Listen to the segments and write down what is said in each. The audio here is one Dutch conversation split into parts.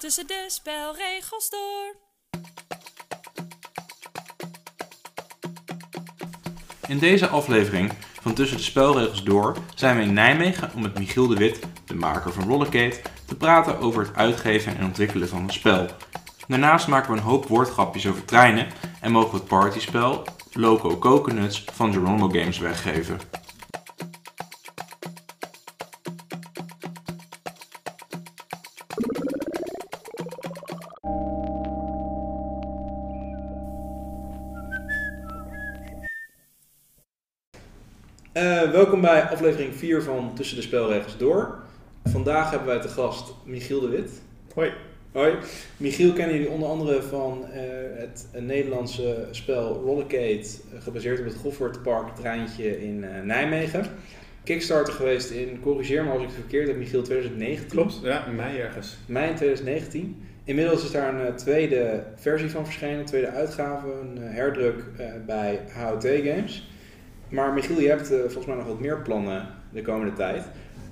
tussen de spelregels door. In deze aflevering van Tussen de Spelregels Door zijn we in Nijmegen om met Michiel de Wit, de maker van Rollercade, te praten over het uitgeven en ontwikkelen van een spel. Daarnaast maken we een hoop woordgrapjes over treinen en mogen we het partyspel Loco Coconuts van Geronimo Games weggeven. Welkom bij aflevering 4 van Tussen de Spelregels Door. Vandaag hebben wij te gast Michiel de Wit. Hoi. Hoi. Michiel kennen jullie onder andere van eh, het een Nederlandse spel Rollercade, eh, gebaseerd op het Goffertpark treintje in eh, Nijmegen. Kickstarter geweest in, corrigeer me als ik het verkeerd heb, Michiel 2019. Klopt, ja, in mei ergens. Mei 2019. Inmiddels is daar een eh, tweede versie van verschenen, een tweede uitgave, een eh, herdruk eh, bij HOT Games. Maar Michiel, je hebt eh, volgens mij nog wat meer plannen de komende tijd.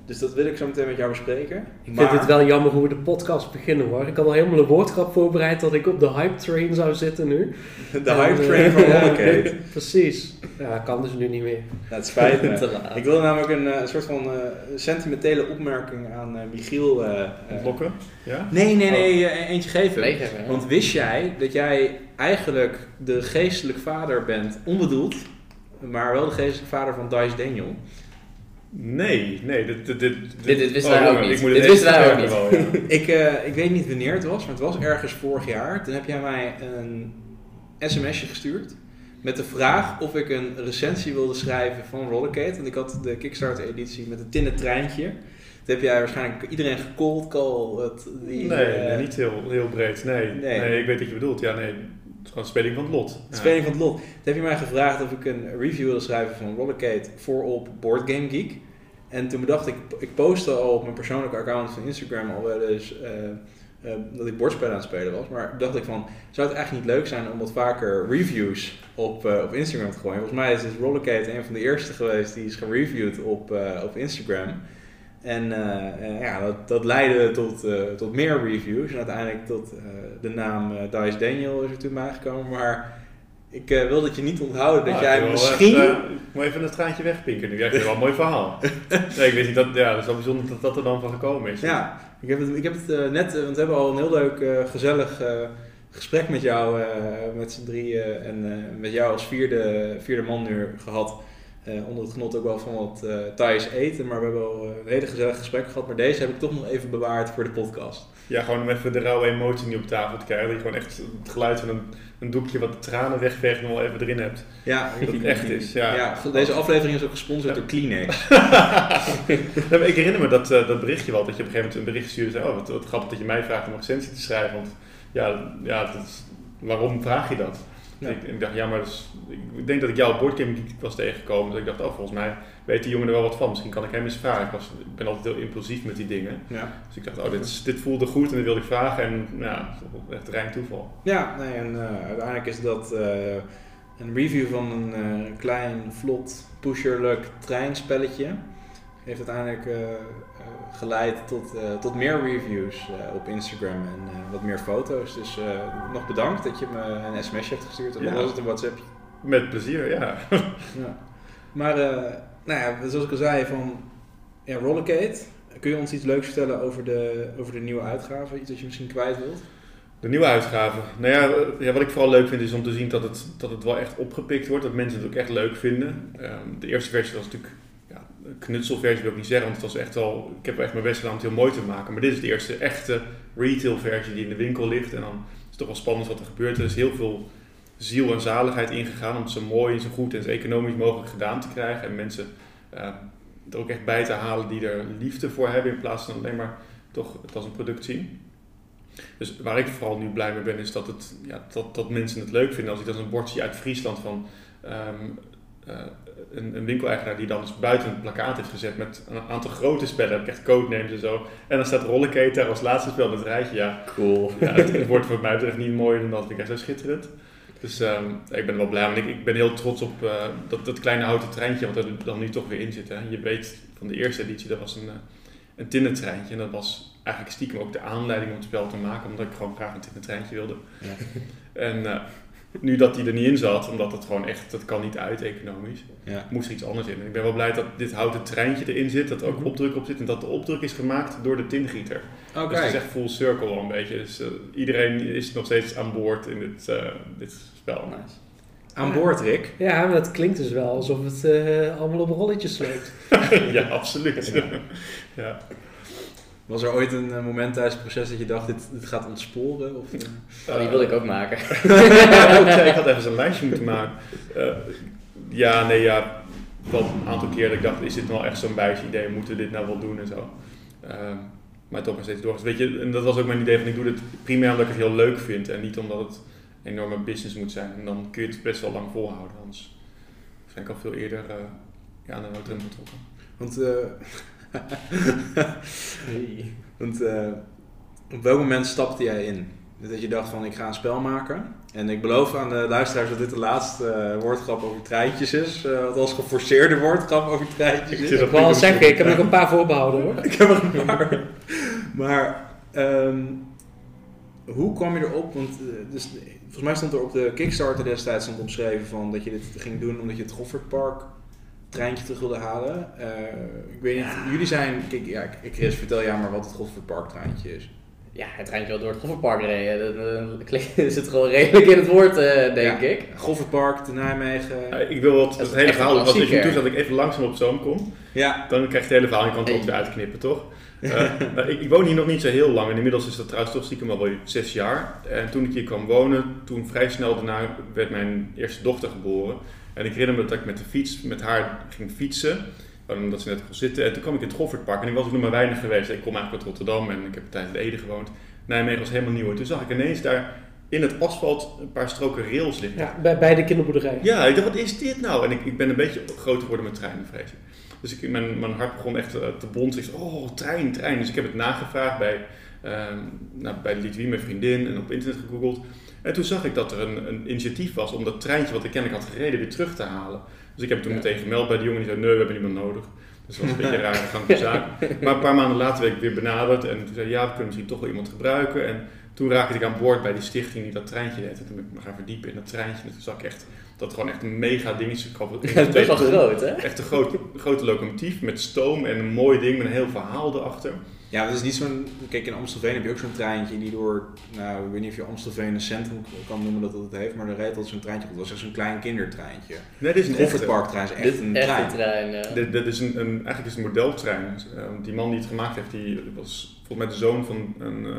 Dus dat wil ik zo meteen met jou bespreken. Ik Maar- vind het wel jammer hoe we de podcast beginnen hoor. Ik had al helemaal een woordgrap voorbereid dat ik op de hype train zou zitten nu. De hype train van Ja, Rollercade. Precies. Ja, kan dus nu niet meer. Nou, het spijt me. Te laat. Ik wilde namelijk een eh, soort van eh, sentimentele opmerking aan eh, Michiel. eh, eh, Ontlokken, ja? Nee, nee, nee, eh, eentje geven. Want wist jij dat jij eigenlijk de geestelijk vader bent, onbedoeld, maar wel de geestelijk vader van Dice Daniel? Nee, nee, dit... Dit, dit, Dit- dit wisten wij ook niet. Ik moet Dit het wisten wij ook wel, ja. Ik, eh, ik weet niet wanneer het was, maar het was ergens vorig jaar. Toen heb jij mij een sms'je gestuurd met de vraag of ik een recensie wilde schrijven van Rollercade. Want ik had de Kickstarter editie met een tinnen treintje. Toen heb jij waarschijnlijk iedereen gecold call. Het, die, Nee, eh, nee, niet heel, heel breed. Nee. Nee. nee. ik weet wat je bedoelt. Ja, nee, het is gewoon speling van het lot. Het speling van het lot. Toen heb je mij gevraagd of ik een review wilde schrijven van Rollercade voor op Board Game Geek. En toen bedacht ik, ik postte al op mijn persoonlijke account van Instagram al wel eens eh, eh, dat ik bordspellen aan het spelen was. Maar dacht ik van, zou het eigenlijk niet leuk zijn om wat vaker reviews op, eh, op Instagram te gooien? Volgens mij is dus Rollercade een van de eerste geweest die is gereviewd op, op Instagram. En eh, eh, ja, dat, dat leidde tot, eh, tot meer reviews en uiteindelijk tot de naam Dice Daniel is er toen bijgekomen. Maar ik wil dat je niet onthouden dat Ah, jij ik misschien... Even, ik moet even een traantje wegpinken nu. Ja, ik vind het wel een mooi verhaal. nee, ik weet niet dat... Ja, dat is wel bijzonder dat dat er dan van gekomen is. Ja, ik heb het, ik heb het net, want we hebben al een heel leuk, gezellig gesprek met jou, met z'n drieën en met jou als vierde, vierde man nu gehad. Eh, onder het genot ook wel van wat eh Thais eten, maar we hebben al eh, een hele gezellig gesprek gehad. Maar deze heb ik toch nog even bewaard voor de podcast. Ja, gewoon om even de rauwe emotie niet op tafel te krijgen. Dat je gewoon echt het geluid van een, een doekje wat de tranen wegveegt nog wel even erin hebt. Ja, Dat het echt is, ja. ja, deze aflevering is ook gesponsord door Kleenex. Nee, ik herinner me dat, eh, dat berichtje wel, dat je op een gegeven moment een bericht stuurde. Zei, oh, wat, wat grappig dat je mij vraagt om een recensie te schrijven. Want ja, ja dat is, waarom vraag je dat? Ja. Ik, ik dacht, ja, maar dat is- ik denk dat ik jou op Boardgame was tegengekomen. Dus ik dacht, oh, volgens mij weet die jongen er wel wat van. Misschien kan ik hem eens vragen. Ik, was, ik ben altijd heel impulsief met die dingen. Ja, Dus ik dacht, oh, dit, is- dit voelde goed en dat wilde ik vragen. En ja, echt rein toeval. ja nee, en eh, uiteindelijk is dat eh, een review van een eh, klein, vlot, pusherlijk treinspelletje. Heeft uiteindelijk geleid tot, eh, tot meer reviews eh, op Instagram en eh, wat meer foto's. Dus nog bedankt dat je me een sms hebt gestuurd. Of Ja. was het een WhatsApp? Met plezier, ja. Ja. Maar nou ja, zoals ik al zei, van ja, Rollercade. Kun je ons iets leuks vertellen over de, over de nieuwe uitgave? Iets dat je misschien kwijt wilt? De nieuwe uitgave. Nou ja, ja, wat ik vooral leuk vind is om te zien dat het, dat het wel echt opgepikt wordt. Dat mensen het ook echt leuk vinden. Ehm, de eerste versie was natuurlijk knutselversie, wil ik niet zeggen. Want het was echt al, ik heb echt mijn best gedaan om het heel mooi te maken. Maar dit is de eerste echte retail versie die in de winkel ligt. En dan is het toch wel spannend wat er gebeurt. Er is heel veel ziel en zaligheid ingegaan om het zo mooi en zo goed en zo economisch mogelijk gedaan te krijgen. En mensen eh, er ook echt bij te halen die er liefde voor hebben. In plaats van alleen maar toch het als een product zien. Dus waar ik vooral nu blij mee ben, is dat, het, ja, dat, dat mensen het leuk vinden. Als ik dan een bordje uit Friesland van ehm, eh, een, een winkeleigenaar die dan dus buiten een plakkaat heeft gezet met een aantal grote spellen, heb ik echt codenames en zo. En dan staat Rollercade daar als laatste spel in het rijtje. Ja, Cool. ja het, het wordt wat mij betreft niet mooier dan dat. Vind ik echt zo schitterend. Dus ehm, ik ben er wel blij, want ik, ik ben heel trots op eh, dat, dat kleine houten treintje wat er dan nu toch weer in zit. Hè. Je weet van de eerste editie, dat was een, eh, een. En dat was eigenlijk stiekem ook de aanleiding om het spel te maken, omdat ik gewoon graag een tinnentreintje wilde. Ja. En eh, nu dat die er niet in zat, omdat het gewoon echt, dat kan niet uit economisch, Ja. moest er iets anders in. En ik ben wel blij dat dit houten treintje erin zit, dat er ook Mhm. opdruk op zit en dat de opdruk is gemaakt door de tingieter. Oké. Dus het is echt full circle al een beetje. Dus eh, iedereen is nog steeds aan boord in dit, eh, dit spel. Nice. Aan boord, Rick. Ja, maar het klinkt dus wel alsof het eh, allemaal op rolletjes loopt. ja, absoluut. Ja. ja. Was er ooit een eh, moment tijdens het proces dat je dacht, dit, dit gaat ontsporen? Of, eh? Oh, die wilde ik ook maken. Ik had even zo'n lijstje moeten maken. Eh, ja, nee, ja. Wel een aantal keer dat ik dacht, is dit nou echt zo'n idee? Moeten we dit nou wel doen en zo? Ehm, maar toch nog steeds door. Weet je, en dat was ook mijn idee van, ik doe dit primair omdat ik het heel leuk vind. En niet omdat het een enorme business moet zijn. En dan kun je het best wel lang volhouden. Anders ben ik al veel eerder eh ja, aan de noodrem getrokken. Want, eh, want eh, op welk moment stapte jij in? Dat je dacht van, ik ga een spel maken. En ik beloof aan de luisteraars dat dit de laatste eh, woordgrap over treintjes is. eh althans geforceerde woordgrap over treintjes is. Ik wil al zeggen, ik heb nog een paar voorbehouden hoor. Ik heb er een paar. Maar ehm, hoe kwam je erop? Want dus, volgens mij stond er op de Kickstarter destijds stond omschreven van dat je dit ging doen omdat je het Goffert Park treintje terug wilde halen. Eh, ik weet niet, jullie zijn, kijk, ja, ik- Chris, vertel jij maar wat het Goffert Park treintje is. Ja, het treintje wel door het Gofferpark reden. Dat zit gewoon redelijk in het woord, eh, denk Ja. ik. Goffert Park te Nijmegen. Eh, ik wil wat, Dat het hele verhaal, als ik je toe dat ik even langzaam op zoom kom. Ja, Dan krijg je het hele verhaal en je kan het ook weer uitknippen, toch? Eh, nou, ik, ik woon hier nog niet zo heel lang en inmiddels is dat trouwens toch stiekem al wel zes jaar. En toen ik hier kwam wonen, toen vrij snel daarna werd mijn eerste dochter geboren. En ik herinner me dat ik met de fiets, met haar ging fietsen, omdat ze net kon zitten. En toen kwam ik in het Goffertpark en ik was ook nog maar weinig geweest. Ik kom eigenlijk uit Rotterdam en ik heb tijdens de Ede gewoond. Nijmegen was helemaal nieuw. En toen zag ik ineens daar in het asfalt een paar stroken rails liggen. Ja, bij, bij de kinderboerderij. Ja, ik dacht, wat is dit nou? En ik, ik ben een beetje groot geworden met treinen, vrees ik. Dus ik, mijn, mijn hart begon echt eh, te bonzen. Ik zei, oh, trein, trein. Dus ik heb het nagevraagd bij, ehm nou, bij Lidwie, mijn vriendin, en op internet gegoogeld. En toen zag ik dat er een, een initiatief was om dat treintje wat ik kennelijk had gereden weer terug te halen. Dus ik heb toen Ja. meteen gemeld bij de jongen die zei, nee, we hebben niemand nodig. Dus dat was een beetje een rare gang van zaken. Maar een paar maanden later werd ik weer benaderd en toen zei ja, we kunnen misschien toch wel iemand gebruiken. En toen raakte ik aan boord bij die stichting die dat treintje deed. En toen ben ik me gaan verdiepen in dat treintje. En toen zag ik echt dat gewoon echt een mega ding is. Het- best wel ton. groot, hè? Echt een grote, grote locomotief met stoom en een mooi ding met een heel verhaal erachter. Ja het is niet zo'n... Kijk, in Amstelveen heb je ook zo'n treintje die door... Nou, ik weet niet of je Amstelveen een centrum kan noemen dat dat het heeft, maar er reed altijd zo'n treintje. Dat was echt zo'n klein kindertreintje. Nee, dit is Het een echte. Goffert Park trein is echt Dit een echt trein. een trein, ja. Dit, dit is een, een, eigenlijk is het een modeltrein. Eh, die man die het gemaakt heeft, die was volgens mij de zoon van een, eh,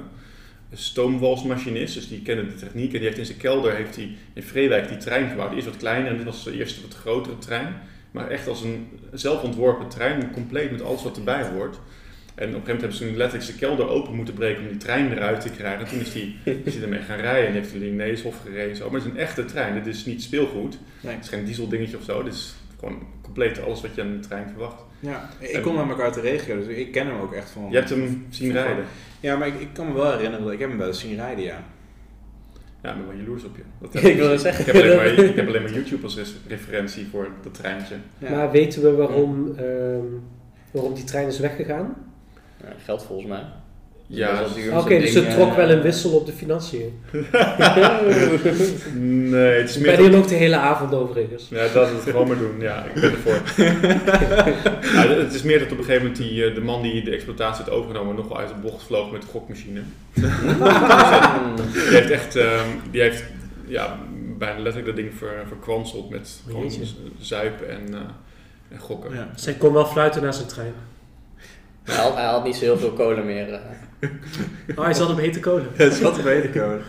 een stoomwalsmachinist. Dus die kende de techniek. En die heeft in zijn kelder heeft hij in Vreewijk die trein gebouwd. Die is wat kleiner en dit was de eerste wat grotere trein. Maar echt als een zelfontworpen trein, compleet met alles wat erbij hoort. En op een gegeven moment hebben ze toen letterlijk zijn kelder open moeten breken om die trein eruit te krijgen. En toen is hij is hij ermee gaan rijden en die heeft hij Neeshof gereden. en Zo. Maar het is een echte trein, dit is niet speelgoed. Nee. Het is geen dieseldingetje of zo. Dit is gewoon compleet alles wat je aan een trein verwacht. Ja, ik kom namelijk uit de regio, dus ik ken hem ook echt van... Je hebt hem zien van- rijden. Ja, maar ik, ik kan me wel herinneren dat ik heb hem wel eens zien rijden, ja. Ja, ik ben wel jaloers op je. Dat Ik wil het zeggen. Ik heb, alleen maar, ik heb alleen maar YouTube als referentie voor dat treintje. ja. Maar weten we waarom, ehm, waarom die trein is weggegaan? Ja, geld volgens mij. Ja, om Oké, dus het trok eh, wel een wissel op de financiën. nee, het is Ik meer ben hier dat, nog de hele avond overigens. ja, dat is het gewoon maar doen. Ja, ik ben ervoor. ja, het is meer dat op een gegeven moment die, eh, de man die de exploitatie had overgenomen nog wel uit de bocht vloog met de gokmachine. Die heeft echt, ehm, die heeft ja, bijna letterlijk dat ding ver, verkwanseld met gewoon zuipen en, eh, en gokken. Ja. Zij kon wel fluiten naar zijn trein. Hij had, hij had niet zo heel veel kolen meer. eh. Oh, hij zat op hete kolen. Het is wat te weten komen.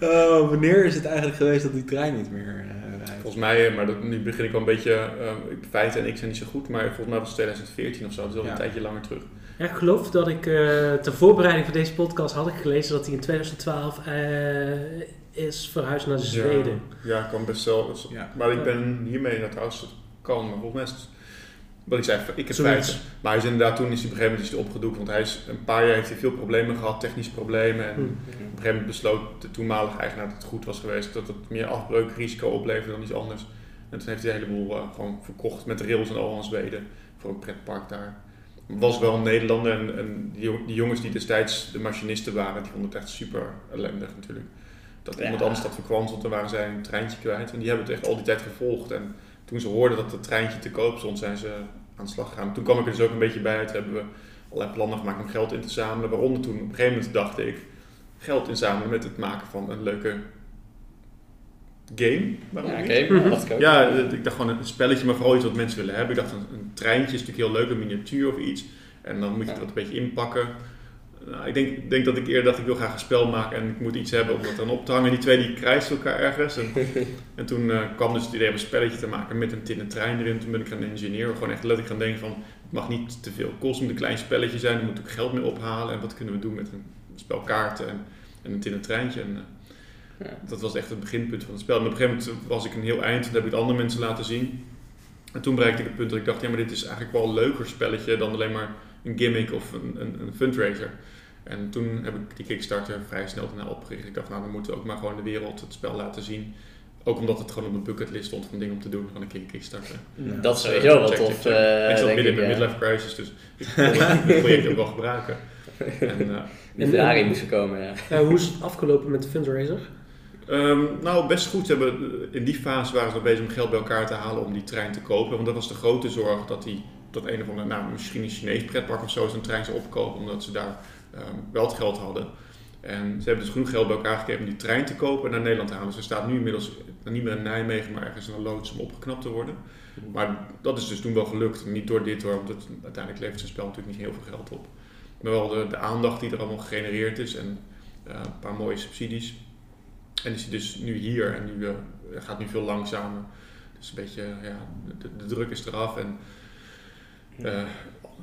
oh, wanneer is het eigenlijk geweest dat die trein niet meer eh, rijdt? Volgens mij, eh, maar dat, nu begin ik wel een beetje, eh, feiten en ik zijn niet zo goed, maar volgens mij was het 2014 of zo, dat is al Ja. een tijdje langer terug. Ja, ik geloof dat ik eh, ter voorbereiding voor deze podcast had ik gelezen dat hij in 2012 eh, is verhuisd naar Zweden. Ja, ja kan best wel. Ja. Maar ik ben hiermee naar trouwens kan, maar volgens mij is het, wat ik zei, ik heb Zoiets. feiten. Maar hij is inderdaad, toen is hij op een gegeven moment is hij opgedoekt, want hij is een paar jaar heeft hij veel problemen gehad, technische problemen. En Hm. op een gegeven moment besloot de toenmalige eigenaar dat het goed was geweest, dat het meer afbreukrisico opleverde dan iets anders. En toen heeft hij een heleboel eh, gewoon verkocht met rails en al aan Zweden voor een pretpark daar. Was wel een Nederlander en, en die, jong- die jongens die destijds de machinisten waren, die vonden het echt super ellendig natuurlijk. Dat Ja. iemand anders dat verkwanseld, dan waren zij een treintje kwijt. En die hebben het echt al die tijd gevolgd. En toen ze hoorden dat het treintje te koop stond, zijn ze aan de slag gegaan. Toen kwam ik er dus ook een beetje bij. Toen hebben we allerlei plannen gemaakt om geld in te zamelen. Waaronder toen op een gegeven moment dacht ik geld inzamelen met het maken van een leuke game. Waarom Ja, oké, Mhm. ook. Ja, ik dacht gewoon een spelletje, maar vooral iets wat mensen willen hebben. Ik dacht, een, een treintje is natuurlijk heel leuk, een miniatuur of iets. En dan moet je Ja. dat een beetje inpakken. Nou, ik denk, denk dat ik eerder dacht, ik wil graag een spel maken en ik moet iets hebben om dat dan op te hangen. Die twee die krijsen elkaar ergens. En, en toen eh, kwam dus het idee om een spelletje te maken met een tinnen trein erin. Toen ben ik gaan engineeren, gewoon echt letterlijk gaan denken van... Het mag niet te veel kosten, het moet een klein spelletje zijn. Er moet ook geld mee ophalen. En wat kunnen we doen met een spel kaarten en, en een tinnen treintje. En, eh, Ja. Dat was echt het beginpunt van het spel. En op een gegeven moment was ik een heel eind. Toen heb ik het andere mensen laten zien. En toen bereikte ik het punt dat ik dacht, ja, maar dit is eigenlijk wel een leuker spelletje dan alleen maar een gimmick of een, een, een fundraiser. En toen heb ik die Kickstarter vrij snel daarna opgericht. Ik dacht, nou, dan moeten we ook maar gewoon de wereld het spel laten zien. Ook omdat het gewoon op mijn bucketlist stond van dingen om te doen van een keer Kickstarter. Dat is sowieso wel check, tof, eh, ik zat midden in mijn ja. midlife crisis, dus ik kon het project ook wel gebruiken. En, eh, Die En- Ferrari moest er komen, ja. Eh, hoe is het afgelopen met de fundraiser? Ehm, nou, best goed. Ze hebben, in die fase waren ze nog bezig om geld bij elkaar te halen om die trein te kopen. Want dat was de grote zorg dat die, dat een of andere, nou, misschien een Chinees pretpark of zo, zo'n trein zou opkopen, omdat ze daar ehm, wel het geld hadden. En ze hebben dus genoeg geld bij elkaar gekregen om die trein te kopen en naar Nederland te halen. Dus er staat nu inmiddels niet meer in Nijmegen, maar ergens in een loods om opgeknapt te worden. Maar dat is dus toen wel gelukt. Niet door dit hoor, want het, uiteindelijk levert zijn spel natuurlijk niet heel veel geld op. Maar wel de, de aandacht die er allemaal gegenereerd is en eh, een paar mooie subsidies. En is hij dus nu hier en nu eh, gaat nu veel langzamer. Dus een beetje, ja, de, de druk is eraf en eh,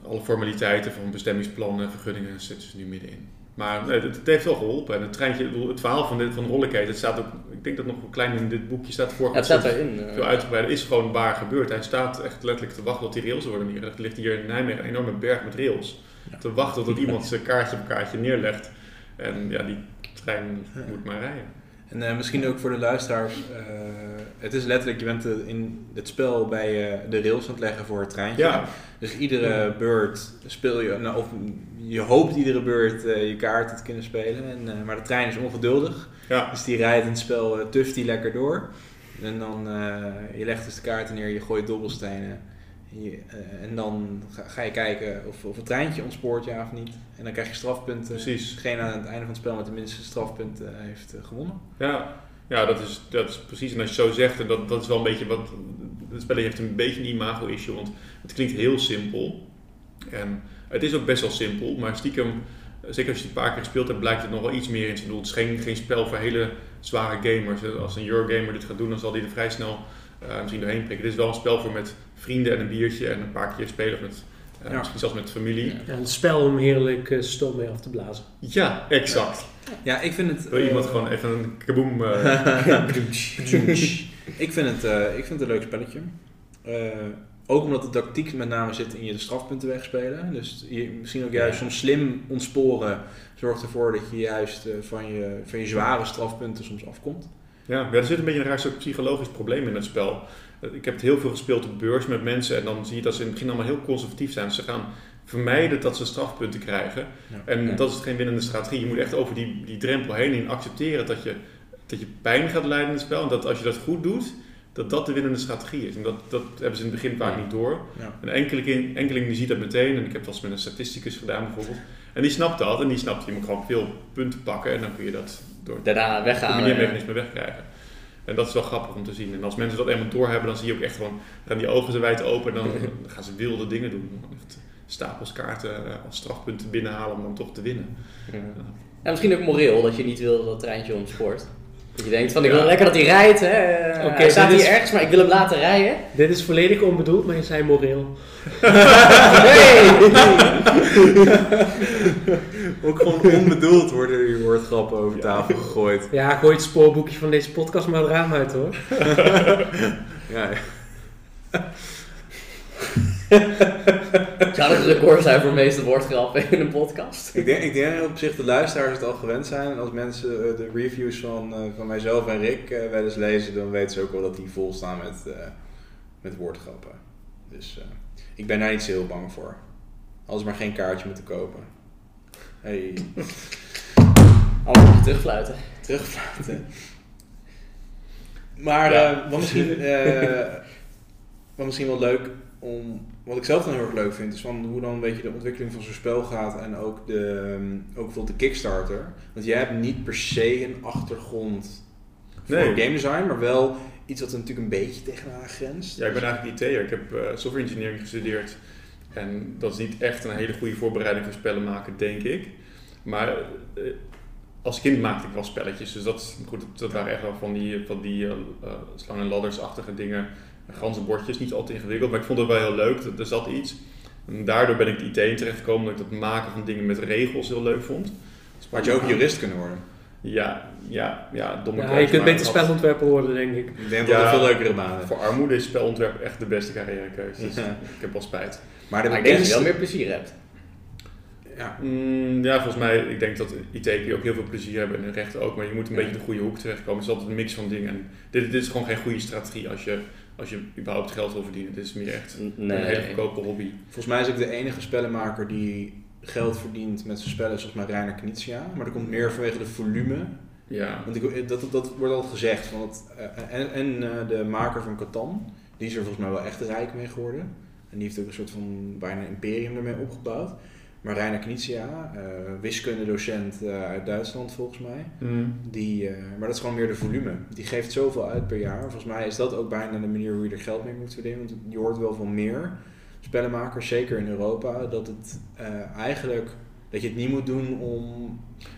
alle formaliteiten van bestemmingsplannen, vergunningen zitten ze nu middenin. Maar nee, het, het heeft wel geholpen. En het treintje, het verhaal van, dit, van Rollercade, het staat ook, ik denk dat nog een klein in dit boekje staat voor. Ja, het staat erin. eh. Veel uitgebreider is gewoon waar gebeurd. Hij staat echt letterlijk te wachten tot die rails worden neergelegd. Er ligt hier in Nijmegen een enorme berg met rails. Te wachten tot iemand zijn kaartje op kaartje neerlegt. En ja, die trein moet maar rijden. En eh, misschien ook voor de luisteraars. eh, het is letterlijk, je bent eh, in het spel bij eh, de rails aan het leggen voor het treintje. Ja, Dus iedere beurt speel je, nou, of je hoopt iedere beurt je kaarten te kunnen spelen. En, maar de trein is ongeduldig. ja. Dus die rijdt in het spel, uh, tuft die lekker door. En dan, je legt dus de kaarten neer, je gooit dobbelstenen. En, je, eh, en dan ga, ga je kijken of, of het treintje ontspoort, ja of niet. En dan krijg je strafpunten. Precies. Degene aan het einde van het spel met de minste strafpunten eh, heeft eh, gewonnen. Ja, ja dat, is, dat is precies. En als je het zo zegt, en dat, dat is wel een beetje wat. Het spelletje heeft een beetje een imago-issue, want het klinkt heel simpel. En het is ook best wel simpel, maar stiekem, zeker als je het een paar keer gespeeld hebt, blijkt het nog wel iets meer in te doen. Het is geen, geen spel voor hele zware gamers. Als een Eurogamer dit gaat doen, dan zal hij er vrij snel eh, misschien doorheen prikken. Dit is wel een spel voor met vrienden en een biertje en een paar keer spelen of met, eh, Ja. misschien zelfs met familie. Ja. Ja, een spel om heerlijk eh, stoom mee af te blazen. Ja, exact. Ja, ik vind het... Wil eh, iemand gewoon even een kaboom... eh, ik, vind het, eh, ik vind het een leuk spelletje. Eh, ook omdat de tactiek met name zit in je de strafpunten wegspelen. Dus je, misschien ook juist soms slim ontsporen zorgt ervoor dat je juist van, je, van je zware strafpunten soms afkomt. Ja, ja, er zit een beetje een raar soort psychologisch probleem in het spel. Ik heb het heel veel gespeeld op beurs met mensen en dan zie je dat ze in het begin allemaal heel conservatief zijn. Dus ze gaan vermijden dat ze strafpunten krijgen. Ja. En Ja. dat is geen winnende strategie. Je moet echt over die, die drempel heen en accepteren dat je, dat je pijn gaat leiden in het spel. En dat als je dat goed doet, dat dat de winnende strategie is. En dat, dat hebben ze in het begin vaak Ja. niet door. Ja. Een enkeling, enkeling die ziet dat meteen. En ik heb het wel eens met een statisticus gedaan bijvoorbeeld. En die snapt dat. En die snapt, je moet gewoon veel punten pakken. En dan kun je dat door Daarna weghalen. wegkrijgen. En dat is wel grappig om te zien. En als mensen dat eenmaal doorhebben, dan zie je ook echt gewoon, gaan die ogen zo wijd open en dan, dan gaan ze wilde dingen doen. Echt stapels kaarten eh, als strafpunten binnenhalen om dan toch te winnen. Ja. Ja, misschien ook moreel, dat je niet wil dat het treintje ontspoort. Dat je denkt van, ik wil Ja. lekker dat hij rijdt, hè. Oké, hij staat hier is- ergens, maar ik wil hem laten rijden. Dit is volledig onbedoeld, maar je zei moreel. Nee! Ook gewoon onbedoeld worden er woordgrappen over tafel gegooid. Ja, gooi het spoorboekje van deze podcast maar het raam uit hoor. Ja, ja. Zou dat een record zijn voor de meeste woordgrappen in een podcast? Ik denk, ik denk dat op zich de luisteraars het al gewend zijn. En als mensen eh, de reviews van, eh, van mijzelf en Rick eh, wel eens lezen, dan weten ze ook wel dat die vol staan met, eh, met woordgrappen. Dus eh, ik ben daar niet zo heel bang voor. Als maar geen kaartje moeten kopen. Hey, Allemaal terugfluiten. terugfluiten. Maar Ja. eh, wat, misschien, eh, wat misschien wel leuk om. Wat ik zelf dan heel erg leuk vind, is van hoe dan een beetje de ontwikkeling van zo'n spel gaat en ook, de, ehm, ook bijvoorbeeld de Kickstarter. Want jij hebt niet per se een achtergrond voor Nee. game design, maar wel iets wat er natuurlijk een beetje tegenaan grenst. Ja, ik ben eigenlijk IT'er. Ik heb eh, software engineering gestudeerd. En dat is niet echt een hele goede voorbereiding voor spellen maken, denk ik. Maar eh, als kind maakte ik wel spelletjes. Dus dat, goed, dat, waren echt wel van die, van die eh, eh, slang- en laddersachtige dingen. Ganzenbordjes, niet altijd ingewikkeld. Maar ik vond het wel heel leuk. Er- Er zat iets. En daardoor ben ik de IT in terechtgekomen. Dat ik dat maken van dingen met regels heel leuk vond. Dus Maar had je ook jurist kunnen worden. Ja, ja, ja, domme Ja, je kunt beter spelontwerper worden, denk ik. Ik denk Ja. dat er veel leukere banen. Voor armoede is spelontwerp echt de beste carrièrekeuze. Dus Ja. ik heb wel spijt. Maar de Maar ik denk dat je wel meer plezier hebt. Ja, Mm, ja, volgens mij, ik denk dat IT ook heel veel plezier hebben en de rechten ook, maar je moet een Ja. beetje de goede hoek terechtkomen. Het is altijd een mix van dingen. En dit, dit is gewoon geen goede strategie als je, als je überhaupt geld wil verdienen. Dit is meer echt een hele goedkope hobby. Volgens mij is ook de enige spellenmaker die geld verdient met zijn spellen, is volgens mij Reiner Knizia. Maar dat komt meer vanwege de volume. Ja, Want ik, dat, dat wordt altijd gezegd. Van het, eh, en en eh, de maker van Catan, die is er volgens mij wel echt rijk mee geworden. En die heeft ook een soort van bijna imperium ermee opgebouwd. Maar Reiner Knizia, eh wiskundedocent eh, uit Duitsland volgens mij. Mm. Die, eh, maar dat is gewoon meer de volume. Die geeft zoveel uit per jaar. Volgens mij is dat ook bijna de manier hoe je er geld mee moet verdienen. Want je hoort wel van meer spellenmakers, zeker in Europa, dat het eigenlijk dat je het niet moet doen om.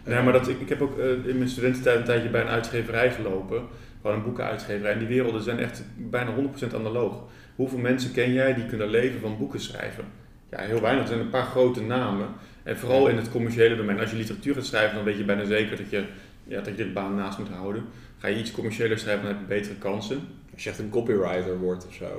Nee, maar dat, ik, ik heb ook in mijn studententijd een tijdje bij een uitgeverij gelopen. Gewoon een boekenuitgeverij. En die werelden zijn echt bijna 100% analoog. Hoeveel mensen ken jij die kunnen leven van boeken schrijven? Ja, heel weinig. Er zijn een paar grote namen. En vooral in het commerciële domein. Als je literatuur gaat schrijven, dan weet je bijna zeker dat je, ja, dat je de baan naast moet houden. Ga je iets commerciëler schrijven, dan heb je betere kansen. Als je echt een copywriter wordt of zo.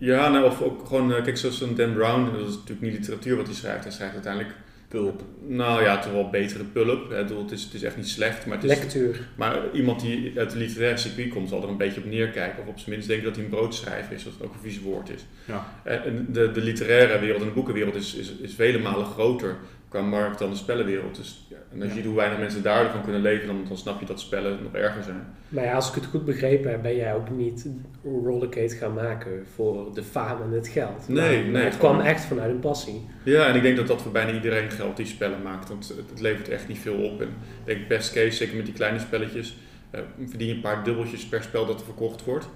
Ja, nou, of ook gewoon, eh, kijk, zoals een Dan Brown, dat is natuurlijk niet literatuur wat hij schrijft. Hij schrijft uiteindelijk, Pulp. nou ja, toch wel betere pulp. Ik bedoel, Het is, het is echt niet slecht, maar het is, Lectuur. Maar iemand die uit het literaire circuit komt, zal er een beetje op neerkijken. Of op zijn minst denken dat hij een broodschrijver is, wat ook een vies woord is. Ja. En de, de literaire wereld en de boekenwereld is, is, is vele malen groter qua markt dan de spellenwereld. Dus, ja, en als je ziet hoe weinig mensen daarvan kunnen leven, dan, dan snap je dat spellen nog erger zijn. Maar ja, als ik het goed begrepen heb, ben jij ook niet Rollercade gaan maken voor de faam en het geld. Nee, Maar nee, Het kwam gewoon- echt vanuit een passie. Ja, en ik denk dat dat voor bijna iedereen geldt die spellen maakt. Want het, het levert echt niet veel op. En ik denk best case, zeker met die kleine spelletjes, eh, verdien je een paar dubbeltjes per spel dat er verkocht wordt.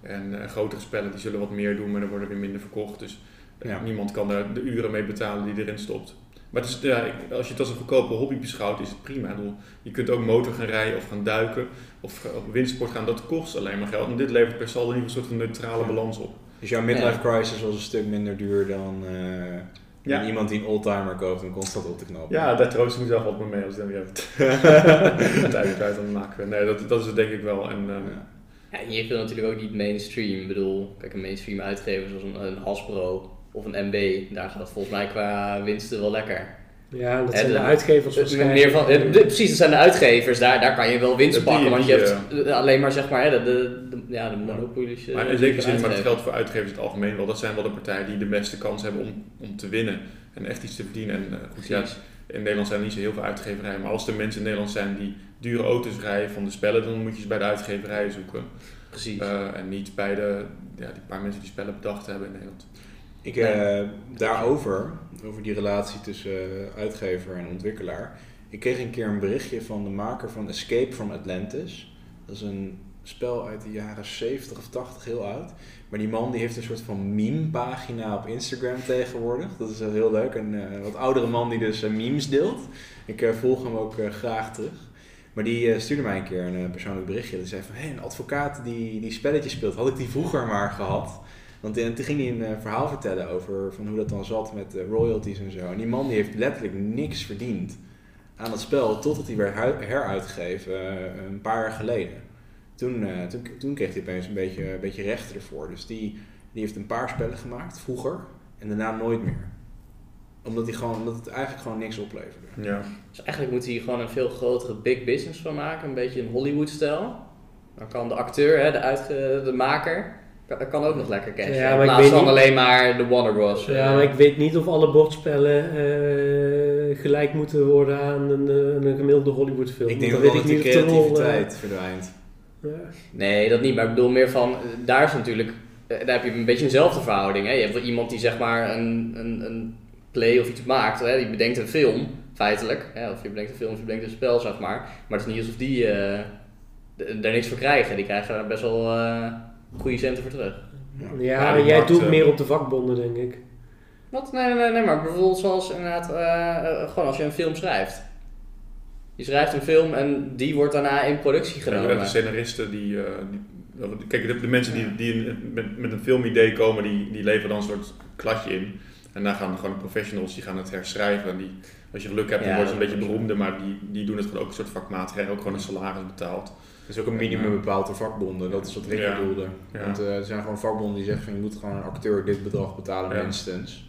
En eh, grotere spellen die zullen wat meer doen, maar dan worden weer minder verkocht. Dus eh, Ja. niemand kan daar de uren mee betalen die erin stopt. Maar het is, ja, ik- als je het als een goedkope hobby beschouwt, is het prima. Ik bedoel, je kunt ook motor gaan rijden of gaan duiken of op windsport gaan. Dat kost alleen maar geld. En dit levert per saldo in ieder geval een soort van neutrale Ja. balans op. Dus jouw midlife crisis was een stuk minder duur dan, eh, Ja. dan iemand die een oldtimer koopt om constant op te knopen. Ja, daar troost ik mezelf altijd mee als ik dan weer tijd kwijt aan het maken. Nee, dat, dat is het denk ik wel. En, ehm, Ja. Ja, en je wil natuurlijk ook niet mainstream. Ik bedoel, kijk, een mainstream uitgever zoals een, een Hasbro of een MB, daar gaat het volgens mij qua winsten wel lekker. Ja, dat zijn de de- uitgevers Dus waarschijnlijk. meer van, eh, de- precies, dat zijn de uitgevers, daar, daar kan je wel winst Die- pakken, want je hebt eh, alleen maar zeg maar hè, de, de, de- ja, de monopolies. eh, maar in zekere zin, maar dat uitgeven. geldt voor uitgevers in het algemeen wel. Dat zijn wel de partijen die de beste kans hebben om, om te winnen en echt iets te verdienen. En eh, goed, ja, in Nederland zijn er niet zo heel veel uitgeverijen. Maar als er mensen in Nederland zijn die dure auto's rijden van de spellen, dan moet je ze bij de uitgeverijen zoeken. Precies. Eh, en niet bij de ja, die paar mensen die spellen bedacht hebben in Nederland. Ik, eh, daarover, over die relatie tussen eh, uitgever en ontwikkelaar. Ik kreeg een keer een berichtje van de maker van Escape from Atlantis. Dat is een spel uit de jaren 70 of 80, heel oud. Maar die man die heeft een soort van meme-pagina op Instagram tegenwoordig. Dat is heel leuk. Een eh, wat oudere man die dus memes deelt. Ik volg hem ook graag terug. Maar die stuurde mij een keer een persoonlijk berichtje. Die zei van, hé, een advocaat die, die spelletjes speelt, had ik die vroeger maar gehad. Want eh, toen ging hij een eh, verhaal vertellen over van hoe dat dan zat met eh, royalties en zo. En die man die heeft letterlijk niks verdiend aan het spel totdat hij werd heruitgegeven eh, een paar jaar geleden. Toen, eh, toen, toen kreeg hij opeens een beetje, een beetje recht ervoor. Dus die, die heeft een paar spellen gemaakt vroeger en daarna nooit meer. Omdat, die gewoon, omdat het eigenlijk gewoon niks opleverde. Ja. Dus eigenlijk moet hij gewoon een veel grotere big business van maken. Een beetje een Hollywood-stijl. Dan kan de acteur, hè, de, uitge- de maker, kan, kan ook nog lekker cashen. Ja, maar in ik plaats weet van niet- alleen maar de Warner Bros. Ja, eh, maar ik weet niet of alle bordspellen eh, gelijk moeten worden aan een, eh, een gemiddelde Hollywood film. Ik denk Dan dat weet wel ik dat de niet de rol, creativiteit verdwijnt. ja. Nee, dat niet. Maar ik bedoel meer van, daar is natuurlijk, daar heb je een beetje eenzelfde verhouding. Hè? Je hebt wel iemand die zeg maar een, een, een play of iets maakt. Hè? Die bedenkt een film, feitelijk. Hè? Of je bedenkt een film of je bedenkt een spel, zeg maar. Maar het is niet alsof die eh, daar niks voor krijgen. Die krijgen daar best wel eh, goede centen voor terug. Ja, Ja, jij markt, doet eh, meer op de vakbonden, denk ik. Wat? Nee, nee, nee, maar bijvoorbeeld zoals inderdaad, eh, eh, gewoon als je een film schrijft. Je schrijft een film en die wordt daarna in productie Ja, genomen. de scenaristen die, eh, die- Kijk, de, de mensen die, die met, met een filmidee komen, die, die leveren dan een soort kladje in. En daar gaan gewoon de professionals, die gaan het herschrijven. En die, als je geluk hebt, dan Ja, wordt het een beetje beroemder, maar die, die doen het gewoon ook een soort vakmatig. Krijgen ook gewoon een salaris betaald. Is ook een minimum bepaald door vakbonden, dat is wat Rick bedoelde. Want eh, er zijn gewoon vakbonden die zeggen van je moet gewoon een acteur dit bedrag betalen minstens.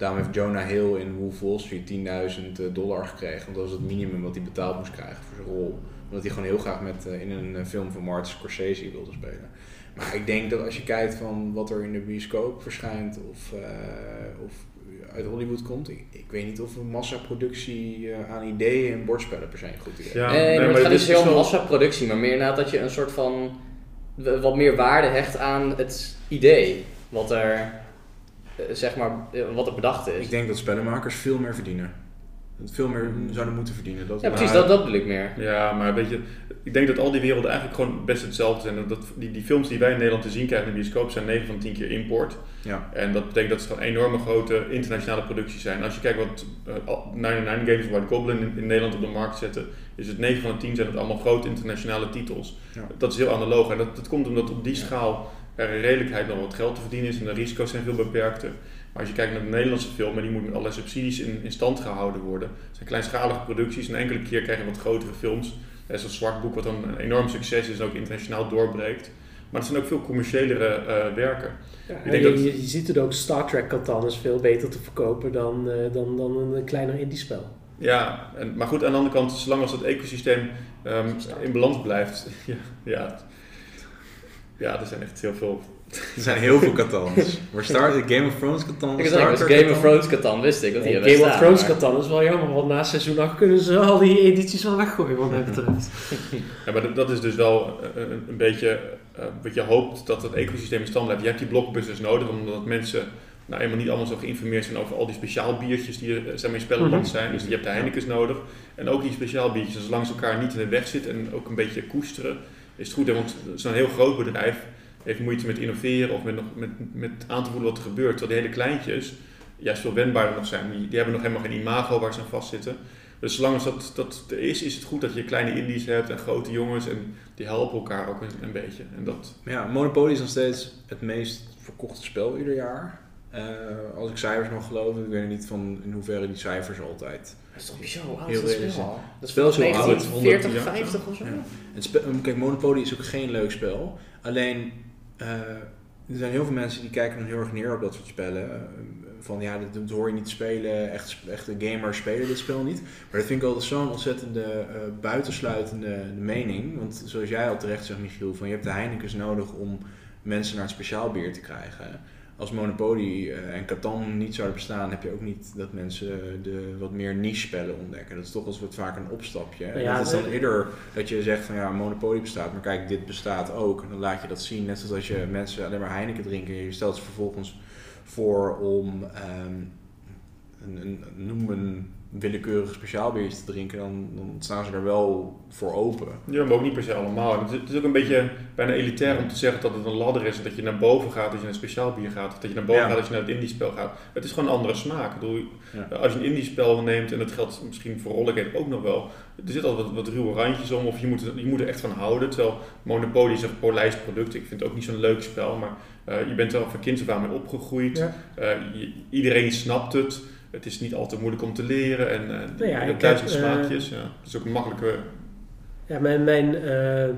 Daarom heeft Jonah Hill in Wolf Wall Street 10.000 dollar gekregen, want dat was het minimum wat hij betaald moest krijgen voor zijn rol. Omdat hij gewoon heel graag met, eh, in een eh, film van Martin Scorsese wilde spelen. Maar ik denk dat als je kijkt van wat er in de bioscoop verschijnt of, eh, of uit Hollywood komt, ik, ik weet niet of een massaproductie eh, aan ideeën en bordspellen per se een goed idee is. Ja, nee, nee, maar het gaat niet is heel om wel- massaproductie, maar meer inderdaad dat je een soort van wat meer waarde hecht aan het idee. Wat er, eh, zeg maar, eh, wat er bedacht is. Ik denk dat spellenmakers veel meer verdienen. Veel meer zouden moeten verdienen. Dat ja, precies, maar- dat, dat bedoel ik meer. Ja, maar weet je, ik denk dat al die werelden eigenlijk gewoon best hetzelfde zijn. Dat, die, die films die wij in Nederland te zien krijgen in de bioscoop zijn 9 van 10 keer import. Ja. En dat betekent dat het gewoon enorme grote internationale producties zijn. Als je kijkt wat eh, al- 99 Games of White Goblin in, in Nederland op de markt zetten, is het 9 van de 10 zijn het allemaal grote internationale titels. Ja. Dat is heel analoog en dat, dat komt omdat op die schaal er een redelijkheid nog wat geld te verdienen is en de risico's zijn veel beperkter. Maar als je kijkt naar de Nederlandse film, en die moet met allerlei subsidies in, in stand gehouden worden. Het zijn kleinschalige producties en enkele keer krijg je wat grotere films. Is een zwart boek wat dan een enorm succes is en ook internationaal doorbreekt. Maar het zijn ook veel commerciëlere eh, werken. Ja, Ik denk je, dat- je, je ziet het ook, Star Trek is veel beter te verkopen dan, eh, dan, dan een kleiner indie spel. Ja, en, maar goed, aan de andere kant, zolang als dat ecosysteem ehm, in balans blijft, ja, ja, ja, er zijn echt heel veel. Er zijn heel veel Catans. Waar Star Game of Thrones Catan, Ik Star Game of. Thrones Catan wist ik dat die Game of Thrones maar- Catan is wel jammer, want na seizoen 8 kunnen ze al die edities wel weggooien wat mij betreft. Ja, maar dat- is dus wel eh, een, een beetje eh, wat je hoopt dat het ecosysteem in stand blijft. Je hebt die blockbusters nodig, omdat mensen nou eenmaal niet allemaal zo geïnformeerd zijn over al die speciaal biertjes die er eh, maar, in spellenland Mhm. zijn. Dus je hebt de Heineken's nodig. En ook die speciaal biertjes, zolang ze elkaar niet in de weg zitten en ook een beetje koesteren, is het goed. Hè? Want zo'n heel groot bedrijf heeft moeite met innoveren of met, nog, met, met aan te voelen wat er gebeurt. Terwijl de hele kleintjes juist veel wendbaarder nog zijn. Die, die hebben nog helemaal geen imago waar ze aan vastzitten. Dus zolang als dat, dat er is, is het goed dat je kleine indies hebt en grote jongens. En die helpen elkaar ook een, een beetje. En dat, Ja, Monopoly is nog steeds het meest verkochte spel ieder jaar. Eh, als ik cijfers mag geloven, ik weet niet van in hoeverre die cijfers altijd. Dat is toch bizar, hoe oud Heel is dat realistisch. spel? Dat is spel is heel oud, 1940, 100 jaar 50 of zo? Ja. Het spe- kijk, Monopoly is ook geen leuk spel. Alleen, er zijn heel veel mensen die kijken dan heel erg neer op dat soort spellen. Eh, van ja, dit hoor je niet spelen, echt, echte gamers spelen dit spel niet. Maar dat vind ik altijd zo'n ontzettende eh, buitensluitende mening. Want zoals jij al terecht zegt, Michiel, van je hebt de Heineken's nodig om mensen naar het speciaal bier te krijgen. Als Monopoly eh, en Catan niet zouden bestaan, heb je ook niet dat mensen de wat meer niche spellen ontdekken. Dat is toch als wat vaak een opstapje. En Ja, dat is dan eerder dat je zegt van ja, Monopoly bestaat, maar kijk, dit bestaat ook. En dan laat je dat zien, net zoals als je mensen alleen maar Heineken drinken. Je stelt ze vervolgens voor om ehm, een, een, noem een willekeurig speciaal biertje te drinken, dan, dan staan ze er wel voor open. ja, maar ook niet per se allemaal. Het, is- het is ook een beetje bijna elitair om te zeggen dat het een ladder is. en Dat je naar boven gaat als je naar een speciaal bier gaat. Of dat je naar boven Ja. gaat als je naar het indie spel gaat. Het is gewoon een andere smaak. Ik bedoel, Ja. Als je een indie spel neemt, en dat geldt misschien voor Rollergate ook nog wel. Er zit altijd wat, wat ruwe randjes om. Of je moet, je moet er echt van houden. Terwijl Monopoly is een polijst product. Ik vind het ook niet zo'n leuk spel. Maar eh, je bent er al van kinds af aan mee opgegroeid. Ja. Eh, je- iedereen snapt het. Het is niet altijd moeilijk om te leren. En eh Nou ja, duizend heb, eh, smaakjes. ja. Het is ook een makkelijke... Ja, mijn, mijn eh,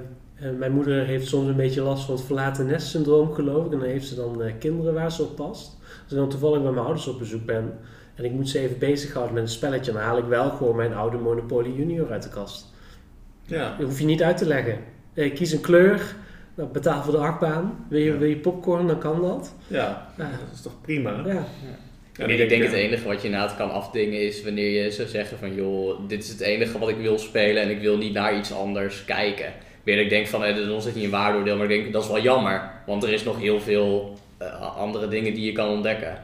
mijn moeder heeft soms een beetje last van het verlaten nest syndroom, geloof ik. En dan heeft ze dan eh, kinderen waar ze op past. Als ik dan toevallig bij mijn ouders op bezoek ben en ik moet ze even bezighouden met een spelletje, dan haal ik wel gewoon mijn oude Monopoly Junior uit de kast. Ja, Dat hoef je niet uit te leggen. Eh, kies een kleur, betaal voor de achtbaan. Wil je, Ja. wil je popcorn, dan kan dat. ja, Ja. dat is toch prima? Ja. En ik, denk, het enige wat je inderdaad kan afdingen is wanneer je zou zeggen van joh, dit is het enige wat ik wil spelen en ik wil niet naar iets anders kijken. Weer ik denk van, eh, dan zit hier een waardeoordeel, maar ik denk dat is wel jammer. Want er is nog heel veel eh, andere dingen die je kan ontdekken.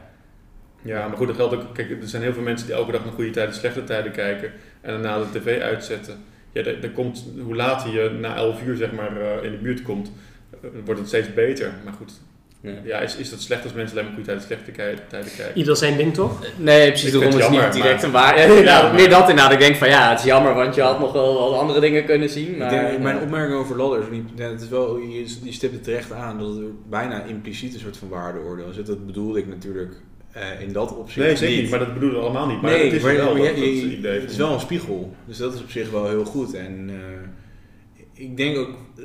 Ja, maar goed, dat geldt ook. Kijk, er zijn heel veel mensen die elke dag naar goede tijden, slechte tijden kijken en daarna de tv uitzetten. Ja, er komt, hoe later je na 11 uur zeg maar eh, in de buurt komt, eh, wordt het steeds beter. Maar goed, Ja. ja, is, is dat slecht als mensen alleen maar goede tijden, slechte kei- tijden kijken? Ieder zijn ding toch? Nee, precies, daarom is niet direct een waar. Ja, meer dat inderdaad. Ik denk van ja, het is jammer, want je had nog wel wat andere dingen kunnen zien. Maar, mijn opmerking over ladders, niet, ja, het is wel, je, je stipt het terecht aan dat er bijna impliciet een soort van waardeoordeel zit. Dat bedoelde ik natuurlijk eh, in dat opzicht Nee, zeker niet, maar dat bedoelen we allemaal niet. Maar het is maar, wel maar dat, je- dat je- idee. het is wel een spiegel. Dus dat is op zich wel heel goed. En eh, ik denk ook, eh,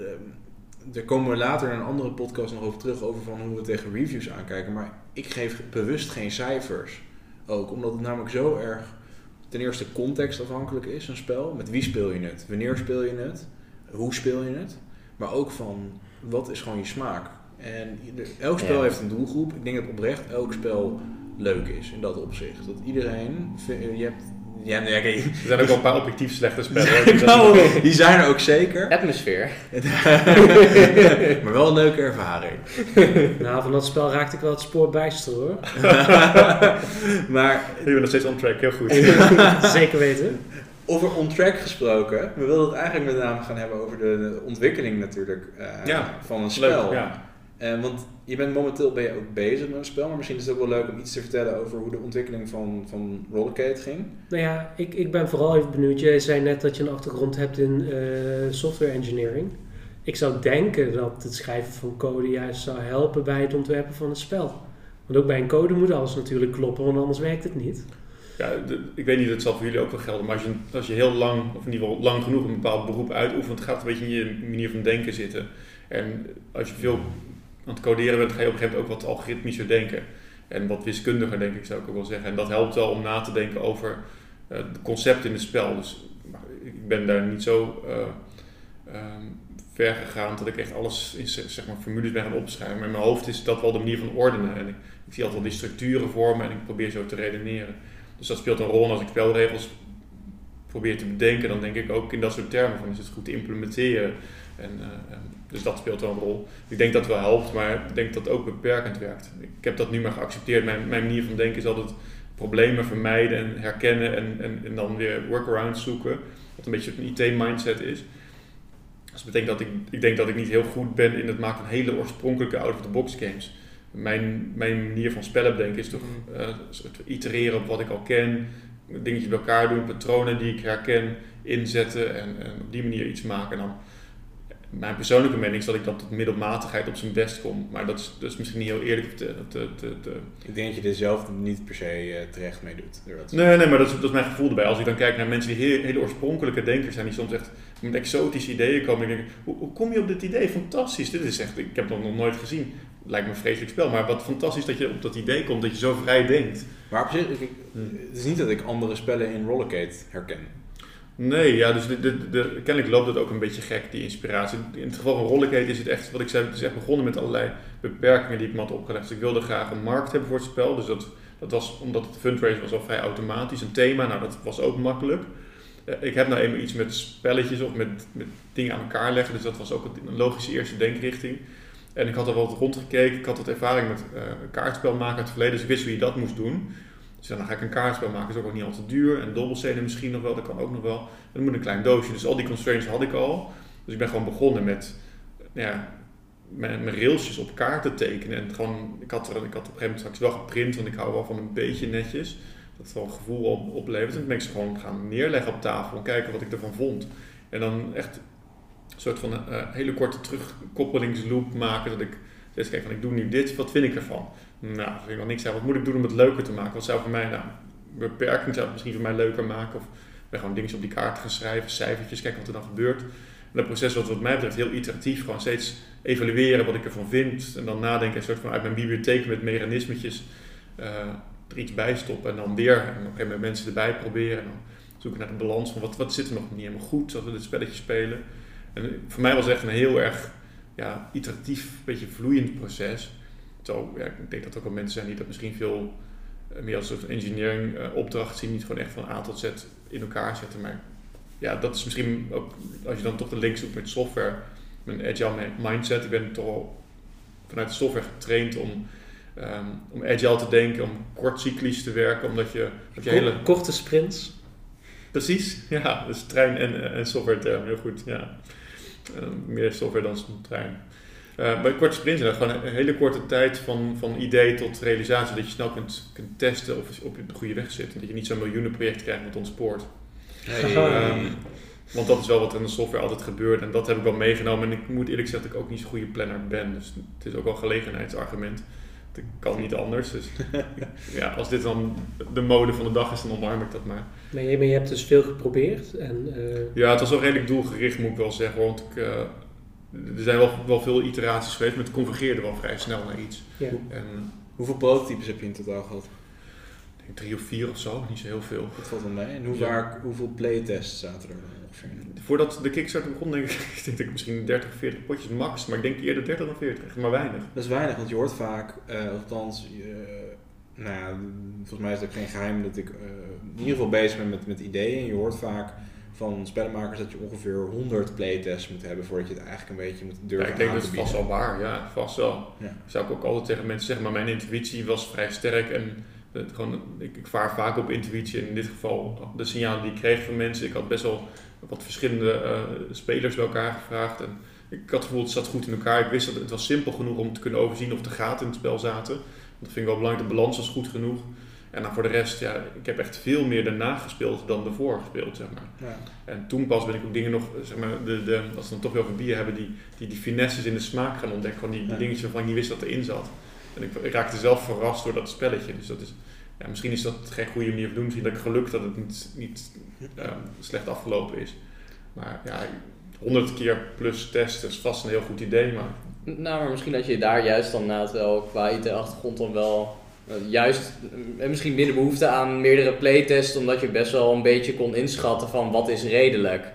daar komen we later in een andere podcast nog over terug, over van hoe we tegen reviews aankijken. Maar ik geef bewust geen cijfers. Ook omdat het namelijk zo erg ten eerste contextafhankelijk is, een spel. Met wie speel je het? Wanneer speel je het? Hoe speel je het? Maar ook van, wat is gewoon je smaak? En elk spel Ja. heeft een doelgroep. Ik denk dat oprecht elk spel leuk is in dat opzicht. Dat iedereen, je hebt, ja, nee, oké. Er zijn ook wel een paar objectief slechte spellen. wou- die zijn er ook zeker. Atmosfeer. maar wel een leuke ervaring. Nou, van dat spel raakte ik wel het spoor bijster hoor. maar Je bent nog steeds on track, heel goed. Zeker weten. over on track gesproken, we wilden het eigenlijk met name gaan hebben over de, de ontwikkeling natuurlijk eh, Ja, van een spel. Leuk, ja. Eh, want je bent momenteel ben je ook bezig met een spel, maar misschien is het ook wel leuk om iets te vertellen over hoe de ontwikkeling van, van Rollercade ging. Nou ja, ik, ik ben vooral even benieuwd. Jij zei net dat je een achtergrond hebt in eh, software engineering. Ik zou denken dat het schrijven van code juist zou helpen bij het ontwerpen van een spel. Want ook bij een code moet alles natuurlijk kloppen, want anders werkt het niet. Ja, de- ik weet niet, dat zal voor jullie ook wel gelden, maar als je, als je heel lang, of in ieder geval lang genoeg een bepaald beroep uitoefent, gaat het een beetje in je manier van denken zitten. En als je veel aan het coderen bent, ga je op een gegeven moment ook wat algoritmischer denken. En wat wiskundiger, denk ik, zou ik ook wel zeggen. En dat helpt wel om na te denken over eh de concepten in het spel. Dus ik ben daar niet zo eh, ehm, ver gegaan dat ik echt alles in zeg maar, formules ben gaan opschrijven. Maar in mijn hoofd is dat wel de manier van ordenen. En ik, zie altijd die structuren voor me en ik probeer zo te redeneren. Dus dat speelt een rol. En als ik spelregels probeer te bedenken, dan denk ik ook in dat soort termen van is het goed te implementeren. En, eh, en dus dat speelt wel een rol. Ik denk dat het wel helpt, maar ik denk dat het ook beperkend werkt. Ik heb dat nu maar geaccepteerd. Mijn, mijn manier van denken is altijd problemen vermijden en herkennen en, en, en dan weer workarounds zoeken. Wat een beetje een IT-mindset is. Dus dat betekent dat ik, ik denk dat ik niet heel goed ben in het maken van hele oorspronkelijke out-of-the-box games. Mijn, mijn manier van spellen bedenken is toch eh, een soort itereren op wat ik al ken, dingetjes bij elkaar doen, patronen die ik herken, inzetten en, en op die manier iets maken. En dan, mijn persoonlijke mening is dat ik dan tot middelmatigheid op zijn best kom. Maar dat is, is misschien niet heel eerlijk te, te, te, te, Ik denk dat je er zelf niet per se eh, terecht mee doet. dat Nee, nee, maar dat is, dat is mijn gevoel erbij. Als ik dan kijk naar mensen die heel, hele oorspronkelijke denkers zijn, die soms echt met exotische ideeën komen. En ik denk, hoe, hoe kom je op dit idee? Fantastisch. Dit is echt, ik heb dat nog nooit gezien. Lijkt me een vreselijk spel, maar wat fantastisch dat je op dat idee komt, dat je zo vrij denkt. Maar op zich, Hmm. het is niet dat ik andere spellen in Rollercade herken. Nee, ja, dus de, kennelijk loopt het ook een beetje gek, die inspiratie. In het geval van Rollercade is het echt, wat ik zei, het is echt begonnen met allerlei beperkingen die ik me had opgelegd. Dus ik wilde graag een markt hebben voor het spel, dus dat, dat was, omdat het fundraiser was al vrij automatisch. Een thema, nou dat was ook makkelijk. Eh, ik heb nou eenmaal iets met spelletjes of met, met dingen aan elkaar leggen, dus dat was ook een logische eerste denkrichting. En ik had er wat rondgekeken, ik had wat ervaring met eh kaartspel maken uit het verleden, dus ik wist hoe je dat moest doen. Dus dan ga ik een kaartspel maken, is ook nog niet al te duur. En dobbelstenen misschien nog wel, dat kan ook nog wel. Dan moet een klein doosje. Dus al die constraints had ik al. Dus ik ben gewoon begonnen met nou ja, mijn, mijn railsjes op kaart te tekenen. En gewoon, ik had, er, ik had op straks wel geprint, want ik hou wel van een beetje netjes. Dat het wel gevoel op, oplevert. En toen ben ik gewoon gaan neerleggen op tafel en kijken wat ik ervan vond. En dan echt een soort van een hele korte terugkoppelingsloop maken. Dat ik steeds kijk van ik doe nu dit, wat vind ik ervan? Nou, dat vind ik wel niks aan. Wat moet ik doen om het leuker te maken? Wat zou voor mij, nou, beperking zou het misschien voor mij leuker maken. Of ben gewoon dingen op die kaart gaan schrijven, cijfertjes, kijken wat er dan gebeurt. En dat proces wat wat mij betreft heel iteratief, gewoon steeds evalueren wat ik ervan vind. En dan nadenken, een soort van uit mijn bibliotheek met mechanismetjes eh, er iets bij stoppen. En dan weer en op mensen erbij proberen. En dan zoeken naar de balans van wat, wat zit er nog niet helemaal goed als we dit spelletje spelen. En voor mij was het echt een heel erg ja, iteratief, beetje vloeiend proces. Ja, ik denk dat er ook wel mensen zijn die dat misschien veel eh, meer als een soort engineering eh, opdracht zien. Niet gewoon echt van A tot Z in elkaar zetten. Maar ja, dat is misschien ook, als je dan toch de link zoekt met software, mijn agile mindset. Ik ben toch al vanuit de software getraind om, ehm, om agile te denken, om kort cyclisch te werken, omdat je, dat je hele... Korte sprints. Precies, ja, dus trein en, en software term, heel goed, ja. Uh, meer software dan trein. Uh, bij korte sprints, gewoon een hele korte tijd van, van idee tot realisatie, dat je snel kunt, kunt testen of je op de goede weg zit. En dat je niet zo'n miljoenenproject krijgt met ontspoort. Hey, um, want dat is wel wat er in de software altijd gebeurt en dat heb ik wel meegenomen. En ik moet eerlijk zeggen dat ik ook niet zo'n goede planner ben. Dus het is ook wel een gelegenheidsargument. Het kan niet anders. Dus ja, als dit dan de mode van de dag is, dan omarm ik dat maar. Maar je, maar je hebt dus veel geprobeerd. En, uh... Ja, het was wel redelijk doelgericht moet ik wel zeggen. Want ik, uh, er zijn wel, wel veel iteraties geweest, maar het convergeerde wel vrij snel naar iets. Ja. En, Hoeveel prototypes heb je in totaal gehad? Ik denk drie of vier of zo, niet zo heel veel. Dat valt wel mee. En hoe vaak, hoeveel playtests zaten er ongeveer? Voordat de Kickstarter begon, denk ik, ik denk ik misschien 30, 40 potjes max. Maar ik denk eerder 30 dan 40, maar weinig. Dat is weinig, want je hoort vaak, uh, althans, uh, nou ja, volgens mij is het ook geen geheim dat ik uh, in ieder geval bezig ben met, met ideeën. Je hoort vaak van spellenmakers dat je ongeveer 100 playtests moet hebben voordat je het eigenlijk een beetje moet durven ja, ik denk dat is vast wel waar, ja, vast wel. Ja. Zou ik ook altijd tegen mensen zeggen, maar mijn intuïtie was vrij sterk en het, gewoon, ik, ik vaar vaak op intuïtie. En in dit geval de signalen die ik kreeg van mensen. Ik had best wel wat verschillende uh, spelers bij elkaar gevraagd. En ik had het gevoel, het zat goed in elkaar. Ik wist dat het was simpel genoeg om te kunnen overzien of de gaten in het spel zaten. Dat vind ik wel belangrijk. De balans was goed genoeg. En dan voor de rest, ja, ik heb echt veel meer daarna gespeeld dan ervoor gespeeld, zeg maar. Ja. En toen pas ben ik ook dingen nog, zeg maar, de, de, als we dan toch weer over bier hebben, die, die, die finesses in de smaak gaan ontdekken. Gewoon die, die Ja. dingetjes waarvan ik niet wist dat erin zat. En ik, ik raakte zelf verrast door dat spelletje. Dus dat is, ja, misschien is dat geen goede manier van doen. Misschien dat ik geluk dat het niet, niet um, slecht afgelopen is. Maar ja, honderd keer plus testen is vast een heel goed idee. Maar Nou, maar misschien dat je daar juist dan na het wel qua IT-achtergrond dan wel juist uh, misschien minder behoefte aan meerdere playtests, omdat je best wel een beetje kon inschatten van wat is redelijk.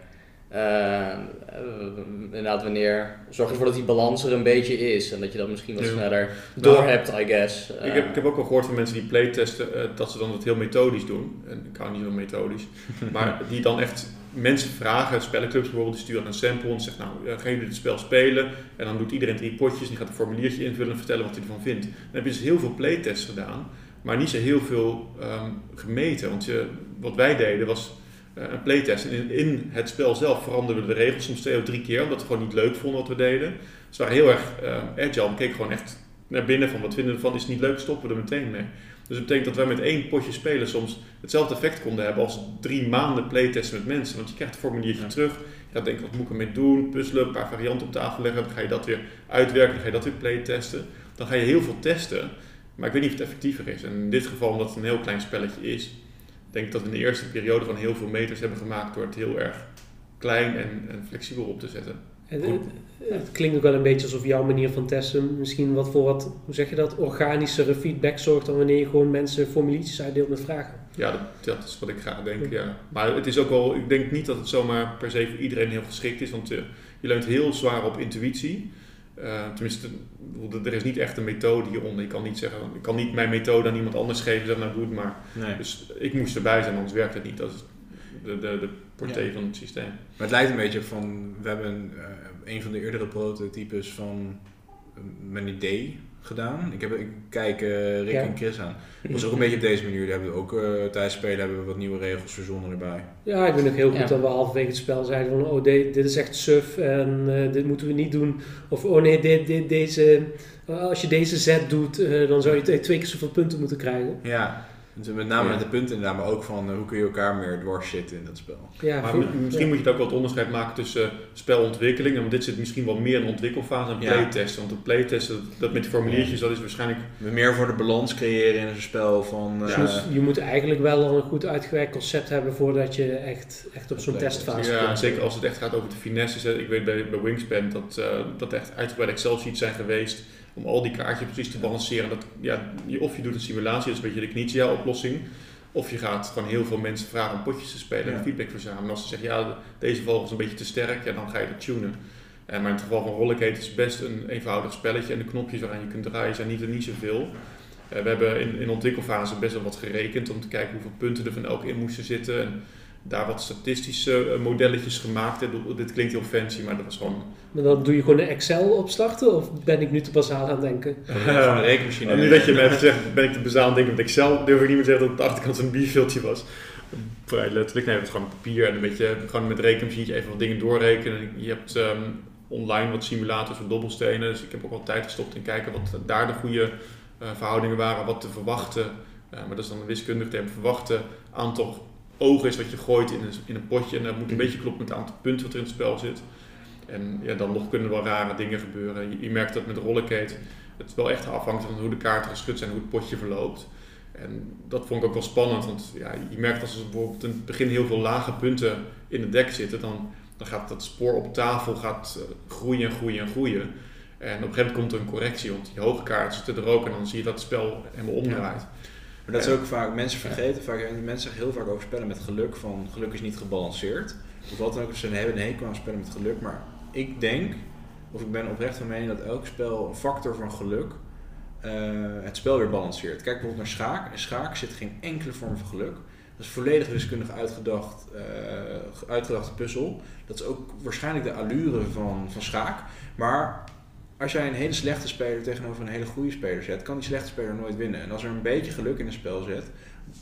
Uh, inderdaad, wanneer zorg ervoor dat die balans er een beetje is en dat je dat misschien wat sneller door hebt, I guess. ik, heb, ik heb ook al gehoord van mensen die playtesten uh, dat ze dan het heel methodisch doen. En ik hou niet zo methodisch. maar die dan echt mensen vragen, spellenclubs bijvoorbeeld, die sturen een sample en zegt nou, uh, gaan jullie het spel spelen? En dan doet iedereen drie potjes en die gaat een formuliertje invullen en vertellen wat hij ervan vindt. Dan heb je dus heel veel playtests gedaan, maar niet zo heel veel um, gemeten. Want je, wat wij deden was uh, een playtest. En in, in, het spel zelf veranderden we de regels soms twee of drie keer, omdat we gewoon niet leuk vonden wat we deden. Dus we waren heel erg uh, agile. We keken gewoon echt naar binnen van wat vinden we ervan, is het niet leuk, stoppen we er meteen mee. Dus dat betekent dat wij met één potje spelen soms hetzelfde effect konden hebben als drie maanden playtesten met mensen. Want je krijgt het formuliertje ja. terug, je gaat denken wat moet ik ermee doen, puzzelen, een paar varianten op tafel leggen, dan ga je dat weer uitwerken, dan ga je dat weer playtesten. Dan ga je heel veel testen, maar ik weet niet of het effectiever is. En in dit geval, omdat het een heel klein spelletje is, denk ik dat we in de eerste periode van heel veel meters hebben gemaakt door het heel erg klein en, en flexibel op te zetten. Het, het, het, klinkt ook wel een beetje alsof jouw manier van testen misschien wat voor wat, hoe zeg je dat, organischere feedback zorgt dan wanneer je gewoon mensen formuliertjes uitdeelt met vragen. Ja, dat, dat is wat ik graag denk, ja. Maar het is ook wel, ik denk niet dat het zomaar per se voor iedereen heel geschikt is, want uh, je leunt heel zwaar op intuïtie. Uh, tenminste, er is niet echt een methode hieronder. Je kan niet zeggen, ik kan niet mijn methode aan iemand anders geven, zeg nou doe het maar. Nee. Dus ik moest erbij zijn, anders werkt het niet. Dat is de, de, de portée ja. van het systeem. Maar het lijkt een beetje van, we hebben uh, een van de eerdere prototypes van mijn idee gedaan. Ik, heb, ik kijk uh, Rick ja. en Chris aan. Dat was ook een beetje op deze manier. Daar hebben we ook uh, tijdens spelen hebben we wat nieuwe regels verzonnen erbij. Ja, ik ben ook heel goed ja. dat we halverwege het spel zeiden van oh dit, dit is echt suf en uh, dit moeten we niet doen. Of oh nee, dit, dit, deze, als je deze zet doet, dan zou je twee keer zoveel punten moeten krijgen. Ja, Dus met name Ja. met de punten inderdaad, maar ook van eh, hoe kun je elkaar meer dwars zitten in dat spel. Ja, Maar misschien ja. moet je ook wel het onderscheid maken tussen eh, spelontwikkeling. Want dit zit misschien wel meer in de ontwikkelfase en Ja. playtesten. Want de playtesten, dat, dat met die formuliertjes, dat is waarschijnlijk... Meer voor de balans creëren in zo'n spel van... eh, Dus je moet eigenlijk wel al een goed uitgewerkt concept hebben voordat je echt, echt op zo'n testfase Ja, komt. zeker als het echt gaat over de finesses. hè. Ik weet bij, bij Wingspan dat, eh dat echt uitgebreide Excel-sheets zijn geweest om al die kaartjes precies te balanceren. Dat, ja, of je doet een simulatie, dat is een beetje de Knizia-oplossing. Of je gaat gewoon heel veel mensen vragen om potjes te spelen Ja. en feedback verzamelen. En als ze zeggen, ja, deze vogel is een beetje te sterk, ja, dan ga je dat tunen. Eh, maar in het geval van Rollergate is het best een eenvoudig spelletje. En de knopjes waaraan je kunt draaien zijn niet er niet zoveel. Eh, we hebben in, in ontwikkelfase best wel wat gerekend om te kijken hoeveel punten er van elk in moesten zitten. En daar wat statistische eh, modelletjes gemaakt. Dit klinkt heel fancy, maar dat was gewoon... Maar dan doe je gewoon een Excel opstarten of ben ik nu te bazaal aan het denken? gewoon een rekenmachine. nu dat je me hebt gezegd, ben ik te bezaal aan het denken met Excel, durf ik niet meer te zeggen dat het de achterkant van een bierveeltje was. Vrij letterlijk. Nee, het was gewoon papier en een beetje gewoon met een rekenmachine even wat dingen doorrekenen. Je hebt ehm, online wat simulators voor dobbelstenen, dus ik heb ook wel tijd gestopt in kijken wat daar de goede eh, verhoudingen waren, wat te verwachten. Eh, maar dat is dan een wiskundig term. Verwachten aantal ogen is wat je gooit in een, in een potje en dat moet een beetje kloppen met het aantal punten wat er in het spel zit. En ja, dan nog kunnen er wel rare dingen gebeuren. Je, je merkt dat met Rollercade het wel echt afhangt van hoe de kaarten geschud zijn, hoe het potje verloopt. En dat vond ik ook wel spannend, want ja, je merkt als er bijvoorbeeld in het begin heel veel lage punten in het dek zitten, dan, dan gaat dat spoor op tafel gaat, eh, groeien en groeien en groeien. En op een gegeven moment komt er een correctie, want die hoge kaarten zitten er ook en dan zie je dat het spel helemaal omdraait. Maar dat is ook vaak, mensen vergeten vaak, en mensen zeggen heel vaak over spellen met geluk, van geluk is niet gebalanceerd. Of wat dan ook, ze hebben een hekel aan spellen met geluk, maar ik denk, of ik ben oprecht van mening dat elk spel een factor van geluk eh, het spel weer balanceert. Kijk bijvoorbeeld naar schaak. In schaak zit geen enkele vorm van geluk. Dat is volledig wiskundig uitgedacht, eh, uitgedachte puzzel. Dat is ook waarschijnlijk de allure van, van schaak. Maar als jij een hele slechte speler tegenover een hele goede speler zet, kan die slechte speler nooit winnen. En als er een beetje geluk in een spel zit,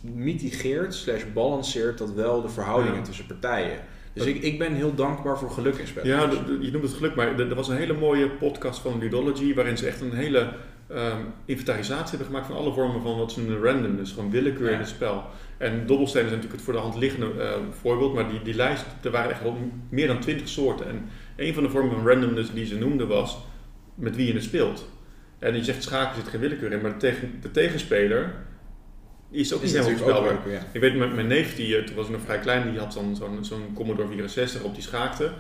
mitigeert slash balanceert dat wel de verhoudingen Ja. tussen partijen. Dus ik, ik ben heel dankbaar voor geluk in spellen. Ja, je noemt het geluk, maar er was een hele mooie podcast van Ludology waarin ze echt een hele ehm, inventarisatie hebben gemaakt van alle vormen van wat ze noemen random, dus gewoon willekeur in het spel. En dobbelstenen zijn natuurlijk het voor de hand liggende eh, voorbeeld, maar die, die lijst, er waren echt wel meer dan twintig soorten. En een van de vormen van randomness die ze noemden was met wie je het speelt. En je zegt schaken zit geen willekeur in, maar de, tegen, de tegenspeler die is ook is niet helemaal leuk, ja. Ik weet, mijn, mijn neef, die, eh, toen was ik nog vrij klein, die had dan zo'n zo'n Commodore 64 op die schaakte.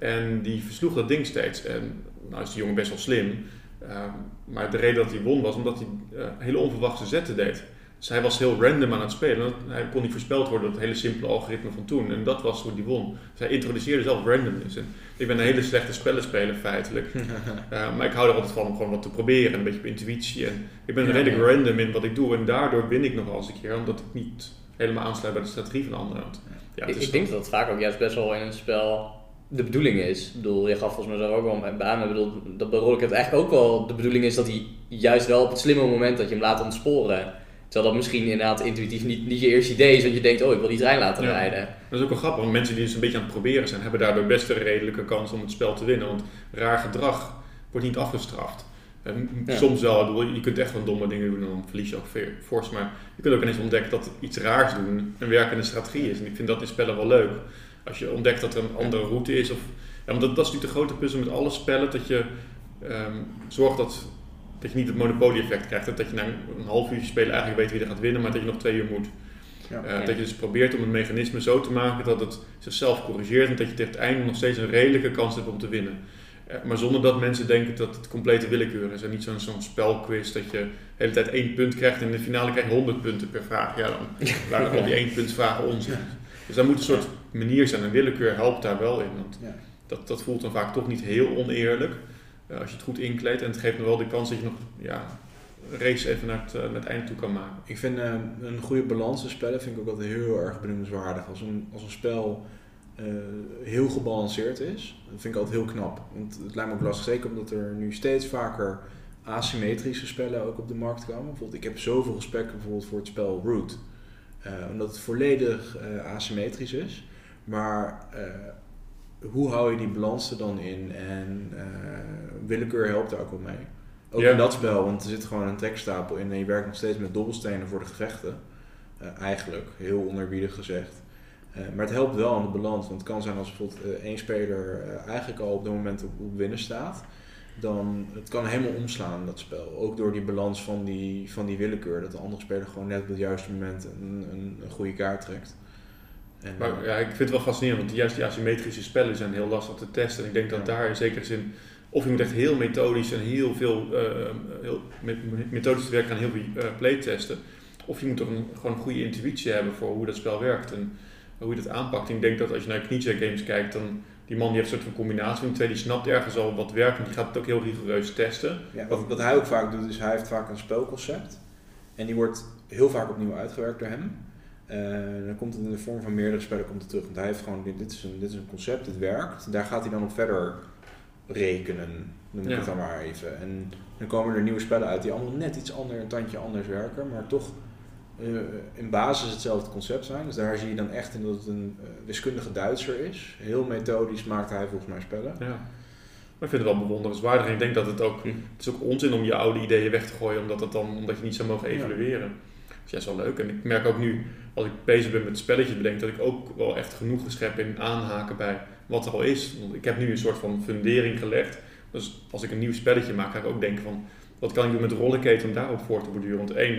En die versloeg dat ding steeds. En nou is die jongen best wel slim. Ehm, maar de reden dat hij won was omdat hij eh, hele onverwachte zetten deed. Dus hij was heel random aan het spelen. Hij kon niet voorspeld worden door het hele simpele algoritme van toen. En dat was hoe hij won. Dus hij introduceerde zelf randomness. En ik ben een hele slechte spellenspeler feitelijk. Eh, maar ik hou er altijd van om gewoon wat te proberen. Een beetje op intuïtie. En ik ben Ja, redelijk ja. random in wat ik doe. En daardoor win ik nog wel eens een keer. Omdat ik niet helemaal aansluit bij de strategie van anderen. Want, ja, het ik, ik denk dat het vaak ook juist best wel in een spel de bedoeling is. Ik bedoel, je gaf volgens mij daar ook wel bij aan. Ik bedoel, dat bij Rollercoaster eigenlijk ook wel de bedoeling is dat hij juist wel op het slimme moment dat je hem laat ontsporen. Terwijl dat misschien inderdaad intuïtief niet, niet je eerste idee is, want je denkt, oh ik wil die trein laten Ja. rijden. Dat is ook wel grappig, want mensen die dus een beetje aan het proberen zijn, hebben daardoor best een redelijke kans om het spel te winnen. Want raar gedrag wordt niet afgestraft. Ja. Soms wel, je kunt echt wel domme dingen doen en dan verlies je ook veel- fors. Maar je kunt ook ineens ontdekken dat iets raars doen een werkende strategie is. En ik vind dat in spellen wel leuk. Als je ontdekt dat er een andere route is. Of, ja, want dat, dat is natuurlijk de grote puzzel met alle spellen. Dat je ehm, zorgt dat, dat je niet het monopolie-effect krijgt. Dat je na een half uurtje spelen eigenlijk weet wie er gaat winnen, maar dat je nog twee uur moet. Ja. Eh, Ja. Dat je dus probeert om een mechanisme zo te maken dat het zichzelf corrigeert en dat je tegen het einde nog steeds een redelijke kans hebt om te winnen. Eh, maar zonder dat mensen denken dat het complete willekeur is en niet zo'n zo'n spelquiz dat je de hele tijd één punt krijgt en in de finale krijg je 100 punten per vraag. Ja, dan waren al die één punt vragen onzin. Dus daar moet een soort manier zijn en willekeur helpt daar wel in. Want Ja. dat, dat voelt dan vaak toch niet heel oneerlijk eh, als je het goed inkleedt en het geeft nog wel de kans dat je nog ja, race even naar het, eh, einde toe kan maken. Ik vind eh, een goede balans in spellen vind ik ook altijd heel erg benoemenswaardig. Als een, als een spel heel gebalanceerd is, dat vind ik altijd heel knap. Want het lijkt me ook lastig, zeker omdat er nu steeds vaker asymmetrische spellen ook op de markt komen. Bijvoorbeeld, ik heb zoveel respect bijvoorbeeld voor het spel Root. Omdat het volledig asymmetrisch is. Maar hoe hou je die balans er dan in? En eh, willekeur helpt daar ook wel mee. Ook in dat spel, want er zit gewoon een trekstapel in en je werkt nog steeds met dobbelstenen voor de gevechten. Eh, eigenlijk, heel onerbiedig gezegd. Eh, maar het helpt wel aan de balans. Want het kan zijn als bijvoorbeeld één speler eigenlijk al op dat moment op, op winnen staat. Dan het kan helemaal omslaan dat spel. Ook door die balans van die, van die willekeur. Dat de andere speler gewoon net op het juiste moment een, een, een goede kaart trekt. En, Maar ja, ik vind het wel fascinerend, want juist die asymmetrische spellen zijn heel lastig te testen. En ik denk dat daar in zekere zin, of je moet echt heel methodisch en heel veel eh, heel me- methodisch te werken aan heel veel uh, playtesten. Of je moet toch een, gewoon een goede intuïtie hebben voor hoe dat spel werkt en hoe je dat aanpakt. En ik denk dat als je naar Knizia Games kijkt, dan die man die heeft een soort van combinatie van twee, die snapt ergens al wat werkt en die gaat het ook heel rigoureus testen. Ja, wat, wat hij ook vaak doet, is hij heeft vaak een spelconcept. En die wordt heel vaak opnieuw uitgewerkt door hem. Eh, dan komt het in de vorm van meerdere spellen komt het terug. Want hij heeft gewoon, dit, is een, dit is een concept, dit werkt. Daar gaat hij dan op verder rekenen, noem ik Ja. het dan maar even. En dan komen er nieuwe spellen uit die allemaal net iets anders, een tandje anders werken. Maar toch eh, in basis hetzelfde concept zijn. Dus daar zie je dan echt in dat het een eh, wiskundige Duitser is. Heel methodisch maakt hij volgens mij spellen. Ja. Maar ik vind het wel bewonderenswaardig en ik denk dat het ook, Hm. het is ook onzin om je oude ideeën weg te gooien omdat, het dan, omdat je niet zou mogen evalueren. Ja, is wel leuk. En ik merk ook nu, als ik bezig ben met spelletjes bedenken, dat ik ook wel echt genoeg geschep in aanhaken bij wat er al is. Want ik heb nu een soort van fundering gelegd. Dus als ik een nieuw spelletje maak, ga ik ook denken van, wat kan ik doen met rollerketen om daarop voor te borduren? Want één,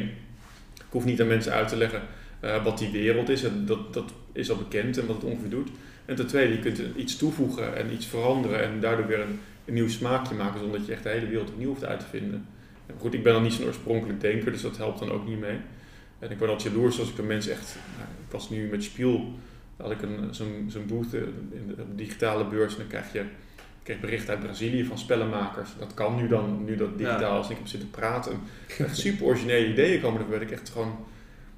ik hoef niet aan mensen uit te leggen eh, wat die wereld is. En dat, dat is al bekend en wat het ongeveer doet. En ten tweede, je kunt iets toevoegen en iets veranderen en daardoor weer een, een nieuw smaakje maken zonder dat je echt de hele wereld opnieuw hoeft uit te vinden. En goed, ik ben dan niet zo'n oorspronkelijk denker, dus dat helpt dan ook niet mee. En ik word altijd jaloers als ik een mens echt... Nou, ik was nu met Spiel, had ik een, zo'n, zo'n booth eh, in de, digitale beurs en dan krijg je kreeg bericht uit Brazilië van spellenmakers. Dat kan nu dan, nu dat digitaal is. En ik heb zitten praten. Echt super originele ideeën komen er. werd ik echt gewoon...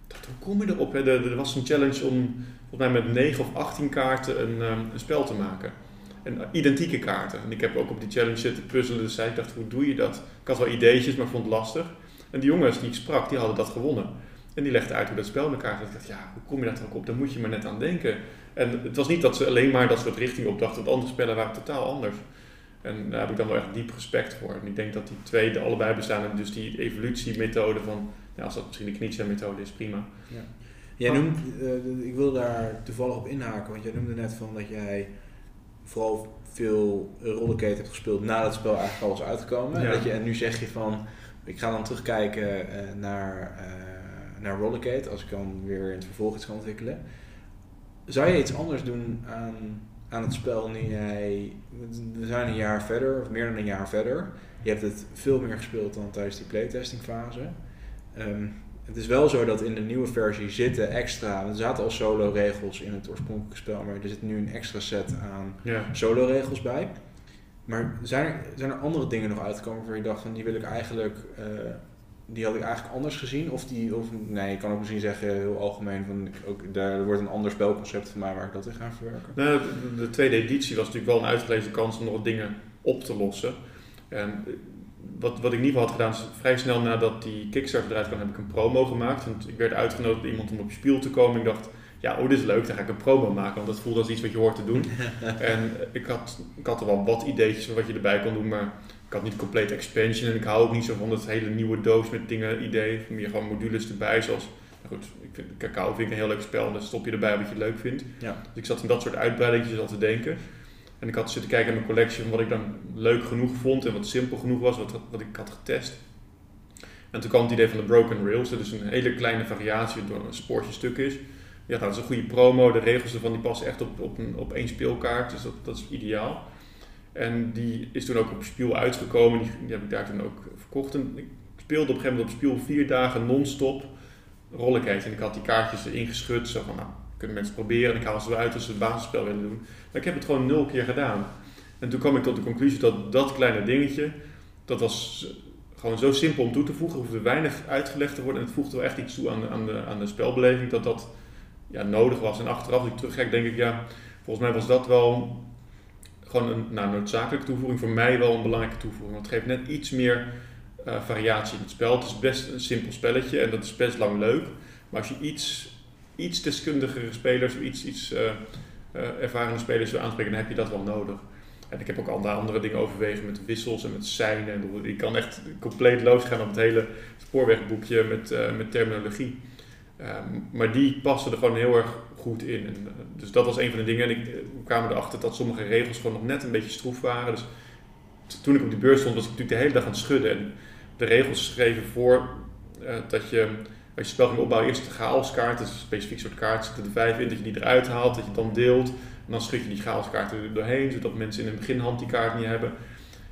dacht, hoe kom je erop? Hè? Er, er was een challenge om volgens mij met 9 of 18 kaarten een, ehm, een spel te maken. En identieke kaarten. En ik heb ook op die challenge zitten puzzelen. Dus ik dacht, hoe doe je dat? Ik had wel ideetjes, maar vond het lastig. En die jongens die ik sprak, die hadden dat gewonnen. En die legden uit hoe dat spel in elkaar zat. Ik dacht, ja, hoe kom je daar ook op? Daar moet je maar net aan denken. En het was niet dat ze alleen maar dat soort richting opdachten. Want andere spellen waren totaal anders. En daar heb ik dan wel echt diep respect voor. En ik denk dat die twee er allebei bestaan. En dus die evolutiemethode van... Ja, als dat misschien de Knizia-methode is, prima. Jij noemt, eh, ik wil daar toevallig op inhaken, want jij noemde net van dat jij vooral veel Rollercade hebt gespeeld nadat het spel eigenlijk al was uitgekomen. Ja. En, dat je, en nu zeg je van, ik ga dan terugkijken eh, naar, eh naar Rollercade als ik dan weer in het vervolg iets kan ontwikkelen. Zou je iets anders doen aan, aan het spel nu jij, we zijn een jaar verder, of meer dan een jaar verder. Je hebt het veel meer gespeeld dan tijdens die playtesting fase. Ehm, het is wel zo dat in de nieuwe versie zitten extra, er zaten al solo regels in het oorspronkelijke spel, maar er zit nu een extra set aan Ja. solo regels bij. Maar zijn er, zijn er andere dingen nog uitgekomen waar je dacht van die wil ik eigenlijk, eh, die had ik eigenlijk anders gezien? Of die, of nee, je kan ook misschien zeggen heel algemeen van ik ook, daar wordt een ander spelconcept van mij waar ik dat in ga verwerken. Nou, de, de tweede editie was natuurlijk wel een uitgelezen kans om nog wat dingen op te lossen. En eh, wat, wat ik in ieder geval had gedaan, is vrij snel nadat die Kickstarter eruit kwam, heb ik een promo gemaakt. Want ik werd uitgenodigd door iemand om op spiel te komen. Ik dacht, ja, oh, dit is leuk, dan ga ik een promo maken. Want dat voelde als iets wat je hoort te doen. en ik had, ik had er wel wat ideetjes van wat je erbij kon doen, maar ik had niet een complete expansion. En ik hou ook niet zo van dat hele nieuwe doos met dingen, ideeën. Meer gewoon modules erbij, zoals... Nou goed, ik vind, Cacao vind ik een heel leuk spel. En dan stop je erbij wat je leuk vindt. Ja. Dus ik zat in dat soort uitbreidingjes al te denken. En ik had zitten kijken naar mijn collectie van wat ik dan leuk genoeg vond en wat simpel genoeg was, wat, wat ik had getest. En toen kwam het idee van de Broken Rails, dat is een hele kleine variatie door een spoortje stuk is. Ja, nou, dat is een goede promo, de regels ervan die passen echt op, op, een, op één speelkaart, dus dat, dat is ideaal. En die is toen ook op Spiel uitgekomen, die, heb ik daar toen ook verkocht. En ik speelde op een gegeven moment op Spiel vier dagen non-stop rollercade. En ik had die kaartjes erin geschud, zo van, nou, kunnen mensen proberen en ik haal ze eruit als ze het basisspel willen doen. Maar ik heb het gewoon nul keer gedaan. En toen kwam ik tot de conclusie dat dat kleine dingetje, dat was gewoon zo simpel om toe te voegen. Er hoefde weinig uitgelegd te worden en het voegde wel echt iets toe aan de, aan de, aan de spelbeleving dat dat ja, nodig was. En achteraf, als ik terugkijk, denk ik, ja, volgens mij was dat wel gewoon een nou, noodzakelijke toevoeging. Voor mij wel een belangrijke toevoeging. Want het geeft net iets meer eh, variatie in het spel. Het is best een simpel spelletje en dat is best lang leuk. Maar als je iets, iets deskundigere spelers, of iets, iets eh, ervarende spelers wil aanspreken, dan heb je dat wel nodig. En ik heb ook al andere dingen overwegen met wissels en met seinen. En ik kan echt compleet losgaan op het hele spoorwegboekje met, met terminologie. Ehm, maar die passen er gewoon heel erg goed in. En, eh, dus dat was een van de dingen. En ik, eh, we kwamen erachter dat sommige regels gewoon nog net een beetje stroef waren. Dus toen ik op die beurs stond, was ik natuurlijk de hele dag aan het schudden. En de regels schreven voor eh, dat je, als je spel ging opbouwen, eerst de chaoskaart, dus een specifiek soort kaart, zitten er vijf in, dat je die eruit haalt, dat je het dan deelt. En dan schud je die chaoskaart er doorheen, zodat mensen in een beginhand die kaart niet hebben.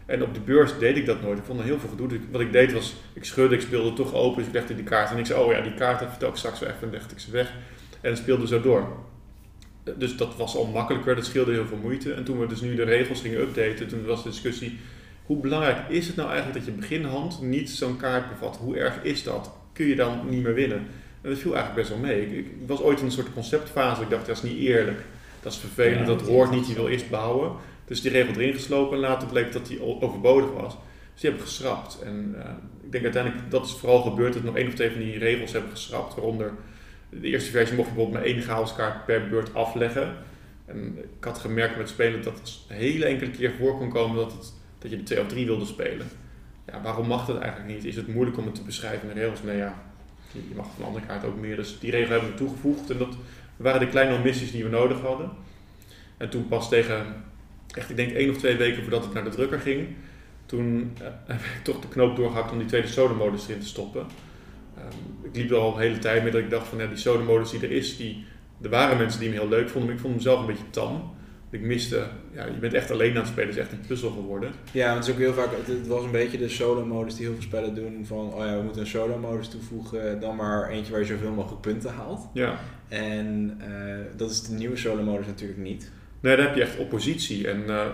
En op de beurs deed ik dat nooit. Ik vond er heel veel gedoe. Dus wat ik deed was, ik schudde, ik speelde toch open, dus ik legde die kaart. En ik zei, oh ja, die kaart dat vertel ik straks wel even. En legde ik ze weg. En het speelde zo door. Dus dat was al makkelijker, dat scheelde heel veel moeite. En toen we dus nu de regels gingen updaten, toen was de discussie... Hoe belangrijk is het nou eigenlijk dat je beginhand niet zo'n kaart bevat? Hoe erg is dat? Kun je dan niet meer winnen? En dat viel eigenlijk best wel mee. Ik, ik was ooit in een soort conceptfase. Ik dacht, dat is niet eerlijk. Dat is vervelend, Ja, dat hoort niet. Je wil eerst bouwen. Dus die regel erin geslopen en later bleek dat die overbodig was. Dus die heb ik geschrapt. En eh, ik denk uiteindelijk, dat is vooral gebeurd, dat nog één of twee van die regels hebben geschrapt. Waaronder de eerste versie mocht bijvoorbeeld maar één chaoskaart per beurt afleggen. En ik had gemerkt met spelen dat het een hele enkele keer voor kon komen dat, het, dat je er twee of drie wilde spelen. Ja, waarom mag dat eigenlijk niet? Is het moeilijk om het te beschrijven in de regels? Nee, ja, je mag van de andere kaart ook meer. Dus die regel hebben we toegevoegd. En dat waren de kleine omissies die we nodig hadden. En toen pas tegen, echt ik denk één of twee weken voordat het naar de drukker ging, toen eh, heb ik toch de knoop doorgehakt om die tweede sodemodus erin te stoppen. Ehm, ik liep er al een hele tijd mee dat ik dacht van ja, die sodemodus die er is, die, er waren mensen die hem heel leuk vonden, maar ik vond hem zelf een beetje tam. Ik miste, ja, je bent echt alleen aan het spelen, het is echt een puzzel geworden. Ja, want het is ook heel vaak, het, het was een beetje de solo-modus die heel veel spellen doen. Van, oh ja, we moeten een solo-modus toevoegen, dan maar eentje waar je zoveel mogelijk punten haalt. Ja. En eh, dat is de nieuwe solo-modus natuurlijk niet. Nee, dan heb je echt oppositie. En eh,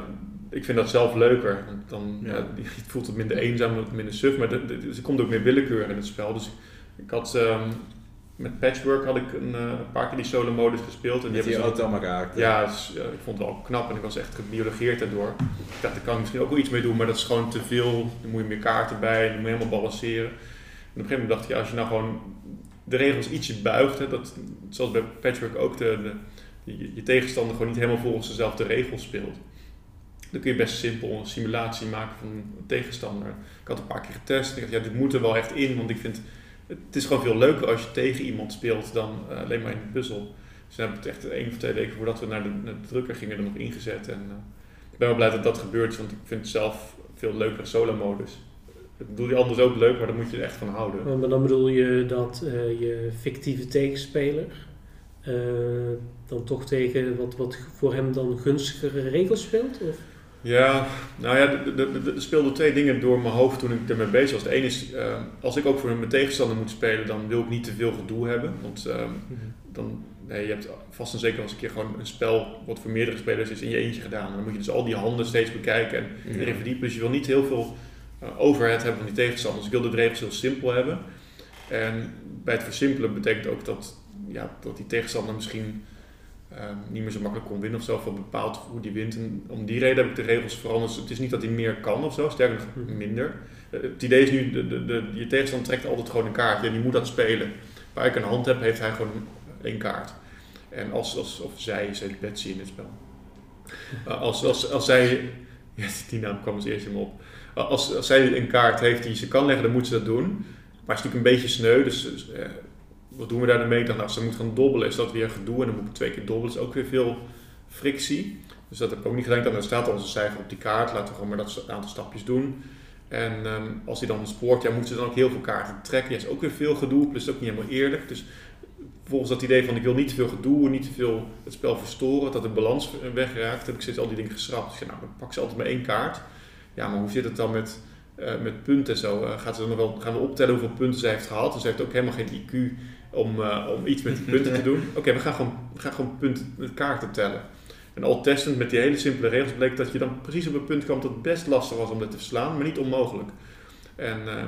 ik vind dat zelf leuker. Dan Ja. ja. je voelt het minder eenzaam, minder suf. Maar er komt ook meer willekeur in het spel. Dus ik had ehm, met Patchwork had ik een, eh, een paar keer die solo modus gespeeld. En die die hebben ze- auto raakt. ja, dus, ja, ik vond het wel knap en ik was echt gebiologeerd daardoor. Ik dacht, daar kan ik misschien ook wel iets mee doen, maar dat is gewoon te veel. Dan moet je meer kaarten bij dan moet je helemaal balanceren. En op een gegeven moment dacht ik, ja, als je nou gewoon de regels ietsje buigt, hè, dat, zoals bij Patchwork ook de, de, je, je tegenstander gewoon niet helemaal volgens dezelfde regels speelt. Dan kun je best simpel een simulatie maken van een tegenstander. Ik had een paar keer getest en ik dacht, ja, dit moet er wel echt in, want ik vind het is gewoon veel leuker als je tegen iemand speelt dan eh, alleen maar in een puzzel. Dus dan heb ik het echt één of twee weken voordat we naar de, de drukker gingen er nog ingezet. En eh, ik ben wel blij dat dat gebeurd is, want ik vind het zelf veel leuker solo-modus. Ik bedoel, die anders ook leuk, maar daar moet je er echt van houden. Maar dan bedoel je dat eh, je fictieve tegenspeler dan toch tegen wat, wat voor hem dan gunstigere regels speelt? Of? Ja, nou ja, er- speelden twee dingen door mijn hoofd toen ik ermee bezig was. De ene is, eh, als ik ook voor mijn tegenstander moet spelen, dan wil ik niet te veel gedoe hebben. Want ehm, dan, nee, je hebt vast en zeker als een keer gewoon een spel wat voor meerdere spelers is in je eentje gedaan. En dan moet je dus al die handen steeds bekijken en Ja. erin verdiepen. Dus je wil niet heel veel eh, overhead hebben van die tegenstanders. Dus ik wilde de regels heel simpel hebben. En bij het versimpelen betekent ook dat, ja, dat die tegenstander misschien ehm, niet meer zo makkelijk kon winnen of zo. Wel bepaalt hoe die wint. En om die reden heb ik de regels veranderd. Dus het is niet dat hij meer kan of zo, sterker nog Mhm. minder. Eh, het idee is nu, de, de, de, je tegenstander trekt altijd gewoon een kaart. En die moet dat spelen. Waar ik een hand heb, heeft hij gewoon één kaart. En als, als of zij, is Betsy in dit spel. Uh, als, als, als zij, ja, die naam kwam als eerste in me op. Uh, als, als zij een kaart heeft die ze kan leggen, dan moet ze dat doen. Maar het is natuurlijk een beetje sneu, dus dus, eh, wat doen we daar dan mee? Dan als ze moet gaan dobbelen, is dat weer gedoe. En dan moet ik twee keer dobbelen, is ook weer veel frictie. Dus dat heb ik ook niet gedaan. Dan staat onze cijfer op die kaart, laten we gewoon maar dat aantal stapjes doen. En ehm, als hij dan spoort, ja, moet ze dan ook heel veel kaarten trekken. Ja, is ook weer veel gedoe, plus ook niet helemaal eerlijk. Dus volgens dat idee van ik wil niet te veel gedoe, niet te veel het spel verstoren, dat de balans wegraakt, heb ik steeds al die dingen geschrapt. Dus nou, dan pak ze altijd maar één kaart. Ja, maar hoe zit het dan met, eh, met punten en zo? Eh, gaat ze dan wel, gaan we optellen hoeveel punten ze heeft gehad? Dus ze heeft ook helemaal geen IQ om, eh, om iets met die punten te doen. Oké, we gaan gewoon, we gaan gewoon punten met kaarten tellen. En al testend met die hele simpele regels bleek dat je dan precies op een punt kwam dat het best lastig was om dat te verslaan, maar niet onmogelijk. En eh,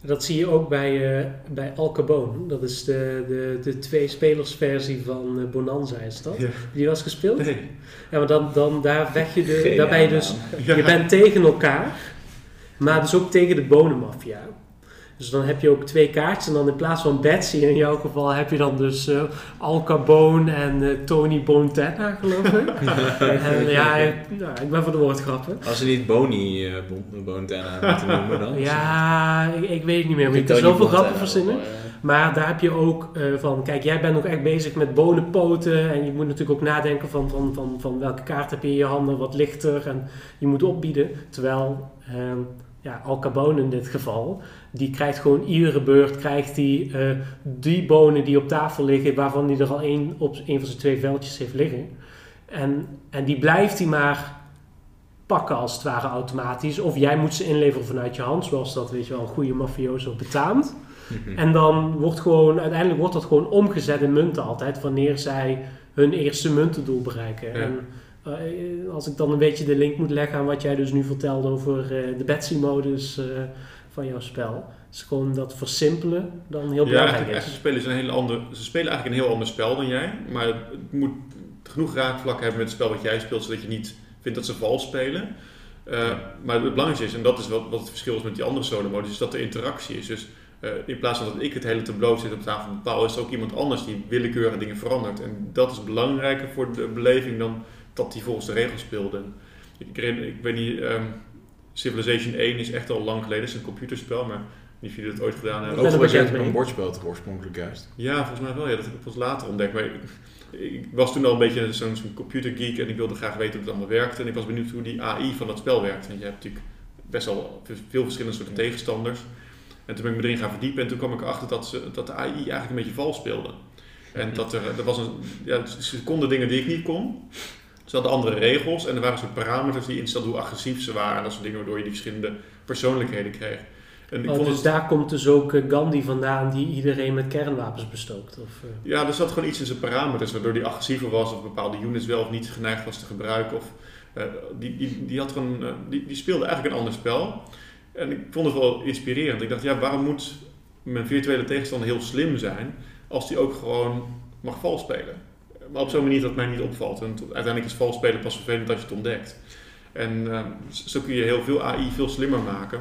Dat zie je ook bij, eh bij Al Capone. Dat is de, de, de twee-spelersversie van eh, Bonanza, is dat? Ja. Die was gespeeld? nee. Ja, maar dan, dan daar vecht je de... Geniaal Daar ben je dus... Ja. Je bent tegen elkaar, maar dus ook tegen de bonenmafia. Dus dan heb je ook twee kaartjes en dan in plaats van Betsy in jouw geval heb je dan dus eh, Al Capone en eh, Tony Bontana geloof ik. en, ja, ik, nou, ik ben voor de woordgrappen. Als ze niet Boni uh, Bontana moeten noemen dan. Ja, ik, ik weet het niet meer, maar je kunt zoveel grappen verzinnen. wel. Maar daar heb je ook eh, van, kijk, jij bent ook echt bezig met bonenpoten. En je moet natuurlijk ook nadenken van, van, van, van welke kaart heb je in je handen, wat ligt er. En je moet opbieden. Terwijl, ehm, ja, Al Capone in dit geval, die krijgt gewoon iedere beurt, krijgt die, eh, die bonen die op tafel liggen, waarvan hij er al één op een van zijn twee veldjes heeft liggen. En, en die blijft hij maar pakken als het ware automatisch. Of jij moet ze inleveren vanuit je hand, zoals dat weet je wel een goede mafioso betaamt. Mhm. En dan wordt gewoon, uiteindelijk wordt dat gewoon omgezet in munten altijd, wanneer zij hun eerste muntendoel bereiken. Ja. En eh, als ik dan een beetje de link moet leggen aan wat jij dus nu vertelde over eh, de Betsy-modus van jouw spel, is gewoon dat versimpelen dan heel Ja, belangrijk eigenlijk, is. eigenlijk spelen ze, een hele ander, ze spelen eigenlijk een heel ander spel dan jij. Maar het moet genoeg raakvlakken hebben met het spel wat jij speelt, zodat je niet vindt dat ze vals spelen. Eh, Maar het belangrijkste is, en dat is wat, wat het verschil is met die andere solo-modus, is dat er interactie is. Dus eh, in plaats van dat ik het hele tableau zit op tafel bepaal, is er ook iemand anders die willekeurige dingen verandert. En dat is belangrijker voor de beleving dan dat die volgens de regels speelde. Ik, ik weet niet, ehm, Civilization 1 is echt al lang geleden, het is een computerspel, maar niet of jullie het ooit gedaan hebben. ben Ook gebaseerd bekend op een bordspel toch oorspronkelijk juist. Ja, volgens mij wel. Ja, dat heb ik pas later ontdekt. Maar ik, ik was toen al een beetje zo'n zo'n computergeek en ik wilde graag weten hoe het allemaal werkte. En ik was benieuwd hoe die AI van dat spel werkt. Want je hebt natuurlijk best wel veel verschillende soorten tegenstanders. En toen ben ik me erin gaan verdiepen en toen kwam ik erachter dat, ze, dat de AI eigenlijk een beetje vals speelde. En dat er, er was een, ja, ze konden dingen die ik niet kon. Ze hadden andere regels en er waren soort parameters die instelden hoe agressief ze waren. En dat soort dingen waardoor je die verschillende persoonlijkheden kreeg. En ik Oh, vond dus het, daar komt dus ook eh, Gandhi vandaan die iedereen met kernwapens bestookt. Of, eh, Ja, er zat gewoon iets in zijn parameters waardoor die agressiever was of bepaalde units wel of niet geneigd was te gebruiken. Of, eh, die, die, die, had gewoon, die, die speelde eigenlijk een ander spel. En ik vond het wel inspirerend. Ik dacht, ja, waarom moet mijn virtuele tegenstander heel slim zijn als die ook gewoon mag vals spelen? Maar op zo'n manier dat het mij niet opvalt. En tot- uiteindelijk is vals spelen pas vervelend als je het ontdekt. En eh, zo kun je heel veel AI veel slimmer maken.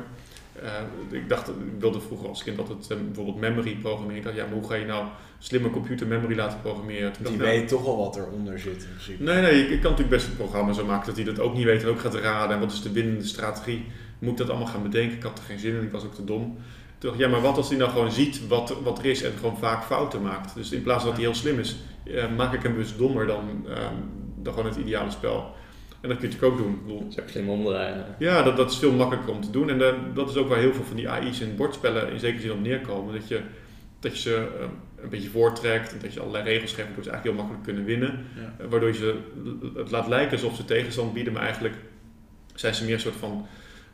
Eh, ik dacht, ik wilde vroeger als kind altijd eh, bijvoorbeeld memory programmeren. Ik dacht, ja, maar hoe ga je nou slimme computer memory laten programmeren? Toen Die ik, weet toch al wat eronder zit in principe. Nee, nee, ik, ik kan natuurlijk best een programma zo maken dat hij dat ook niet weet en ook gaat raden. En wat is de winnende strategie? Moet ik dat allemaal gaan bedenken? Ik had er geen zin in, ik was ook te dom. Toen dacht ja, maar wat als hij nou gewoon ziet wat, er- wat er is en gewoon vaak fouten maakt? Dus in plaats van dat hij heel slim is, maak ik hem dus dommer dan, ehm, dan gewoon het ideale spel. En dat kun je natuurlijk ook doen. Bedoel, Dat is ook slim omdraaien. ja, dat, dat is veel makkelijker om te doen. En eh, dat is ook waar heel veel van die AI's in bordspellen in zekere zin op neerkomen. Dat je, dat je ze eh, een beetje voortrekt en dat je allerlei regels geeft waardoor ze eigenlijk heel makkelijk kunnen winnen. Ja. Eh, Waardoor je ze het laat lijken alsof ze tegenstand bieden, maar eigenlijk zijn ze meer een soort van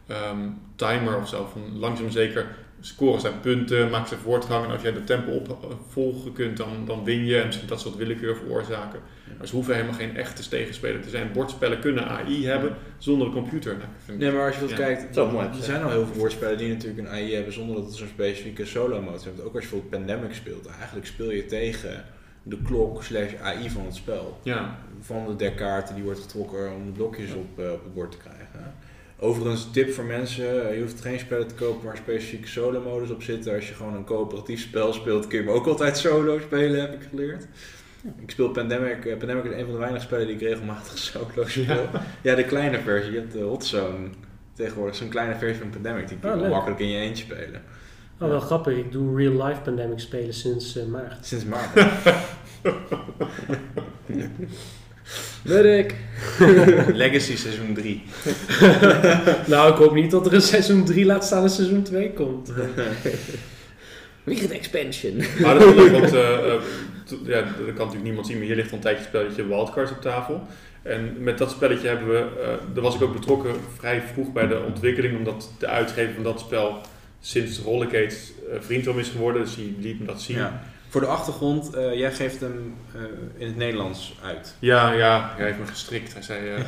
ehm, timer of zo. Van langzaam zeker scoren zijn punten, maken ze voortgang. En als jij de tempo opvolgen kunt, dan, dan win je. En misschien dat soort willekeur veroorzaken. Maar ze hoeven helemaal geen echte tegenspeler te zijn. Bordspellen kunnen AI hebben zonder een computer. Nou, Nee, maar als je dat Ja. kijkt, Zo mooi. er zijn al heel veel woordspellen die natuurlijk een AI hebben zonder dat het zo'n specifieke solo-mode heeft. Ook als je bijvoorbeeld Pandemic speelt, eigenlijk speel je tegen de klok slash AI van het spel. Ja, Van de dekkaarten die wordt getrokken om de blokjes op, eh, op het bord te krijgen. Overigens, tip voor mensen, eh, je hoeft geen spellen te kopen waar specifieke solo-modus op zitten. Als je gewoon een coöperatief spel speelt, kun je hem ook altijd solo spelen, heb ik geleerd. Ik speel Pandemic. eh, Pandemic is een van de weinige spellen die ik regelmatig solo speel. Ja, de kleine versie. Je hebt de Hot Zone tegenwoordig. Zo'n kleine versie van Pandemic. Die kun je Oh, makkelijk in je eentje spelen. Oh, wel grappig. Ik doe real-life pandemic spelen sinds eh, maart. Sinds maart. Medic! Legacy seizoen 3. nou, ik hoop niet dat er een seizoen 3 laat staan en seizoen 2 komt. Weer een expansion. maar dat is want eh, eh, ja, dat kan natuurlijk niemand zien, maar hier ligt al een tijdje het spelletje Wildcards op tafel. En met dat spelletje hebben we, eh, daar was ik ook betrokken vrij vroeg bij de ontwikkeling, omdat de uitgever van dat spel sinds Rollergate eh, vriend van me is geworden, dus die liet me dat zien. Ja. Voor de achtergrond, eh, jij geeft hem eh, in het Nederlands uit. Ja, ja, hij heeft me gestrikt. Hij zei, eh,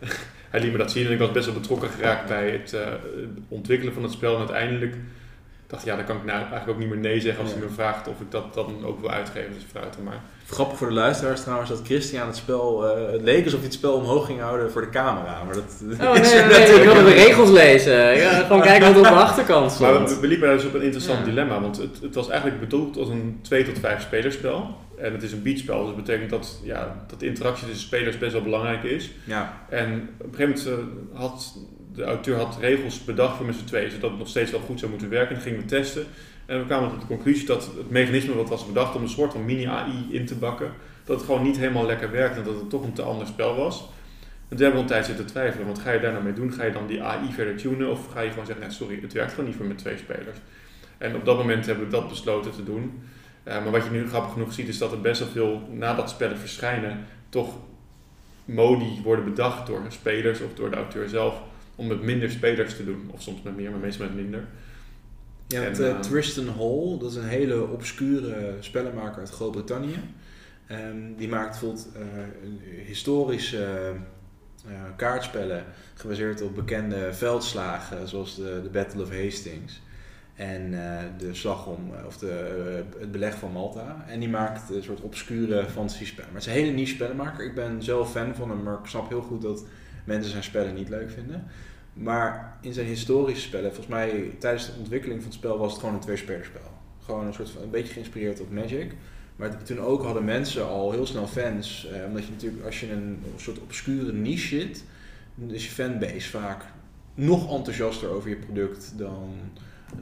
hij liet me dat zien en ik was best wel betrokken geraakt bij het ontwikkelen van het spel. En uiteindelijk dacht ik, ja, dan kan ik nou eigenlijk ook niet meer nee zeggen als hij me vraagt of ik dat dan ook wil uitgeven. Dus vooruit maar. Grappig voor de luisteraars trouwens dat Christian het spel, eh, het leek alsof hij het spel omhoog ging houden voor de camera. Maar dat, Oh nee, nee, nee, ik wilde de regels lezen. Ja, gewoon kijken wat op de achterkant Maar stond. we, we liepen daar dus op een interessant Ja. dilemma, want het, het was eigenlijk bedoeld als een 2 tot 5 spelerspel. En het is een beatspel, dus dat betekent dat, ja, dat de interactie tussen spelers best wel belangrijk is. Ja, En op een gegeven moment eh, had de auteur had regels bedacht voor met z'n tweeën, zodat het nog steeds wel goed zou moeten werken. En gingen we testen. En we kwamen tot de conclusie dat het mechanisme wat was bedacht om een soort van mini-AI in te bakken, dat het gewoon niet helemaal lekker werkte en dat het toch een te ander spel was. En toen hebben we een tijd zitten twijfelen, want ga je daar nou mee doen? Ga je dan die AI verder tunen of ga je gewoon zeggen, nee, sorry, het werkt gewoon niet voor met twee spelers. En op dat moment hebben we dat besloten te doen. Uh, maar wat je nu grappig genoeg ziet, is dat er best wel veel, nadat spellen verschijnen, toch modi worden bedacht door spelers of door de auteur zelf om met minder spelers te doen. Of soms met meer, maar meestal met minder. Ja, en, uh, Tristan Hall, dat is een hele obscure spellenmaker uit Groot-Brittannië. Um, die maakt bijvoorbeeld uh, historische uh, kaartspellen gebaseerd op bekende veldslagen, zoals de, de Battle of Hastings en de slag om, of de, het beleg van Malta. En die maakt een soort obscure fantasiespellen. Maar het is een hele niche spellenmaker. Ik ben zelf fan van hem, maar ik snap heel goed dat mensen zijn spellen niet leuk vinden. Maar in zijn historische spellen, volgens mij tijdens de ontwikkeling van het spel was het gewoon een tweespelerspel. Gewoon een soort van, een beetje geïnspireerd op Magic. Maar toen ook hadden mensen al heel snel fans. Eh, omdat je natuurlijk, als je in een soort obscure niche zit, dan is je fanbase vaak nog enthousiaster over je product dan,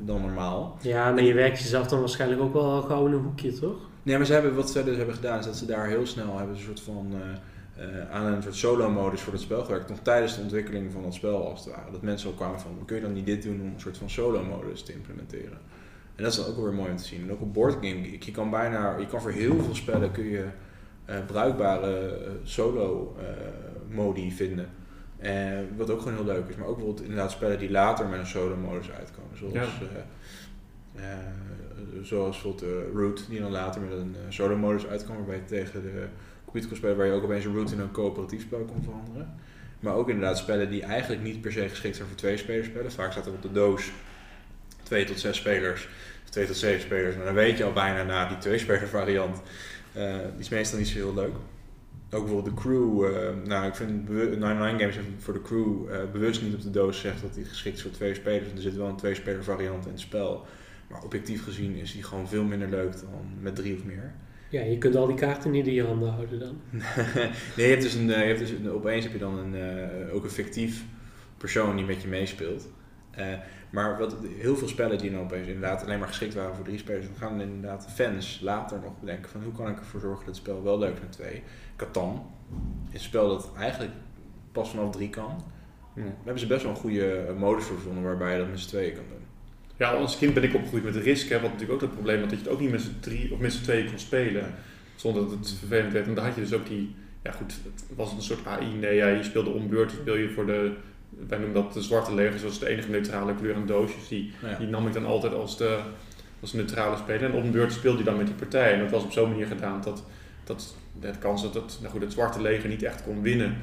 dan normaal. Ja, maar je werkt jezelf dan waarschijnlijk ook wel gauw in een hoekje, toch? Nee, maar ze hebben, wat ze dus hebben gedaan, is dat ze daar heel snel hebben een soort van... Uh, uh, aan een soort solo-modus voor het spel gewerkt. Nog tijdens de ontwikkeling van het spel, als het ware. Dat mensen ook kwamen van, kun je dan niet dit doen om een soort van solo-modus te implementeren? En dat is dan ook weer mooi om te zien. En ook op Board Game Geek, je kan bijna, je kan voor heel veel spellen kun je uh, bruikbare uh, solo-modi vinden. wat ook gewoon heel leuk is. Maar ook bijvoorbeeld inderdaad spellen die later met een solo-modus uitkomen. Zoals, ja. zoals bijvoorbeeld Root, die dan later met een solo-modus uitkomt, waarbij je tegen de computer waar je ook opeens een route in een coöperatief spel kon veranderen. Maar ook inderdaad spellen die eigenlijk niet per se geschikt zijn voor twee spelers spelen. Vaak staat er op de doos twee tot zes spelers, twee tot zeven spelers. Maar dan weet je al bijna na die twee speler variant. Uh, die is meestal niet zo heel leuk. Ook bijvoorbeeld de crew. Uh, nou, ik vind 99 Games voor de crew uh, bewust niet op de doos zegt dat die geschikt is voor twee spelers. Er zit wel een twee speler variant in het spel. Maar objectief gezien is die gewoon veel minder leuk dan met drie of meer. Ja, je kunt al die kaarten niet in je handen houden dan. nee, je hebt dus, een, je hebt dus een, opeens heb je dan een, uh, ook een fictief persoon die met je meespeelt. Uh, maar wat, heel veel spellen die dan opeens inderdaad alleen maar geschikt waren voor drie spelers, dan gaan inderdaad fans later nog bedenken van hoe kan ik ervoor zorgen dat het spel wel leuk is met twee. Catan is een spel dat eigenlijk pas vanaf drie kan. Ja. Daar hebben ze best wel een goede modus voor gevonden waarbij je dat met z'n tweeën kan doen. Ja, als kind ben ik opgegroeid met de risk, hè, wat natuurlijk ook het probleem had dat je het ook niet met z'n drie of met z'n tweeën kon spelen. Zonder dat het vervelend werd. En dan had je dus ook die, ja goed, het was een soort AI. Nee, ja, je speelde ombeurt, speel je voor de, wij noemen dat de zwarte leger, zoals de enige neutrale kleur en doosjes. Die, ja. die nam ik dan altijd als de, als neutrale speler. En op een beurt speelde je dan met die partij. En dat was op zo'n manier gedaan dat, dat de kans dat het, nou goed, het zwarte leger niet echt kon winnen.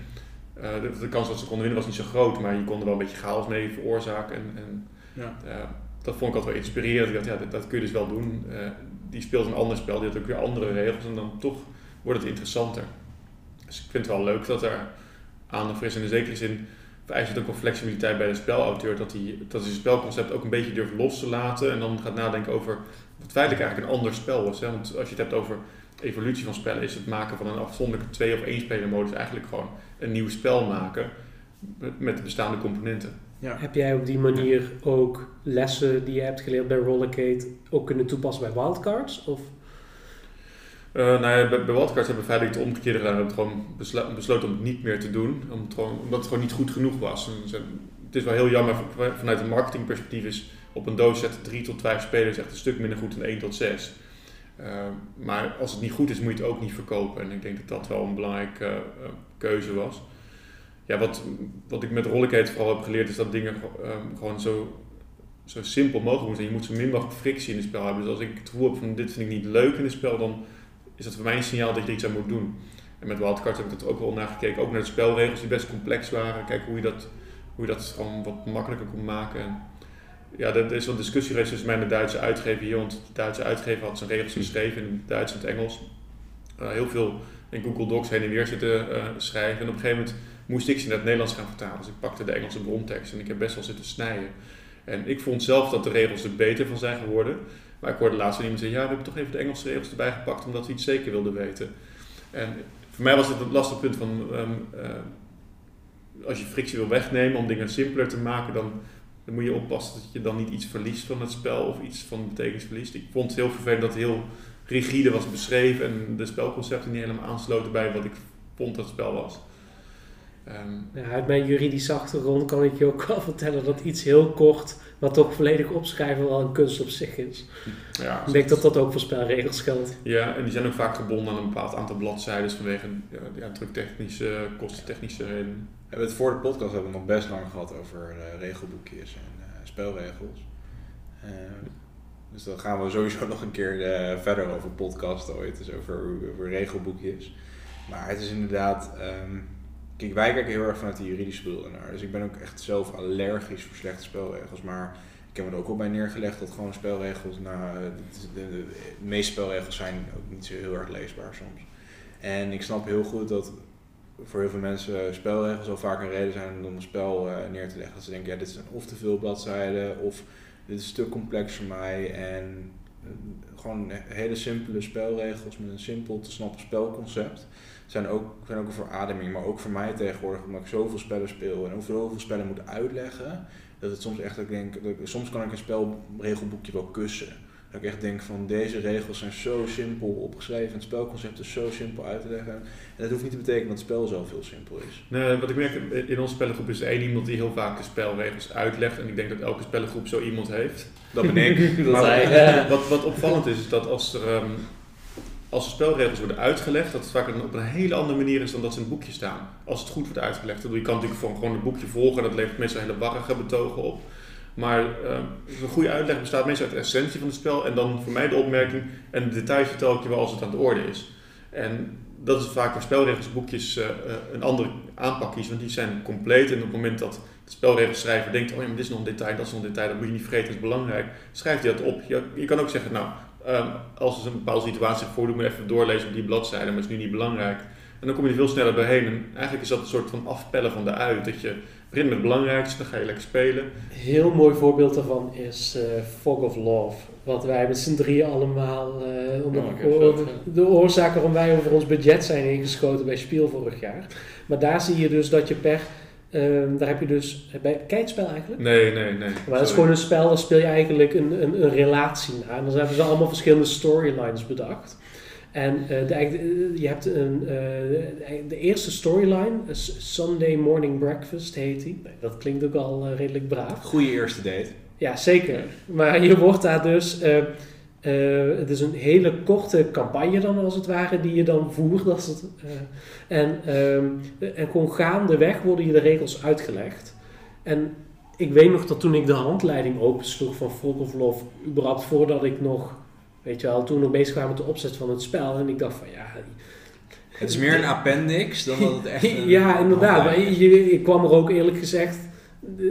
Uh, de, de, kans dat ze konden winnen was niet zo groot, maar je kon er wel een beetje chaos mee veroorzaken. En, en ja. Uh, dat vond ik altijd wel inspirerend. Ik dacht, ja, dat, dat kun je dus wel doen. Uh, die speelt een ander spel, die heeft ook weer andere regels en dan toch wordt het interessanter. Dus ik vind het wel leuk dat er aandacht voor is. En in zekere zin vereist het ook wel flexibiliteit bij de spelauteur, dat hij dat zijn spelconcept ook een beetje durft los te laten en dan gaat nadenken over wat feitelijk eigenlijk een ander spel was. Hè? Want als je het hebt over evolutie van spellen, is het maken van een afzonderlijke twee- of één speler modus eigenlijk gewoon een nieuw spel maken met de bestaande componenten. Ja. Heb jij op die manier ook lessen die je hebt geleerd bij Rollercade ook kunnen toepassen bij Wildcards? Of? Uh, nou ja, bij, bij Wildcards hebben we feitelijk het omgekeerde gedaan. We hebben gewoon besloten om het niet meer te doen, om het gewoon, omdat het gewoon niet goed genoeg was. En het is wel heel jammer, vanuit een marketingperspectief is op een doos zetten 3 tot 5 spelers echt een stuk minder goed dan 1 tot 6. Uh, maar als het niet goed is, moet je het ook niet verkopen. En ik denk dat dat wel een belangrijke uh, keuze was ja, wat, wat ik met rollercade vooral heb geleerd is dat dingen um, gewoon zo, zo simpel mogelijk moeten zijn. Je moet zo min mogelijk frictie in het spel hebben. Dus als ik het gevoel heb van dit vind ik niet leuk in het spel, dan is dat voor mij een signaal dat je er iets aan moet doen. En met Wildcards heb ik er ook wel naar gekeken. Ook naar de spelregels die best complex waren. Kijken hoe je dat, hoe je dat gewoon wat makkelijker kon maken. En ja, er is wel discussie geweest tussen mij en de Duitse uitgever hier. Want de Duitse uitgever had zijn regels geschreven in het Duits en het Engels. Uh, heel veel in Google Docs heen en weer zitten uh, schrijven. En op een gegeven moment moest ik ze naar het Nederlands gaan vertalen. Dus ik pakte de Engelse brontekst en ik heb best wel zitten snijden. En ik vond zelf dat de regels er beter van zijn geworden. Maar ik hoorde laatst iemand zeggen, ja, we hebben toch even de Engelse regels erbij gepakt omdat we iets zeker wilden weten. En voor mij was het een lastig punt van, um, uh, als je frictie wil wegnemen om dingen simpeler te maken, dan Dan moet je oppassen dat je dan niet iets verliest van het spel of iets van betekenis verliest. Ik vond het heel vervelend dat het heel rigide was beschreven en de spelconcepten niet helemaal aansloten bij wat ik vond dat het spel was. Ehm, Ja, uit mijn juridische achtergrond kan ik je ook wel vertellen dat iets heel kort, maar toch volledig opschrijven wel een kunst op zich is. ja, Ik denk dat dat ook voor spelregels geldt. ja, en die zijn ook vaak gebonden aan een bepaald aantal bladzijden vanwege ja, ja, druktechnische, kostentechnische redenen. We hebben het voor de podcast hebben we nog best lang gehad over eh, regelboekjes en eh, spelregels. Eh, dus daar gaan we sowieso nog een keer eh, verder over podcasten ooit, dus over, over regelboekjes. Maar het is inderdaad, ehm, kijk wij kijken heel erg vanuit de juridische bril naar. Dus ik ben ook echt zelf allergisch voor slechte spelregels, maar ik heb me er ook op bij neergelegd dat gewoon spelregels, nou, de, de, de meeste spelregels zijn ook niet zo heel erg leesbaar soms. En ik snap heel goed dat voor heel veel mensen spelregels al vaak een reden zijn om een spel eh, neer te leggen. Dat ze denken, ja, dit zijn of te veel bladzijden of dit is te complex voor mij. En eh, gewoon hele simpele spelregels met een simpel te snappen spelconcept zijn ook, zijn ook een verademing. Maar ook voor mij tegenwoordig, omdat ik zoveel spellen speel en ook zoveel spellen moet uitleggen, dat het soms echt, dat ik denk, dat ik- soms kan ik een spelregelboekje wel kussen. Dat ik echt denk van deze regels zijn zo simpel opgeschreven, het spelconcept is zo simpel uit te leggen. En dat hoeft niet te betekenen dat het spel zelf heel simpel is. Nee, wat ik merk, in onze spellengroep is er één iemand die heel vaak de spelregels uitlegt. En ik denk dat elke spellengroep zo iemand heeft. Dat ben ik. Dat Maar hij, wat, wat opvallend is, is dat als er, ehm, als de spelregels worden uitgelegd, dat het vaak op een hele andere manier is dan dat ze in het boekje staan. Als het goed wordt uitgelegd. Je kan natuurlijk gewoon, het boekje volgen, dat levert meestal hele warrige betogen op. Maar ehm, een goede uitleg bestaat meestal uit de essentie van het spel en dan voor mij de opmerking en de details vertel ik je wel als het aan de orde is. En dat is vaak waar spelregelsboekjes eh, eh, een andere aanpak kiezen, want die zijn compleet en op het moment dat de spelregelschrijver denkt, oh ja, maar dit is nog een detail, dat is nog een detail, dat moet je niet vergeten, dat is belangrijk, schrijft hij dat op. Je, je kan ook zeggen, nou, ehm, als er een bepaalde situatie zich voordoet, moet je even doorlezen op die bladzijde, maar het is nu niet belangrijk. En dan kom je er veel sneller doorheen. En eigenlijk is dat een soort van afpellen van de ui. Dat je begint met het belangrijkste, dan ga je lekker spelen. Heel mooi voorbeeld daarvan is eh, Fog of Love. Wat wij met z'n drieën allemaal, eh, onder, Oh, de oorzaak waarom wij over ons budget zijn ingeschoten bij Spiel vorig jaar. Maar daar zie je dus dat je per, ehm, daar heb je dus, bij kijkspel eigenlijk? Nee, nee, nee. Maar dat is gewoon een spel, daar speel je eigenlijk een, een, een relatie naar. En dan hebben ze allemaal verschillende storylines bedacht. En eh, de, eh, je hebt een, eh, de- eerste storyline, eh, Sunday Morning Breakfast heet die. Dat klinkt ook al eh, redelijk braaf. Goede eerste date. Ja, zeker. Maar je wordt daar dus. Eh, het is een hele korte campagne dan als het ware die je dan voert. Het, eh, en, ehm, en gewoon gaandeweg worden je de regels uitgelegd. En ik weet nog dat toen ik de handleiding opensloeg van Folk of Love, überhaupt voordat ik nog, weet je wel, toen nog bezig was met de opzet van het spel. En ik dacht van ja, Het is meer een appendix dan dat het echt een ja, inderdaad. Maar je- ik kwam er ook eerlijk gezegd.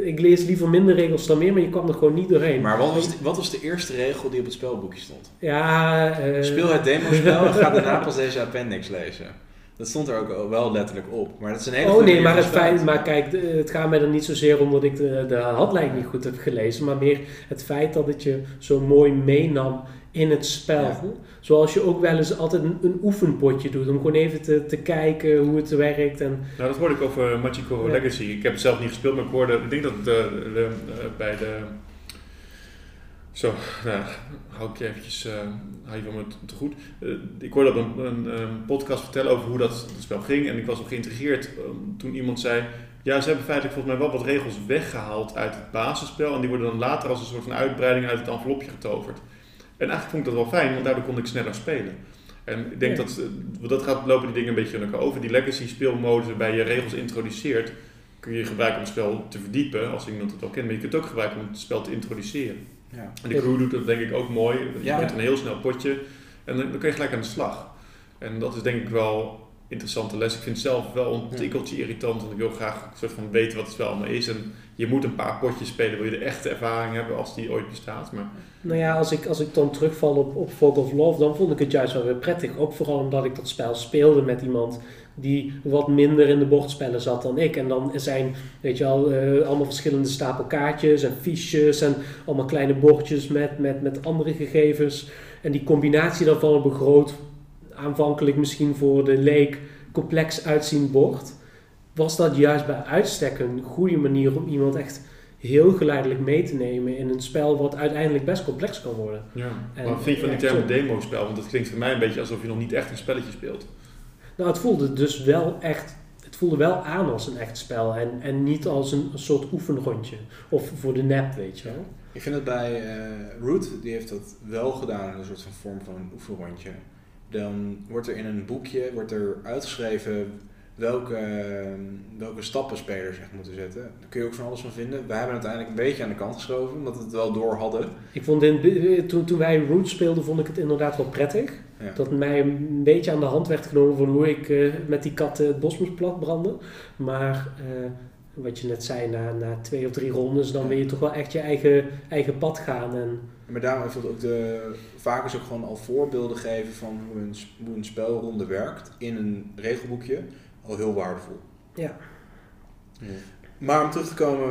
Ik lees liever minder regels dan meer, maar je kwam er gewoon niet doorheen. Maar wat was, de, wat was de eerste regel die op het spelboekje stond? Ja, eh, Speel het demospel en ga daarna pas deze appendix lezen. Dat stond er ook wel letterlijk op. Maar dat is een hele Oh nee, maar het feit, maar kijk, het gaat mij er niet zozeer om dat ik de, de handleiding niet goed heb gelezen, maar meer het feit dat het je zo mooi meenam in het spel. Ja. Zoals je ook wel eens altijd een, een oefenpotje doet, om gewoon even te, te kijken hoe het werkt. En, Nou, dat hoorde ik over Magico Ja. Legacy. Ik heb het zelf niet gespeeld, maar ik hoorde, ik denk dat het de, de, eh, bij de... Zo, nou, hou ik je eventjes, eh hou je van me te- goed. Eh, ik hoorde op een, een, een podcast vertellen over hoe dat het spel ging. En ik was ook geïntrigeerd eh, toen iemand zei... Ja, ze hebben feitelijk volgens mij wel wat regels weggehaald uit het basisspel. En die worden dan later als een soort van uitbreiding uit het envelopje getoverd. En eigenlijk vond ik dat wel fijn, want daardoor kon ik sneller spelen. En ik denk Ja. dat, eh, dat gaat lopen die dingen een beetje in elkaar over. Die legacy speelmodus waarbij je regels introduceert, kun je gebruiken om het spel te verdiepen, als iemand het al kent. Maar je kunt het ook gebruiken om het spel te introduceren. Ja. En de crew doet dat denk ik ook mooi. Je Ja. hebt een heel snel potje en dan, dan kun je gelijk aan de slag. En dat is denk ik wel interessante les. Ik vind het zelf wel een tikkeltje irritant, want ik wil graag een soort van weten wat het spel allemaal is. En je moet een paar potjes spelen, wil je de echte ervaring hebben als die ooit bestaat. Maar nou ja, als ik, als ik dan terugval op, op Fog of Love, dan vond ik het juist wel weer prettig. Ook vooral omdat ik dat spel speelde met iemand die wat minder in de bordspellen zat dan ik. En dan zijn, weet je wel, eh, allemaal verschillende stapel kaartjes en fiches en allemaal kleine bordjes met, met, met andere gegevens. En die combinatie daarvan op een groot, aanvankelijk misschien voor de leek, complex uitziend bord, was dat juist bij uitstek een goede manier om iemand echt heel geleidelijk mee te nemen in een spel wat uiteindelijk best complex kan worden. Ja. En- wat vind je van die term demo-spel? Want dat klinkt voor mij een beetje alsof je nog niet echt een spelletje speelt. Nou, het voelde dus wel echt. Het voelde wel aan als een echt spel en, en niet als een, een soort oefenrondje. Of voor de nep, weet je wel. Ik vind het bij eh, Root, die heeft dat wel gedaan in een soort van vorm van een oefenrondje. Dan wordt er in een boekje wordt er uitgeschreven welke, ehm, welke stappen spelers echt moeten zetten. Daar kun je ook van alles van vinden. Wij hebben het uiteindelijk een beetje aan de kant geschoven, omdat we het wel door hadden. Ik vond in, toen, toen wij Root speelden, vond ik het inderdaad wel prettig. Ja. Dat mij een beetje aan de hand werd genomen van hoe ik eh, met die kat eh, het bos moest platbranden. Maar eh, wat je net zei, na, na twee of drie rondes, dan Ja. wil je toch wel echt je eigen, eigen pad gaan. En Maar daarom heeft het ook de, vaak is ook gewoon al voorbeelden geven van hoe een, hoe een spelronde werkt in een regelboekje al heel waardevol. Ja. Maar om terug te komen,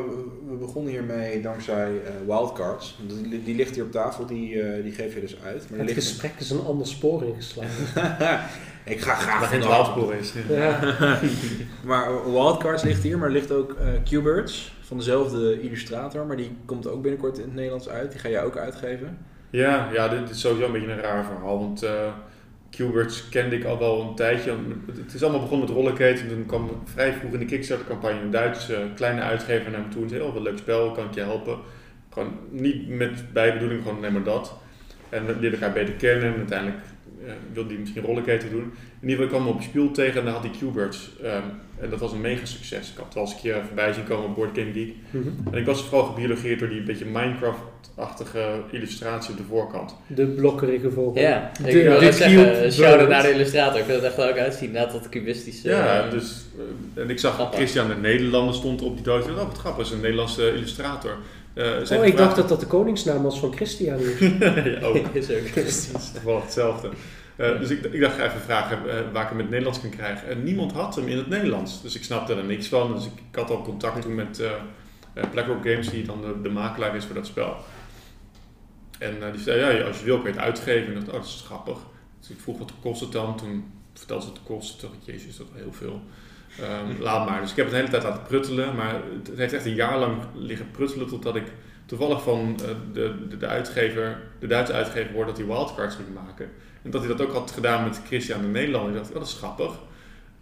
we- begonnen hiermee dankzij eh, wildcards. Die, die ligt hier op tafel, die, eh, die geef je dus uit. Maar er het ligt gesprek is een ander spoor ingeslagen. Ik ga graag Dat van het dwaalspoor is. Ja. ja. Maar eh, wildcards ligt hier, maar er ligt ook eh Q-Birds van dezelfde illustrator. Maar die komt ook binnenkort in het Nederlands uit. Die ga jij ook uitgeven. Ja, ja, dit is sowieso een beetje een raar verhaal. Want Qbirds kende ik al wel een tijdje. Het is allemaal begonnen met Rollercade. En toen kwam vrij vroeg in de Kickstarter-campagne een Duitse eh, kleine uitgever naar me toe. En zei, oh, wat leuk spel, kan ik je helpen? Gewoon niet met bijbedoeling, gewoon alleen maar dat. En we leerden elkaar beter kennen. En uiteindelijk eh, wilde hij misschien Rollercade doen. In ieder geval, ik kwam hem op Spiel tegen en daar had hij Qbirds. ehm en dat was een mega succes. Ik had het al eens een keer voorbij zien komen op Board Game Geek. Mhm. En ik was vooral gebiologeerd door die beetje Minecraft-achtige illustratie op de voorkant. De blokkerige vogel. Ja, ik De- wil de net zeggen, shout-out naar de illustrator. Ik vind het echt leuk uitzien, net dat cubistische... Ja, eh, dus, eh, en ik zag Grappig. Christian de Nederlander stond op die doos. Ik dacht, Oh, wat grappig, is een Nederlandse illustrator. Eh, Oh, ik dacht dat dat de koningsnaam was van Christian. ja, ook. is ook. Precies, toevallig hetzelfde. Eh, dus ik, ik dacht, ga even vragen eh, waar ik hem in het Nederlands kan krijgen. En niemand had hem in het Nederlands. Dus ik snapte er niks van. Dus ik, ik had al contact toen met eh eh, BlackRock Games, die dan de, de makelaar is voor dat spel. En eh, die zei, ja, als je wil kun je het uitgeven. En ik dacht, oh, dat is grappig. Dus ik vroeg, wat kost het dan? Toen vertelde ze het kost. Toen dacht ik, jezus, dat is wel heel veel. Ehm, laat maar. Dus ik heb het de hele tijd laten pruttelen. Maar het, heeft echt een jaar lang liggen pruttelen totdat ik toevallig van eh, de, de, de uitgever, de Duitse uitgever hoorde dat hij wildcards ging maken. En dat hij dat ook had gedaan met Christian de Nederlander. Ik dacht, oh, dat is grappig.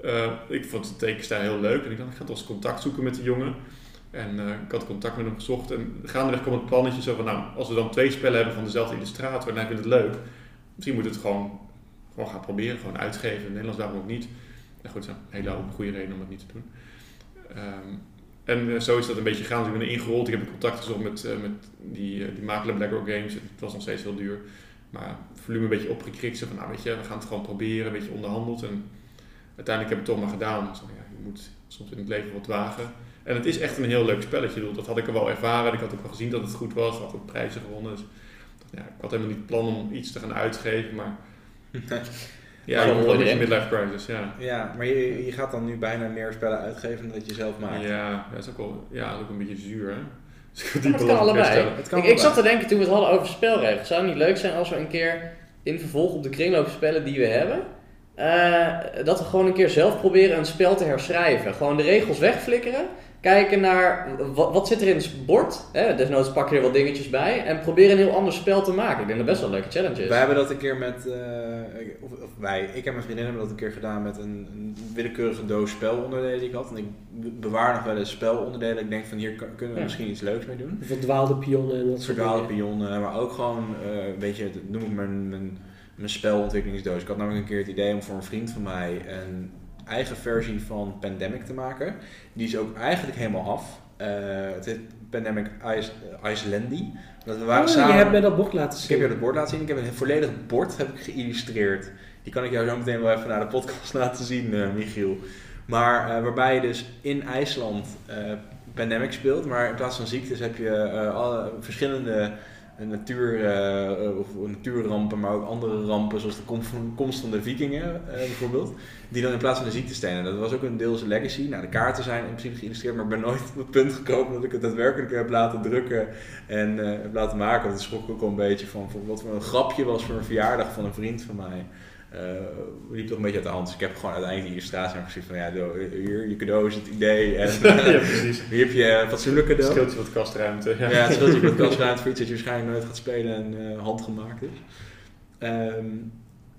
Eh, ik vond het tekenstijl heel leuk. En ik dacht, ik ga toch eens contact zoeken met die jongen. En eh, ik had contact met hem gezocht. En gaandeweg kwam het plannetje zo van, nou, als we dan twee spellen hebben van dezelfde illustrator en hij vindt het leuk. Misschien moet het gewoon, gewoon gaan proberen. Gewoon uitgeven. In het Nederlands waarom ook niet. Ja, goed, dat is een hele goede reden om het niet te doen. Ehm, en eh, zo is dat een beetje gegaan. Dus ik ben erin gerold. Ik heb contact gezocht met, met die, eh, die makelaar BlackRock Games. Het was nog steeds heel duur. Maar volume een beetje opgekrikt. Zo van, nou weet je, we gaan het gewoon proberen. Een beetje onderhandeld. En uiteindelijk heb ik het toch maar gedaan. Zo, ja, je moet soms in het leven wat wagen. En het is echt een heel leuk spelletje. Bedoel, Dat had ik al wel ervaren. Ik had ook wel gezien dat het goed was. Ik had ook prijzen gewonnen. Dus ja, ik had helemaal niet het plan om iets te gaan uitgeven. Maar ja, je een midlife crisis. Ja. Ja, maar je, je gaat dan nu bijna meer spellen uitgeven dan dat je zelf maakt. Ja, dat is ook wel ja, dat is ook een beetje zuur, hè? Dus ik het kan allebei. herstellen. Het kan ik, ik zat te denken toen we het hadden over spelregels. Zou het niet leuk zijn als we een keer in vervolg op de kringloopspellen die we hebben, eh, dat we gewoon een keer zelf proberen een spel te herschrijven. Gewoon de regels wegflikkeren. Kijken naar wat, wat zit er in het bord. Hè? Desnoods pak je er wat dingetjes bij. En proberen een heel ander spel te maken. Ik denk dat best wel een leuke challenge is. Wij hebben dat een keer met, eh, of, of wij, ik en mijn vriendin hebben dat een keer gedaan met een, een willekeurige doos spelonderdelen die ik had. En ik bewaar nog wel eens spelonderdelen. Ik denk van hier kunnen we Ja. misschien iets leuks mee doen. Verdwaalde pionnen en dat soort Verdwaalde dingen. pionnen, maar ook gewoon, eh, weet je, dat noem ik mijn, mijn, mijn spelontwikkelingsdoos. Ik had namelijk een keer het idee om voor een vriend van mij een eigen versie van Pandemic te maken. Die is ook eigenlijk helemaal af. Eh, het heet Pandemic Ice, Icelandy. Dat we waren Oh, samen... je hebt mij dat bocht laten Ik zien. heb je het bord laten zien. Ik heb een volledig bord heb ik geïllustreerd. Die kan ik jou zo meteen wel even naar de podcast laten zien, eh, Michiel. Maar eh, waarbij je dus in IJsland Pandemic speelt. Maar in plaats van ziektes heb je alle verschillende natuur, of natuurrampen, maar ook andere rampen, zoals de kom- komst van de vikingen eh, bijvoorbeeld. Die dan in plaats van de ziekte stenen. Dat was ook een deels legacy. Nou, de kaarten zijn in principe geïllustreerd, maar ik ben nooit op het punt gekomen dat ik het daadwerkelijk heb laten drukken en eh, heb laten maken. Ik schrok ook al een beetje van, van wat voor een grapje was voor een verjaardag van een vriend van mij. Eh, liep toch een beetje uit de hand. Dus ik heb gewoon uiteindelijk die illustratie gezien van ja, hier, je cadeau is het idee. En ja, precies. hier heb je een fatsoenlijk cadeau. Scheelt je wat kastruimte. Ja, het scheelt je wat kastruimte voor iets dat je waarschijnlijk nooit gaat spelen en eh, handgemaakt is. Ehm,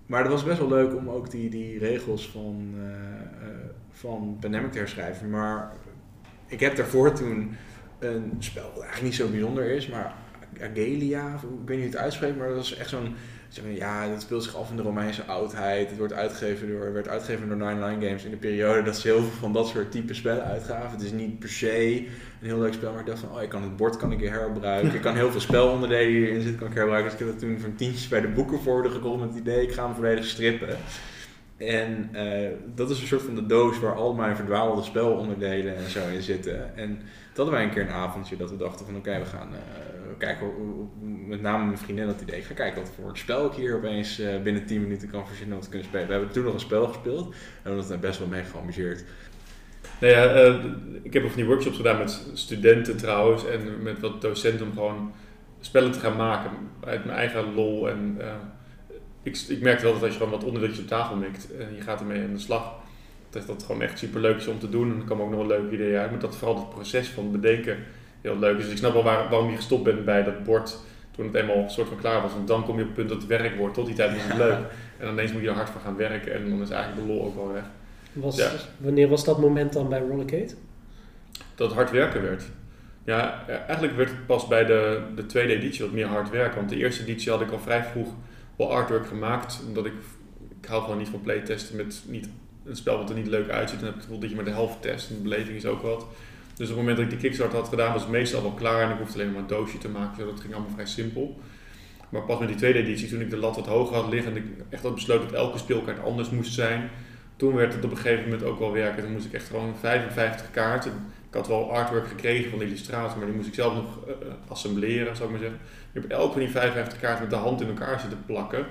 maar het was best wel leuk om ook die, die regels van, eh eh, van Pandemic te herschrijven. Maar ik heb daarvoor toen een spel dat eigenlijk niet zo bijzonder is, maar Agelia, ik weet niet hoe het uitspreekt, maar dat was echt zo'n, ja, dat speelt zich af in de Romeinse oudheid. Het wordt uitgegeven door, werd uitgegeven door 99 Games in de periode dat ze heel veel van dat soort type spellen uitgaven. Het is niet per se een heel leuk spel, maar ik dacht van, oh, ik kan het bord kan ik herbruiken. Ik kan heel veel spelonderdelen die erin zitten, kan ik herbruiken. Dus ik heb dat toen voor een tientje bij de boekenvoorder gekocht met het idee, ik ga hem volledig strippen. En eh, dat is een soort van de doos waar al mijn verdwaalde spelonderdelen en zo in zitten. En hadden wij een keer een avondje dat we dachten van oké, we gaan eh, kijken, met name mijn vriendin dat idee, ik ga kijken wat voor spel ik hier opeens eh, binnen 10 minuten kan verzinnen te kunnen spelen. We hebben toen nog een spel gespeeld en we hebben best wel mee geamuseerd. Nou ja, eh, ik heb ook van workshops gedaan met studenten trouwens en met wat docenten om gewoon spellen te gaan maken uit mijn eigen lol. En ik, ik merkte wel dat als je gewoon wat onderdeeltjes op tafel mikt en je gaat ermee aan de slag, dat dat gewoon echt super leuk is om te doen. En er komen ook nog wel leuke ideeën uit, maar dat vooral het proces van bedenken heel leuk is. Dus ik snap wel waar- waarom je gestopt bent bij dat bord toen het eenmaal een soort van klaar was. Want dan kom je op het punt dat het werk wordt. Tot die tijd was het leuk. En ineens moet je er hard voor gaan werken en dan is eigenlijk de lol ook wel weg. Was, Ja. Wanneer was dat moment dan bij Rollercade? dat het hard werken werd. Ja, eigenlijk werd het pas bij de, de tweede editie wat meer hard werken. Want de eerste editie had ik al vrij vroeg wel artwork gemaakt. Omdat ik, ik hou gewoon niet van playtesten met niet, een spel wat er niet leuk uitziet. Dan heb ik het gevoel dat je maar de helft test en de beleving is ook wat. Dus op het moment dat ik die Kickstarter had gedaan was het meestal wel klaar. En ik hoefde alleen maar een doosje te maken. Dus dat ging allemaal vrij simpel. Maar pas met die tweede editie, toen ik de lat wat hoger had liggen en ik echt had besloten dat elke speelkaart anders moest zijn. Toen werd het op een gegeven moment ook wel werken. Toen moest ik echt gewoon 55 kaarten. Ik had wel artwork gekregen van de illustrator, maar die moest ik zelf nog eh, eh, assembleren, zou ik maar zeggen. Ik heb elke van die 55 kaarten met de hand in elkaar zitten plakken.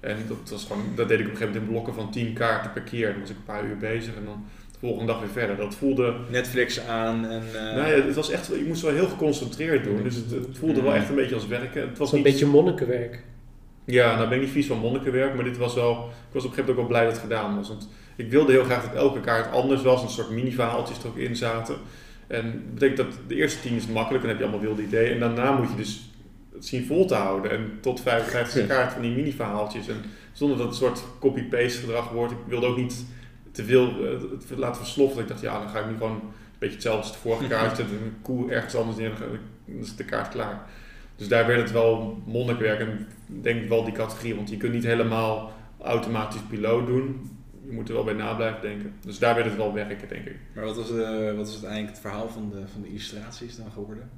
En dat, was gewoon, dat deed ik op een gegeven moment in blokken van 10 kaarten per keer. Dan was ik een paar uur bezig en dan de volgende dag weer verder. Dat voelde Netflix aan en... eh, ja, het was echt, je moest wel heel geconcentreerd doen. Dus het, het voelde wel echt een beetje als werken. Het was een niet, beetje monnikenwerk. Ja, nou ben ik niet vies van monnikenwerk, maar dit was wel... Ik was op een gegeven moment ook wel blij dat het gedaan was. Want ik wilde heel graag dat elke kaart anders was. Een soort mini-verhaaltjes er ook in zaten. En dat betekent dat de eerste tien is makkelijk, dan heb je allemaal wilde ideeën. En daarna moet je dus zien vol te houden. En tot 55 kaart van die mini-verhaaltjes. En zonder dat het een soort copy-paste gedrag wordt. Ik wilde ook niet te veel eh, laten versloffen. Ik dacht, ja, dan ga ik nu gewoon een beetje hetzelfde als de vorige kaart. Zet een koe ergens anders neer, ik- dan is de kaart klaar. Dus daar werd het wel monnikwerk. En ik denk wel die categorie, want je kunt niet helemaal automatisch piloot doen. Je moet er wel bij na blijven denken. Dus daar werd het wel werken, denk ik. Maar wat was, de, wat is uiteindelijk het verhaal van de, van de illustraties dan geworden?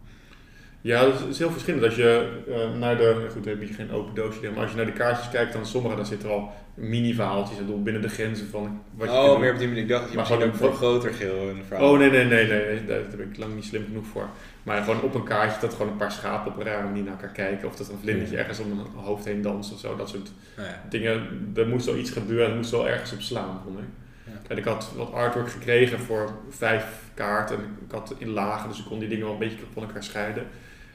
Ja, dat is heel verschillend. Als je eh, naar de, goed, dan heb je geen open doosje, maar als je naar de kaartjes kijkt, dan sommige daar zitten al mini-verhaaltjes. Bedoel, binnen de grenzen van wat je oh, meer op die manier. Ik dacht dat je Maar misschien gewoon ook een- voor groter geel een verhaal. Oh nee, nee, nee, nee, nee, daar ben ik lang niet slim genoeg voor. Maar gewoon op een kaartje dat gewoon een paar schapen op een rare manier naar elkaar kijken. Of dat er een vlindertje ergens om een hoofd heen danst of zo. Dat soort Nou ja. dingen. Er moest wel iets gebeuren, er moest wel ergens op slaan, vond ik. En ik had wat artwork gekregen voor vijf kaarten. En ik had in lagen, dus ik kon die dingen wel een beetje van elkaar scheiden.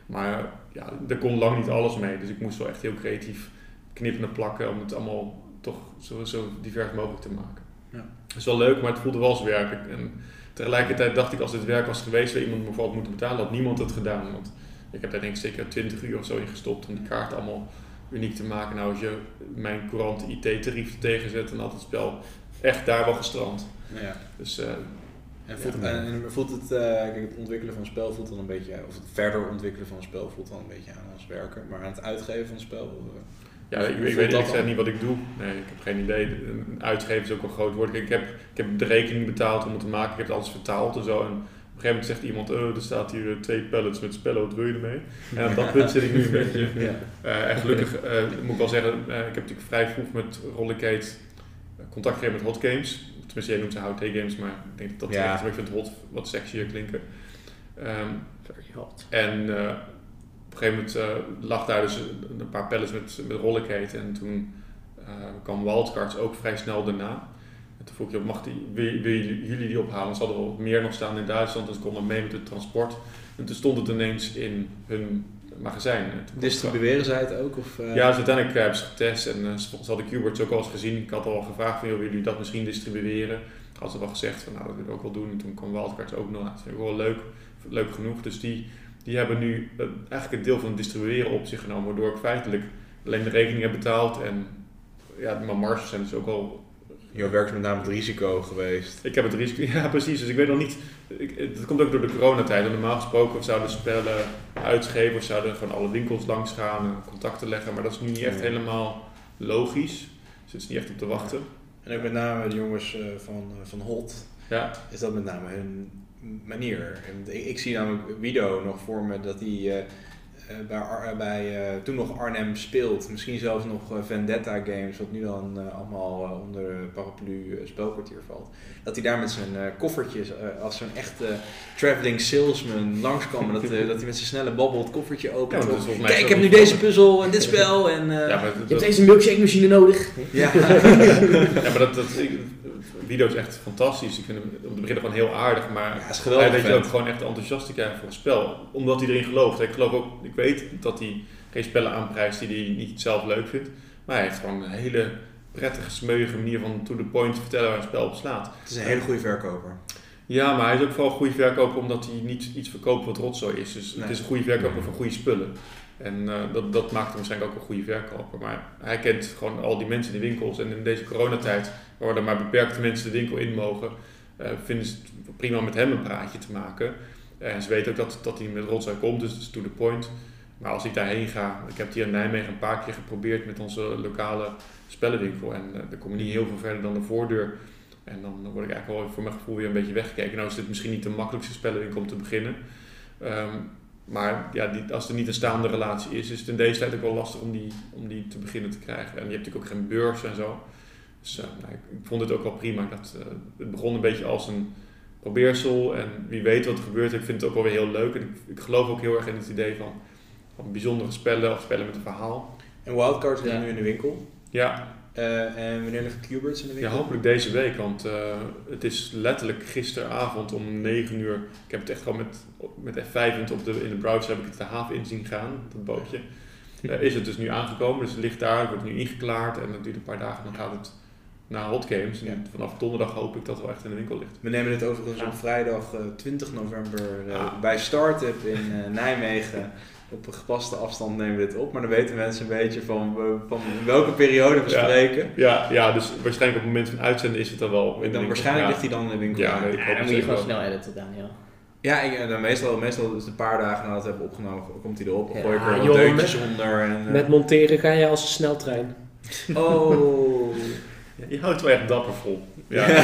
Maar ja, er kon lang niet alles mee. Dus ik moest wel echt heel creatief knippen en plakken om het allemaal toch zo, zo divers mogelijk te maken. Ja. Dat is wel leuk, maar het voelde wel als werk. En tegelijkertijd dacht ik, als dit werk was geweest, zou iemand me voor had moeten betalen, had niemand het gedaan. Want ik heb daar denk ik zeker 20 uur of zo in gestopt om die kaarten allemaal uniek te maken. Nou, als je mijn courante IT-tarief tegenzet, dan had het spel echt daar wel gestrand. Ja. Dus eh, En voelt, Ja. en, en voelt het, kijk, het ontwikkelen van een spel voelt dan een beetje, of het verder ontwikkelen van een spel voelt dan een beetje aan als werken, maar aan het uitgeven van een spel. eh, Ja, ik, ik weet eerlijk gezegd niet wat ik doe. Nee, ik heb geen idee. Uitgeven is ook een groot woord. Ik heb, ik heb de rekening betaald om het te maken. Ik heb alles vertaald en zo. En op een gegeven moment zegt iemand, oh, er staat hier eh, twee pallets met spello, wat wil je ermee? En op dat punt zit ik nu een beetje. ja. En gelukkig moet ik wel zeggen, ik heb natuurlijk vrij vroeg met Rollicate contact gekregen met Hot Games. Tenminste, jij noemt ze HOT Games, maar ik denk dat dat Ja. echt ik vind Hot wat sexier klinken. Ehm, Very hot. en eh, op een gegeven moment eh, lag daar dus een paar pallets met, met rollercade. En toen eh, kwam Wildcards ook vrij snel daarna. En toen vroeg ik, mag die, wil, wil jullie die ophalen? Ze hadden wel wat meer nog staan in Duitsland, dus ik kon dan mee met het transport. En toen stond het ineens in hun magazijn. Distribueren zij het ook? Of, uh... Ja, dus uiteindelijk hebben ze getest en uh, ze hadden Qbirds ook al eens gezien. Ik had al gevraagd van, joh, willen jullie dat misschien distribueren? Hadden ze wel gezegd van, nou, dat wil ik ook wel doen. En toen kwam Wildcards ook nog. Dat vind ik wel leuk, leuk genoeg. Dus die, die hebben nu uh, eigenlijk een deel van het distribueren op zich genomen, waardoor ik feitelijk alleen de rekening heb betaald. En ja, mijn marges zijn dus ook al je werkt met name het risico geweest. Ik heb het risico, ja precies. Dus ik weet nog niet, ik, het komt ook door de coronatijd. Normaal gesproken zouden spellen, uitgevers zouden gewoon alle winkels langs gaan en contacten leggen. Maar dat is nu niet echt helemaal logisch. Dus het is niet echt op te wachten. En ook met name de jongens van, van Hot, ja. is dat met name hun manier. Ik, ik zie namelijk Wido nog voor me dat hij uh, bij, Ar bij uh, toen nog Arnhem speelt. Misschien zelfs nog Vendetta Games, wat nu dan allemaal onder de paraplu spelkwartier valt. Dat hij daar met zijn koffertjes, als zo'n echte traveling salesman langskwam. en dat, dat hij met zijn snelle babbel het koffertje opent. Ja, Kijk, ik heb nu deze puzzel en dit spel. En, ja, maar dat, je hebt deze milkshake machine nodig. Ja, ja maar dat, dat, Wido is echt fantastisch. Ik vind hem op het begin gewoon heel aardig, maar ja, is geweldig hij weet je ook gewoon echt enthousiast te krijgen voor het spel. Omdat hij erin gelooft. Ik geloof ook, ik weet dat hij geen spellen aanprijst die hij niet zelf leuk vindt. Maar hij heeft gewoon een hele prettige, smeuïge manier van to the point te vertellen waar een spel op slaat. Het is een hele goede verkoper. Ja, maar hij is ook vooral een goede verkoper omdat hij niet iets verkoopt wat rotzooi is. Dus het is een goede verkoper van goede spullen. En uh, dat, dat maakt hem waarschijnlijk ook een goede verkoper. Maar hij kent gewoon al die mensen in de winkels. En in deze coronatijd, waar er maar beperkte mensen de winkel in mogen, uh, vinden ze het prima met hem een praatje te maken. En ze weten ook dat, dat hij met rotzooi komt, dus het is to the point. Maar als ik daarheen ga, ik heb het hier in Nijmegen een paar keer geprobeerd met onze lokale spellenwinkel. En uh, daar kom je niet heel veel verder dan de voordeur. En dan word ik eigenlijk wel voor mijn gevoel weer een beetje weggekeken. Nou is dit misschien niet de makkelijkste spellenwinkel om te beginnen. Um, maar ja, die, als er niet een staande relatie is, is het in deze tijd ook wel lastig om die, om die te beginnen te krijgen. En je hebt natuurlijk ook geen beurs en zo. Dus uh, nou, ik, ik, vond het ook wel prima. Dat, uh, het begon een beetje als een probeersel en wie weet wat er gebeurt. Ik vind het ook wel weer heel leuk. En ik, ik geloof ook heel erg in het idee van, van bijzondere spellen of spellen met een verhaal. En Wildcards ja. nu in de winkel. Ja, uh, en wanneer ligt Qbirds in de winkel? Ja, hopelijk deze week, want uh, het is letterlijk gisteravond om 9 uur. Ik heb het echt gewoon met, met F5 op de, in de browser heb ik het de haven in zien gaan, dat bootje. Uh, is het dus nu aangekomen, dus het ligt daar, het wordt nu ingeklaard en dat duurt een paar dagen, dan gaat het naar Hot Games. En ja. vanaf donderdag hoop ik dat het wel echt in de winkel ligt. We nemen dit overigens op vrijdag 20 november ah. bij Startup in Nijmegen op een gepaste afstand nemen we dit op. Maar dan weten mensen een beetje van, van welke periode we ja, spreken. Ja, ja, dus waarschijnlijk op het moment van uitzenden is het dan wel. In dan waarschijnlijk ligt hij dan in de winkel. Ja, dan moet je gewoon snel editen, Daniel. Ja, ik, dan meestal, meestal is het een paar dagen nadat we hebben opgenomen, komt hij erop. Ja, gooi ik er wat deuntjes onder. En, met monteren ga je als een sneltrein. Oh. je houdt wel echt dapper vol. Ja.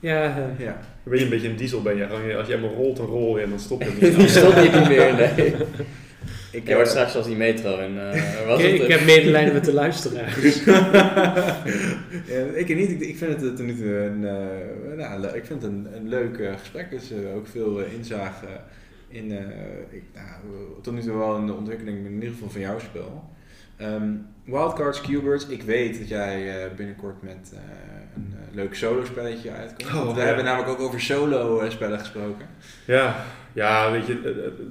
ja. ja. Dan ben je een beetje een diesel ben je. Gewoon, als je helemaal rolt, dan rol je en dan stop je niet. Die stop je niet meer, nee. Ik word straks als die metro en uh, was ik, ik heb medelijden met de luisteraars. ja, ik niet. Ik, ik vind het tot nu toe een, uh, nou, ik vind het een, een leuk uh, gesprek. Dus ook veel inzage in, ik, nou, tot nu toe wel in de ontwikkeling in ieder geval van jouw spel. Um, Wildcards, Qbirds. Ik weet dat jij binnenkort met een uh, leuk solo spelletje uitkomt. Oh, we ja. hebben namelijk ook over solo uh, spellen gesproken. Ja, ja, weet je,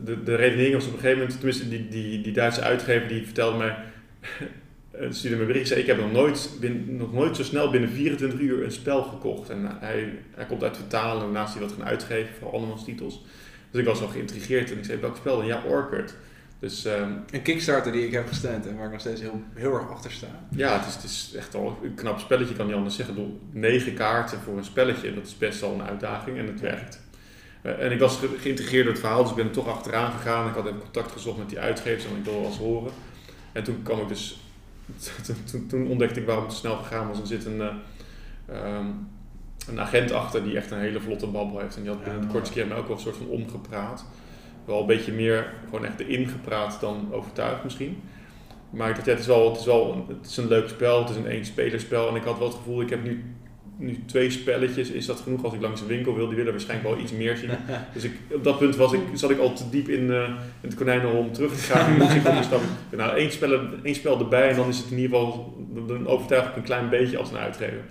de, de redenering was op een gegeven moment, tenminste die, die, die Duitse uitgever die vertelde mij, stuurde me bericht, zei ik heb nog nooit, bin, nog nooit zo snel binnen 24 uur een spel gekocht. En hij, hij komt uit vertalen, naast hij wat gaan uitgeven, voor andermans titels. Dus ik was wel geïntrigeerd en ik zei, welk spel? Ja, Orchard. Dus, um, een Kickstarter die ik heb gesteund en waar ik nog steeds heel, heel erg achter sta. Ja, het is, het is echt al een knap spelletje, kan niet anders zeggen. Door negen kaarten voor een spelletje, dat is best wel een uitdaging en het werkt. Uh, en ik was ge geïntegreerd door het verhaal, dus ik ben er toch achteraan gegaan. Ik had even contact gezocht met die uitgevers en ik wilde wel eens horen. En toen kwam ik dus, toen, toen, ontdekte ik waarom het snel gegaan was. Er zit een, uh, um, een agent achter die echt een hele vlotte babbel heeft. En die had binnen de kortste keer mij ook wel een soort van omgepraat wel een beetje meer gewoon echt erin gepraat dan overtuigd misschien. Maar ik dacht, ja, het is wel, het is wel het is een leuk spel, het is een één-spelerspel. En ik had wel het gevoel, ik heb nu, nu twee spelletjes, is dat genoeg als ik langs de winkel wil? Die willen waarschijnlijk wel iets meer zien. Dus ik, op dat punt was ik, zat ik al te diep in, uh, in het konijnenhol om terug te gaan. dus ik stappen. Nou, één spel, één spel erbij en dan is het in ieder geval, dan overtuig ik een klein beetje als een uitgever.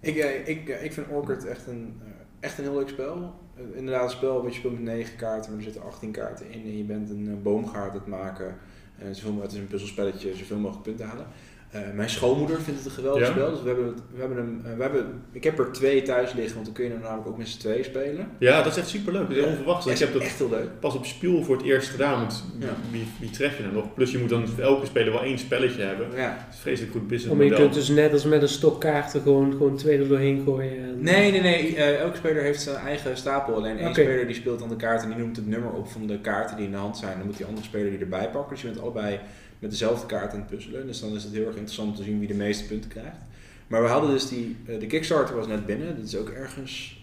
Ik, ik, ik vind Orchard echt een, echt een heel leuk spel. Eh, inderdaad een spel wat je speelt met 9 kaarten, maar er zitten 18 kaarten in en je bent een uh, boomgaard aan het maken. Uh, zoveel, het is een puzzelspelletje, zoveel mogelijk punten halen. Uh, mijn schoonmoeder vindt het een geweldig Ja? spel, dus we hebben, het- we hebben hem, uh, we hebben, ik heb er twee thuis liggen, want dan kun je er namelijk ook met z'n tweeën spelen. Ja, dat is echt superleuk. Dat is heel onverwacht. Dat Ik heb dat echt heel leuk. pas op Spiel voor het eerst gedaan, want Ja. wie, wie tref je nou nog? Plus je moet dan voor elke speler wel één spelletje hebben. Ja. Het is vreselijk goed Maar je kunt dus net als met een stok kaarten gewoon, gewoon twee er doorheen gooien. En... Nee, nee, nee. eh, elke speler heeft zijn eigen stapel. Alleen één speler die speelt dan de kaart en die noemt het nummer op van de kaarten die in de hand zijn. Dan moet die andere speler die erbij pakken. Dus je bent allebei met dezelfde kaart aan het puzzelen. Dus dan is het heel erg interessant te zien wie de meeste punten krijgt. Maar we hadden dus die... eh, de Kickstarter was net binnen. Dat is ook ergens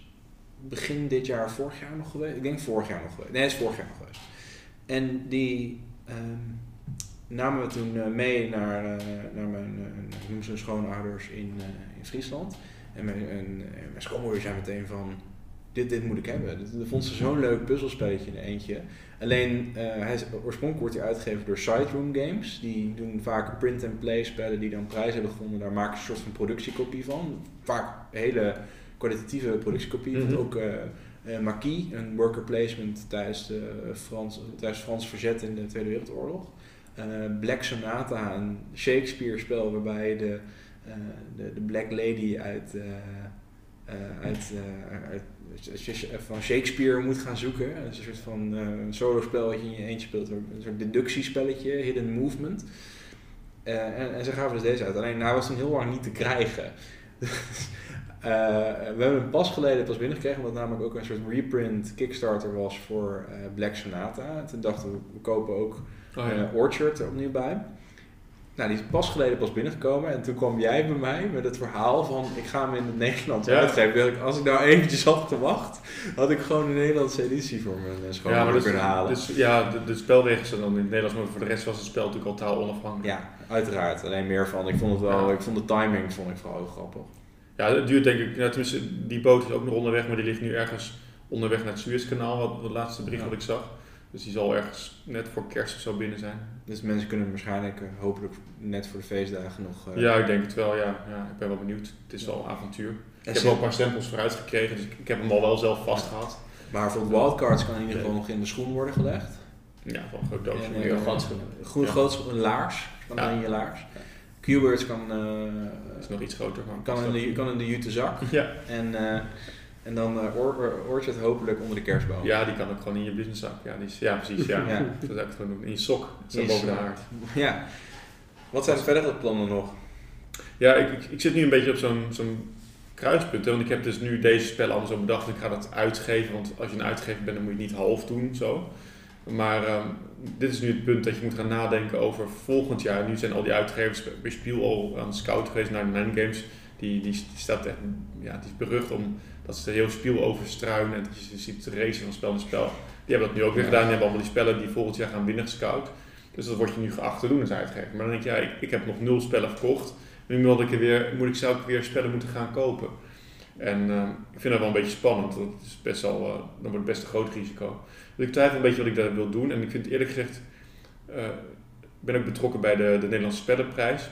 begin dit jaar, vorig jaar nog geweest. Ik denk vorig jaar nog geweest. Nee, het is vorig jaar nog geweest. En die ehm, namen we toen eh, mee naar, eh, naar mijn, ik noem ze schoonouders in, in Friesland. En mijn, en, mijn schoonmoeder zei meteen van, dit, dit moet ik hebben. Dat vond ze zo'n leuk puzzelspelletje in eentje. Alleen, eh, hij is, oorspronkelijk wordt hij uitgegeven door Sideroom Games. Die doen vaak print-and-play spellen die dan prijs hebben gewonnen. Daar maken ze een soort van productiekopie van. Vaak hele kwalitatieve productiekopie. Mhm. Ook eh eh, Marquis, een worker placement tijdens, de Frans, tijdens het Frans verzet in de Tweede Wereldoorlog. Black Sonata, een Shakespeare spel waarbij de, de, de Black Lady uit, eh, uit, eh, uit- van Shakespeare moet gaan zoeken. Het is een soort van eh, een solo spel wat je in je eentje speelt, een soort deductiespelletje, hidden movement. En, en ze gaven dus deze uit. Alleen hij was toen heel lang niet te krijgen. We hebben hem pas geleden pas binnengekregen, omdat het namelijk ook een soort reprint Kickstarter was voor Black Sonata. Toen dachten we, we kopen ook Oh, ja. Orchard er opnieuw bij. Nou, die is pas geleden pas binnengekomen. En toen kwam jij bij mij met het verhaal van... ik ga hem in het Nederlands Ja. uitgeven. Als ik nou eventjes had gewacht... had ik gewoon een Nederlandse editie voor mijn eh, Ja, schoonmoeder dus, kunnen halen. dus ja, de, de spelregels zijn dan in het Nederlands, maar voor de rest was het spel natuurlijk al taal onafhankelijk. ja, uiteraard. Alleen meer van... Ik vond het wel... Ja. Ik vond de timing vond ik vooral grappig. Ja, het duurt denk ik, ja, tenminste, die boot is ook nog onderweg, maar die ligt nu ergens onderweg naar het Suezkanaal, wat de laatste bericht Ja. wat ik zag. Dus die zal ergens net voor kerst of zo binnen zijn. Dus mensen kunnen waarschijnlijk... eh, hopelijk net voor de feestdagen nog... eh, Ja, ik denk het wel, ja. ja. Ik ben wel benieuwd. Het is wel een avontuur. Ik heb wel een paar stempels vooruit gekregen, dus ik, ik heb hem al wel zelf vast gehad. Maar voor wildcards kan in ieder geval nog in de schoen worden gelegd. Ja, wel een groot doosje. Groen Ja. groot een laars. Kan Ja. in je laars. Q-Birds kan, eh, Dat is nog iets groter. Maar kan, in de, kan in de jute zak. Ja. En, eh, en dan eh Or- Or- Orchard hopelijk onder de kerstboom. ja, die kan ook gewoon in je businesszak. Ja, die is, ja precies. Ja. Ja. Dat zou ik gewoon doen. In je sok. Zo je boven de haard. Ja. Wat zijn de verdere plannen nog? Ja, ik, ik, ik zit nu een beetje op zo'n zo'n kruispunt. Hè, want ik heb dus nu deze spellen allemaal zo bedacht. Ik ga dat uitgeven. Want als je een uitgever bent, dan moet je het niet half doen. Zo. Maar ehm, dit is nu het punt dat je moet gaan nadenken over volgend jaar. Nu zijn al die uitgevers bij Spiel al aan het scout geweest naar de Nine Games. Die, die, die staat echt, ja, die is berucht om dat ze heel Spiel over struinen. En dat je ziet de race van spel naar spel. Die hebben dat nu ook weer gedaan. Die hebben allemaal die spellen die volgend jaar gaan winnen gescout. Dus dat word je nu geacht te doen als uitgever. Maar dan denk je, ja, ik, ik heb nog nul spellen verkocht. Nu moet ik, er weer, moet ik, zou ik weer spellen moeten gaan kopen. En ehm, ik vind dat wel een beetje spannend. Dat is best wel, eh, dan wordt het best een groot risico. Dus ik twijfel een beetje wat ik daar wil doen. En ik vind eerlijk gezegd, eh, ik ben ook betrokken bij de, de Nederlandse Spellenprijs.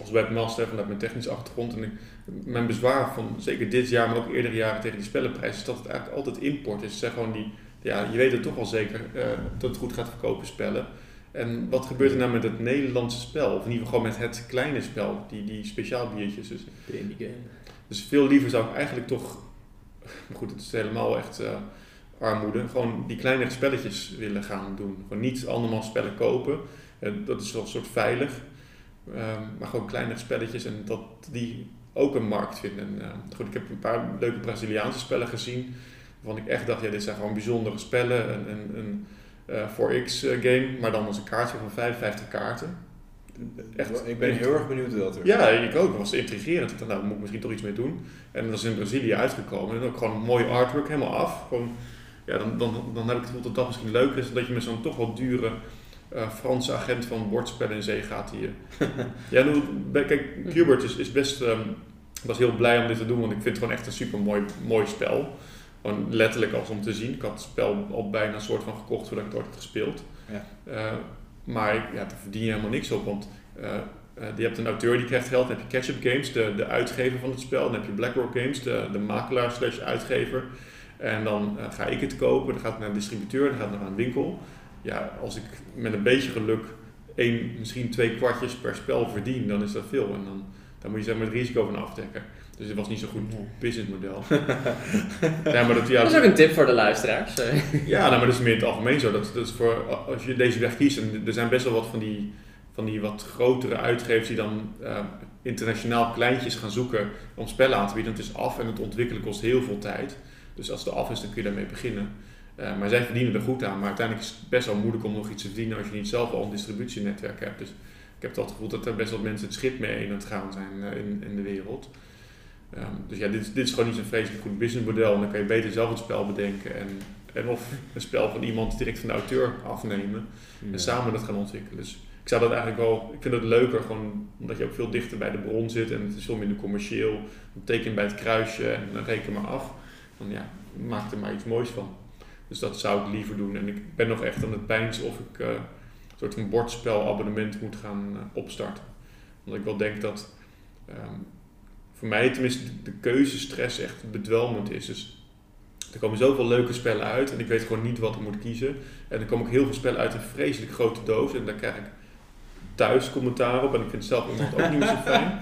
Als webmaster vanuit mijn technische achtergrond. En ik, mijn bezwaar van zeker dit jaar, maar ook eerdere jaren tegen die Spellenprijs, is dat het eigenlijk altijd import is. Zijn gewoon die, ja, je weet het toch wel zeker eh, dat het goed gaat verkopen spellen. En wat gebeurt er nou met het Nederlandse spel? Of in ieder geval met het kleine spel, die, die speciaal biertjes. Dus De indie game. dus veel liever zou ik eigenlijk toch, maar goed, het is helemaal echt eh, armoede, gewoon die kleinere spelletjes willen gaan doen. Gewoon niet andermaal spellen kopen, Eh, dat is wel een soort veilig, Ehm, maar gewoon kleinere spelletjes en dat die ook een markt vinden. En, eh, goed, ik heb een paar leuke Braziliaanse spellen gezien, waarvan ik echt dacht, ja, dit zijn gewoon bijzondere spellen, een, een, een eh, 4X eh, game, maar dan als een kaartje van 55 kaarten. Echt. Ik ben heel erg benieuwd wat er. Ja, ik ook. Dat was intrigerend. Ik dacht, nou, daar moet ik misschien toch iets mee doen. En dat is in Brazilië uitgekomen. En ook gewoon een mooi artwork, helemaal af. Gewoon, ja, dan, dan, dan heb ik het gevoel dat dat misschien leuker is. Dat je met zo'n toch wel dure eh, Franse agent van bordspellen in zee gaat. Eh, ja, bij- kijk, Hubert is, is best... ehm, was heel blij om dit te doen, want ik vind het gewoon echt een super mooi, mooi spel. Gewoon letterlijk als om te zien. Ik had het spel al bijna een soort van gekocht voordat ik het ooit had gespeeld. Ja. Eh, maar ja, daar verdien je helemaal niks op, want eh, je hebt een auteur die krijgt geld. Dan heb je Ketchup Games, de, de uitgever van het spel. Dan heb je BlackRock Games, de, de makelaar slash uitgever. En dan ga ik het kopen, dan gaat het naar een distributeur, dan gaat het naar een winkel. Ja, als ik met een beetje geluk één, misschien twee kwartjes per spel verdien, dan is dat veel. En dan, dan moet je zeg maar het risico van afdekken. Dus het was niet zo'n goed businessmodel. ja, maar dat, ja, Dat is ook een tip voor de luisteraars. ja, nou, maar dat is meer in het algemeen zo. Dat, dat is voor, als je deze weg kiest, en er zijn best wel wat van die, van die wat grotere uitgevers die dan eh, internationaal kleintjes gaan zoeken om spellen aan te bieden. Het is af en het ontwikkelen kost heel veel tijd. Dus als het af is, dan kun je daarmee beginnen. Eh, maar zij verdienen er goed aan. Maar uiteindelijk is het best wel moeilijk om nog iets te verdienen als je niet zelf al een distributienetwerk hebt. Dus ik heb het gevoel dat er best wel mensen het schip mee in het gaan zijn eh, in, in de wereld. Ehm, dus ja, dit, is- dit is gewoon niet zo'n vreselijk goed businessmodel. En dan kan je beter zelf het spel bedenken. En, en of een spel van iemand direct van de auteur afnemen. En samen dat gaan ontwikkelen. Dus ik zou dat eigenlijk wel... Ik vind het leuker, gewoon omdat je ook veel dichter bij de bron zit. En het is veel minder commercieel. Dan teken bij het kruisje en dan reken maar af. Dan ja, maak er maar iets moois van. Dus dat zou ik liever doen. En ik ben nog echt aan het pijnsen of ik eh, een soort van bordspelabonnement moet gaan eh, opstarten. Omdat ik wel denk dat ehm, voor mij tenminste de, keuzestress echt bedwelmend is. Dus er komen zoveel leuke spellen uit en ik weet gewoon niet wat ik moet kiezen. En er komen ook heel veel spellen uit een vreselijk grote doos en daar krijg ik thuis commentaar op en ik vind zelf iemand ook niet meer zo fijn.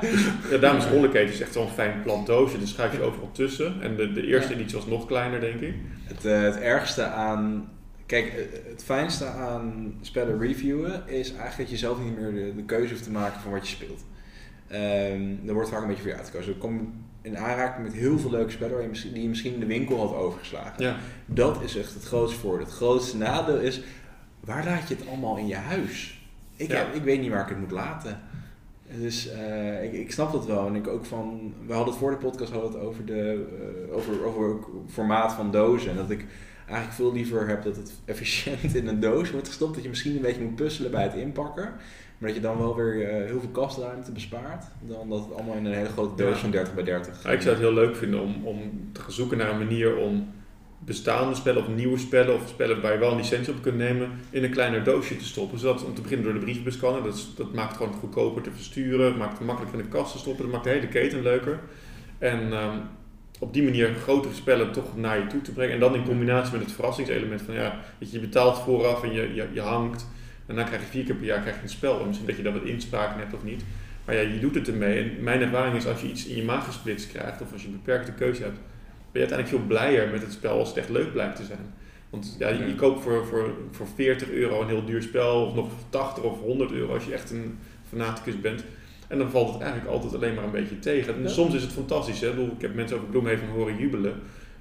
Dus, ja, daarom is is echt zo'n fijn plat doosje, daar schuif je overal tussen. En de, de eerste editie was nog kleiner denk ik. Het, eh, het ergste aan. Kijk, eh, het fijnste aan spellen reviewen is eigenlijk dat je zelf niet meer de, de keuze hoeft te maken van wat je speelt. Ehm er wordt vaak een beetje voor je uitgekozen. Er komt in aanraking met heel veel leuke spellen waar je misschien, die je misschien in de winkel had overgeslagen. Ja, Dat is echt het grootste voordeel. Het grootste nadeel is, waar laat je het allemaal in je huis? Ik, Ja. heb, ik weet niet waar ik het moet laten. Dus eh, ik, ik snap dat wel. En ik ook van, we hadden het voor de podcast hadden het over, de, eh, over, over ook formaat van dozen. En dat ik eigenlijk veel liever heb dat het efficiënt in een doos wordt gestopt. Dat je misschien een beetje moet puzzelen bij het inpakken. Maar dat je dan wel weer eh, heel veel kastruimte bespaart. Dan dat het allemaal in een hele grote doos Ja. van 30 bij 30. Ja, ik zou het heel leuk vinden om, om te gaan zoeken naar een manier om bestaande spellen of nieuwe spellen of spellen waar je wel een licentie op kunt nemen in een kleiner doosje te stoppen. Zodat om te beginnen door de brievenbus kan. Dat, dat maakt gewoon goedkoper te versturen, het maakt het makkelijker in de kast te stoppen, dat maakt de hele keten leuker. En ehm, op die manier grotere spellen toch naar je toe te brengen. En dan in combinatie met het verrassingselement van ja, dat je betaalt vooraf en je, je, je hangt. En dan krijg je vier keer per jaar krijg je een spel. En misschien dat je dan wat inspraken hebt of niet. Maar ja, je doet het ermee. En mijn ervaring is als je iets in je maag gesplitst krijgt of als je een beperkte keuze hebt, je uiteindelijk veel blijer met het spel als het echt leuk blijkt te zijn. Want ja, je, je koopt voor, voor, voor 40 euro een heel duur spel, of nog 80 of 100 euro als je echt een fanaticus bent. En dan valt het eigenlijk altijd alleen maar een beetje tegen. En Ja. soms is het fantastisch. Hè? Ik, heb mensen over Gloomhaven horen jubelen.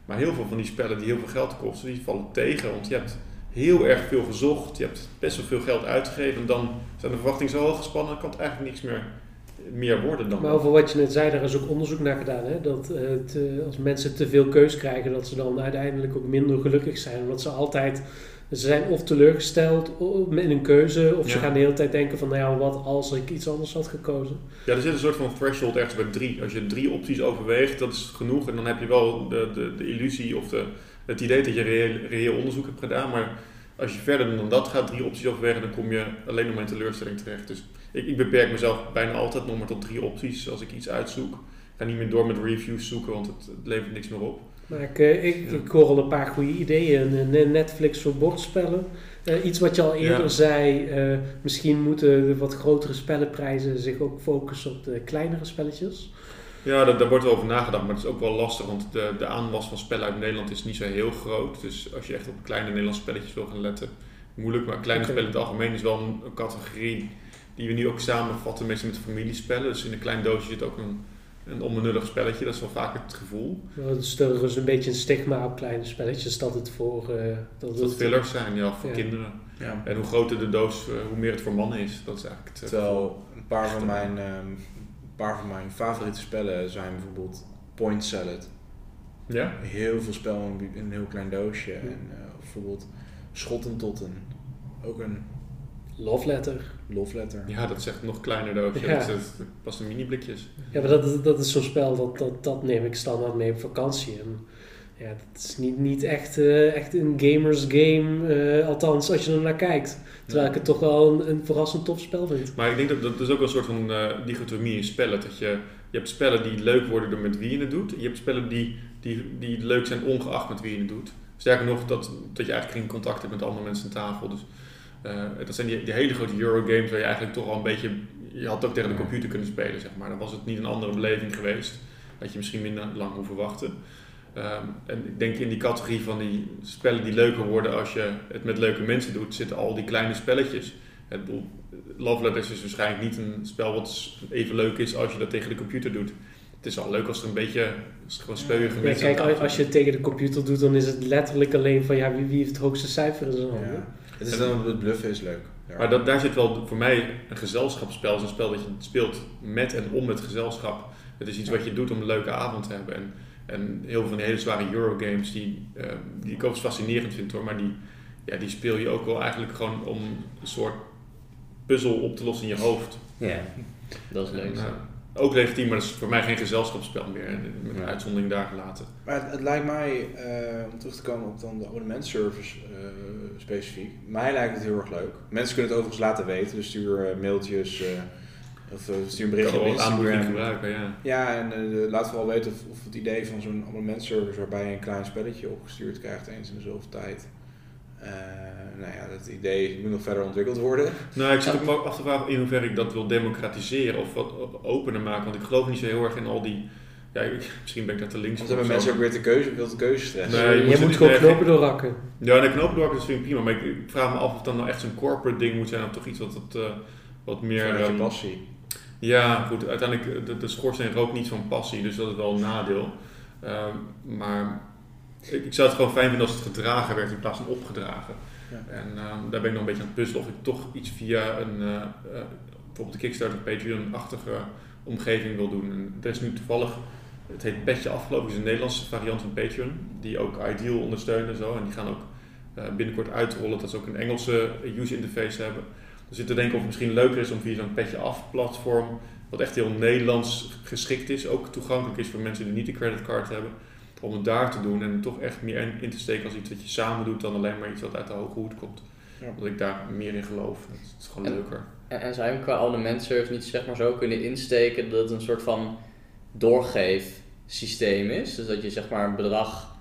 Maar heel veel van die spellen die heel veel geld kosten, die vallen tegen. Want je hebt heel erg veel gezocht. Je hebt best wel veel geld uitgegeven. En dan zijn de verwachtingen zo hoog gespannen, dan kan het eigenlijk niks meer, meer worden dan. Maar over wat je net zei, daar is ook onderzoek naar gedaan. Hè? Dat eh, het, als mensen te veel keus krijgen, dat ze dan uiteindelijk ook minder gelukkig zijn. Omdat ze altijd, ze zijn of teleurgesteld in een keuze, of ze gaan de hele tijd denken van, nou ja, wat als ik iets anders had gekozen. Ja, er zit een soort van threshold ergens bij drie. Als je drie opties overweegt, dat is genoeg. En dan heb je wel de, de, de illusie of de, het idee dat je reëel, reëel onderzoek hebt gedaan. Maar als je verder dan dat gaat, drie opties overwegen, dan kom je alleen nog maar in teleurstelling terecht. Dus ik, ik beperk mezelf bijna altijd nog maar tot drie opties als ik iets uitzoek. Ik ga niet meer door met reviews zoeken, want het, het levert niks meer op. Maar ik, eh, ik, ik hoor al een paar goede ideeën. Netflix voor bordspellen. Eh, iets wat je al eerder Ja. zei, eh, misschien moeten de wat grotere spellenprijzen zich ook focussen op de kleinere spelletjes. Ja, daar, daar wordt wel over nagedacht, maar het is ook wel lastig, want de, de aanwas van spellen uit Nederland is niet zo heel groot. Dus als je echt op kleine Nederlandse spelletjes wil gaan letten, moeilijk. Maar kleine spellen in het algemeen is wel een, een categorie die we nu ook samenvatten, meestal met familiespellen. Dus in een klein doosje zit ook een, een onbenullig spelletje, dat is wel vaak het gevoel. Nou, Dus er is een beetje een stigma op kleine spelletjes dat het voor... eh, dat Dat het fillers zijn, ja, voor Ja. kinderen. Ja. En hoe groter de doos, eh, hoe meer het voor mannen is. Dat is eigenlijk het eh, Terwijl een paar van mijn, ehm, een paar van mijn favoriete spellen zijn bijvoorbeeld Point Salad. Ja? Heel veel spel in een heel klein doosje. En eh, bijvoorbeeld Schottentotten. Ook een Love letter. love letter. ja, dat is echt nog kleiner doosje. Ja. Dat, past in mini blikjes. Ja, maar dat, dat is zo'n spel, dat, dat, dat neem ik standaard mee op vakantie. En ja, dat is niet, niet echt, eh, echt een gamers game, eh, althans als je er naar kijkt. Terwijl ik het toch wel een, een verrassend tof spel vind. Maar ik denk dat dat is ook wel een soort van eh, dichotomie in spellen. Dat je, je hebt spellen die leuk worden door met wie je het doet. Je hebt spellen die, die, die leuk zijn ongeacht met wie je het doet. Sterker nog, dat, dat je eigenlijk geen contact hebt met andere mensen aan tafel. Dus eh, dat zijn die, die hele grote Eurogames waar je eigenlijk toch al een beetje... Je had ook tegen de computer kunnen spelen, zeg maar. Dan was het niet een andere beleving geweest. Dat je misschien minder lang hoeven wachten. Ehm, en ik denk in die categorie van die spellen die leuker worden als je het met leuke mensen doet, zitten al die kleine spelletjes. Ik bedoel, Love Letters is waarschijnlijk niet een spel wat even leuk is als je dat tegen de computer doet. Het is al leuk als er een beetje gewoon speurige Ja, mensen kijk, als- je het tegen de computer doet, dan is het letterlijk alleen van ja, wie, wie heeft het hoogste cijfer in zijn handen. Ja. Het, is dan, het bluffen is leuk. Ja. Maar dat, daar zit wel voor mij een gezelschapsspel. Het is een spel dat je speelt met en om het gezelschap. Het is iets wat je doet om een leuke avond te hebben. En, en heel veel van die hele zware Eurogames, die, eh, die ik ook fascinerend vind hoor, maar die, ja, die speel je ook wel eigenlijk gewoon om een soort puzzel op te lossen in je hoofd. Ja, dat is leuk. En, ook legitiem, maar dat is voor mij geen gezelschapsspel meer. Met een Ja. uitzondering daar gelaten. Maar het, het lijkt mij, eh, om terug te komen op dan de abonnementservice eh, specifiek, mij lijkt het heel erg leuk. Mensen kunnen het overigens laten weten, dus stuur eh, mailtjes eh, of stuur een berichtje op Instagram. gebruiken, ja. Ja, en laat vooral weten of, of het idee van zo'n abonnementservice waarbij je een klein spelletje opgestuurd krijgt eens in de zoveel tijd. Eh, nou ja, dat idee moet nog verder ontwikkeld worden. Nou, ik zit ook maar af te vragen in hoeverre ik dat wil democratiseren of wat opener maken. Want ik geloof niet zo heel erg in al die... Ja, ik- misschien ben ik daar te links Want hebben mensen ook weer te keuze, veel te keuzestress. Nee, je, je moet gewoon niet knopen doorrakken. Ja, de knoopdorp is vind ik prima, maar ik, vraag me af of het dan nou echt zo'n corporate ding moet zijn of toch iets wat, wat, eh, wat meer... Ehm, passie. ja, goed, uiteindelijk, eh, de, de schoorsteen rookt niet van passie, dus dat is wel een nadeel. Ehm, maar ik, ik zou het gewoon fijn vinden als het gedragen werd in plaats van opgedragen. Ja. En ehm, daar ben ik nog een beetje aan het puzzelen of ik toch iets via een, eh, eh, bijvoorbeeld de Kickstarter, Patreon-achtige omgeving wil doen. En er is nu toevallig, het heet Petje Af geloof ik, is een Nederlandse variant van Patreon, die ook Ideal ondersteunen en zo. En die gaan ook eh, binnenkort uitrollen dat ze ook een Engelse user interface hebben. Dus ik zit te denken of het misschien leuker is om via zo'n Petje Af platform, wat echt heel Nederlands geschikt is, ook toegankelijk is voor mensen die niet een creditcard hebben, om het daar te doen en toch echt meer in- te steken als iets wat je samen doet dan alleen maar iets wat uit de hoge hoed komt. Ja. Omdat ik daar meer in geloof. Het is gewoon En- leuker. En, en zou je hem qua abonnementservice niet zeg maar zo kunnen insteken dat het een soort van doorgeefsysteem is? Dus dat je zeg maar een bedrag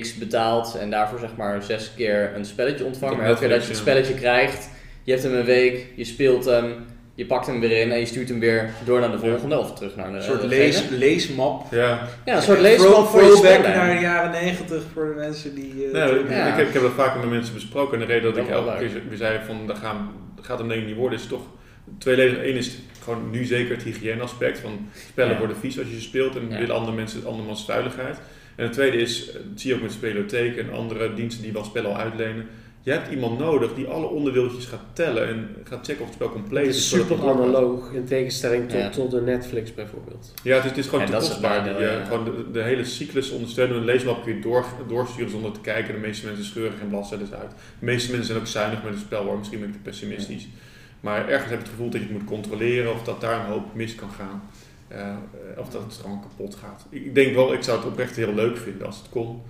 X betaalt en daarvoor zeg maar zes keer een spelletje ontvangt. Maar elke keer dat je het spelletje krijgt, je hebt hem een week, je speelt hem, je pakt hem weer in en je stuurt hem weer door naar de volgende of terug naar de Een soort lees, leesmap. Ja, Ja, een soort leesmap voor je spellen. naar de jaren 90 voor de mensen die... eh, Nee, Ja. ik, heb, ik heb dat vaker met mensen besproken. En de reden dat Dat ik elke keer zei van, dat, gaan, dat gaat hem denk ik niet worden, is toch tweeledig. Eén is gewoon nu zeker het hygiëneaspect van spellen Ja. worden vies als je ze speelt en Ja. willen andere mensen andermans veiligheid. En het tweede is, eh, dat zie je ook met spelotheek en andere diensten die wel spellen al uitlenen. Je hebt iemand nodig die alle onderdeeltjes gaat tellen en gaat checken of het spel compleet Het is. super het analoog in tegenstelling tot, Ja. tot de Netflix bijvoorbeeld. Ja, het is, het is gewoon te het kostbaar. nadeel, Je- ja. Gewoon de, de hele cyclus ondersteunen. Een leesmap kun je door, doorsturen zonder te kijken. De meeste mensen scheuren geen bladzijden uit. De meeste mensen zijn ook zuinig met een spel, hoor. misschien ben ik te pessimistisch. Maar ergens heb je het gevoel dat je het moet controleren of dat daar een hoop mis kan gaan. Eh, of dat het gewoon kapot gaat. Ik denk wel, ik zou het oprecht heel leuk vinden als het kon.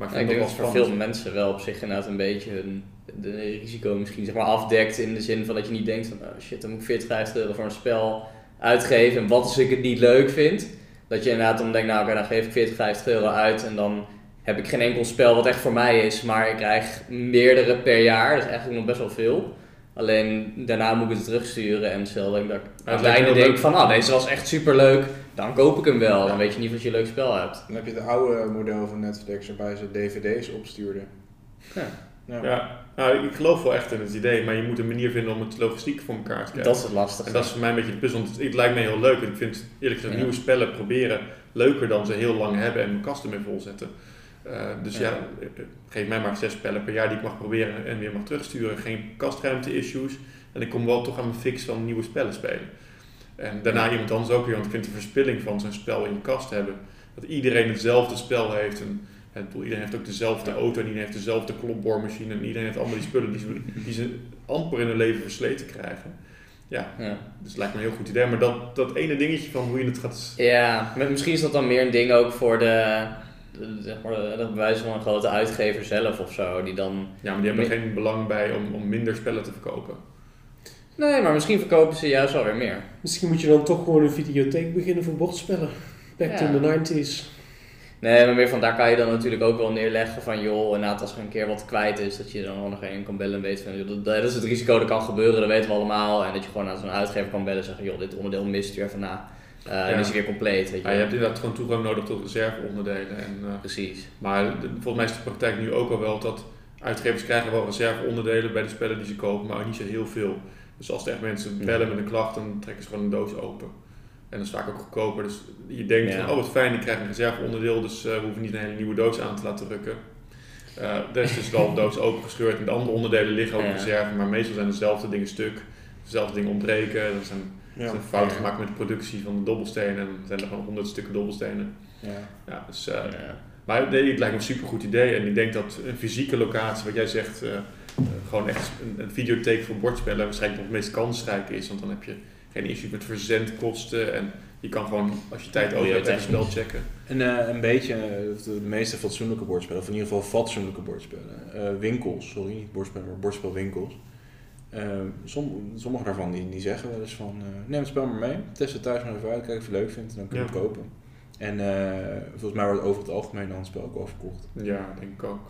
Maar ik Ja, denk dat voor veel mensen wel op zich inderdaad een beetje een de risico misschien zeg maar afdekt in de zin van dat je niet denkt van oh shit, dan moet ik 40, 50 euro voor een spel uitgeven en wat als ik het niet leuk vind. Dat je inderdaad dan denkt, nou oké, dan geef ik 40, 50 euro uit en dan heb ik geen enkel spel wat echt voor mij is, maar ik krijg meerdere per jaar, dat is eigenlijk nog best wel veel. Alleen daarna moet ik het terugsturen en stel dat ik einde denk van, ah deze was echt super leuk, dan koop ik hem wel. Dan weet je niet of je een leuk spel hebt. Dan heb je het oude model van Netflix waarbij ze dvd's opstuurden. Ja. Ja. Ja, nou, ik geloof wel echt in het idee, maar je moet een manier vinden om het logistiek voor elkaar te krijgen. Dat is het lastige. En dat is voor mij een beetje de puzzel, want het, lijkt me heel leuk. Ik vind eerlijk gezegd Ja. nieuwe spellen proberen leuker dan ze heel lang hebben en mijn kasten mee volzetten. Eh, dus ja, Ja. eh, geef mij maar zes spellen per jaar die ik mag proberen en weer mag terugsturen. Geen kastruimte-issues. En ik kom wel toch aan mijn fix van nieuwe spellen spelen. En daarna iemand anders ook weer, want ik vind de verspilling van zo'n spel in je kast hebben. Dat iedereen hetzelfde spel heeft. En, en iedereen heeft ook dezelfde auto en iedereen heeft dezelfde klopboormachine. En iedereen heeft allemaal die spullen die ze, die ze amper in hun leven versleten krijgen. Ja, Ja. dus het lijkt me een heel goed idee. Maar dat, dat ene dingetje van hoe je het gaat... Ja, maar misschien is dat dan meer een ding ook voor de, zeg maar, dat bewijzen van een grote uitgever zelf of zo, die dan... Ja, maar die hebben er geen belang bij om, om minder spellen te verkopen. Nee, maar misschien verkopen ze juist wel weer meer. Misschien moet je dan toch gewoon een videotheek beginnen voor bordspellen. Back Ja. to the 90s. Nee, maar meer van daar kan je dan natuurlijk ook wel neerleggen van joh, inderdaad als er een keer wat kwijt is, dat je dan nog één kan bellen en weet van joh, dat, dat is het risico dat kan gebeuren, dat weten we allemaal. En dat je gewoon aan zo'n uitgever kan bellen en zeggen joh, dit onderdeel mist u even na. Eh Ja. En is hij weer compleet, weet je. Ja, je hebt inderdaad gewoon toegang nodig tot reserveonderdelen. En, eh, Precies. maar de- volgens mij is de praktijk nu ook al wel dat uitgevers krijgen wel reserveonderdelen bij de spellen die ze kopen, maar ook niet zo heel veel. Dus als er echt mensen bellen met een klacht, dan trekken ze gewoon een doos open. En dat is vaak ook goedkoper. Dus je denkt Ja. van, oh wat fijn, ik krijg een reserveonderdeel, dus eh, we hoeven niet een hele nieuwe doos aan te laten drukken. Eh er is dus wel een doos opengescheurd en de andere onderdelen liggen ook in Ja. reserve, maar meestal zijn dezelfde dingen stuk, dezelfde dingen ontbreken. Er zijn, er zijn fouten gemaakt met de productie van de dobbelstenen en dan zijn er gewoon honderd stukken dobbelstenen. Ja. Ja, dus, eh, Ja. maar nee, het lijkt me een supergoed idee. En ik denk dat een fysieke locatie, wat jij zegt, gewoon echt een, een videotheek voor bordspellen waarschijnlijk nog het meest kansrijk is. Want dan heb je geen issue met verzendkosten. En je kan gewoon, als je tijd over hebt, even spel checken. En eh, een beetje, eh, de, meeste fatsoenlijke bordspellen, of in ieder geval fatsoenlijke bordspellen. Eh, winkels, sorry, niet bordspellen, maar bordspelwinkels. Eh, som, sommige daarvan die, die zeggen wel eens van, eh, neem het spel maar mee, test het thuis maar even uit, kijk of je het leuk vindt en dan kun je Ja. het kopen. En eh, volgens mij wordt over het algemeen dan het spel ook wel verkocht. Ja, denk ik ook.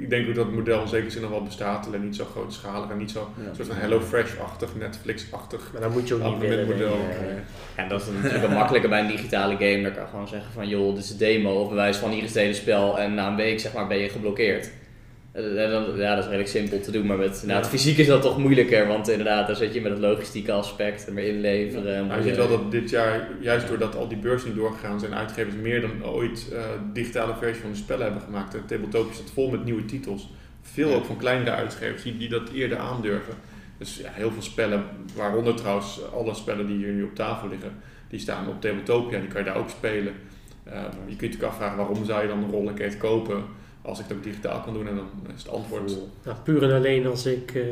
Ik denk ook dat het model in zekere zin nog wel bestaat, alleen niet zo grootschalig en niet zo Ja. een soort van HelloFresh-achtig, Netflix-achtig. Maar dan moet je ook niet willen. ik. Ja, en dat is natuurlijk een makkelijker bij een digitale game. Daar kan je gewoon zeggen van joh, dit is een demo of bewijs van hier is het hele spel en na een week zeg maar ben je geblokkeerd. Eh, Ja, dat is redelijk simpel te doen, maar met inderdaad, Ja. fysiek is dat toch moeilijker, want inderdaad, daar zit je met het logistieke aspect en weer inleveren. en Maar je ziet wel dat dit jaar, juist doordat al die beurzen niet doorgegaan zijn, uitgevers meer dan ooit eh, digitale versie van de spellen hebben gemaakt. De Tabletopia staat vol met nieuwe titels. Veel ook van kleinere uitgevers die, die dat eerder aandurven. Dus ja, heel veel spellen, waaronder trouwens alle spellen die hier nu op tafel liggen, die staan op Tabletopia, die kan je daar ook spelen. Eh, je kunt je natuurlijk afvragen waarom zou je dan een Rollercade kopen als ik het ook digitaal kan doen en dan is het antwoord... Nou, puur en alleen als ik eh,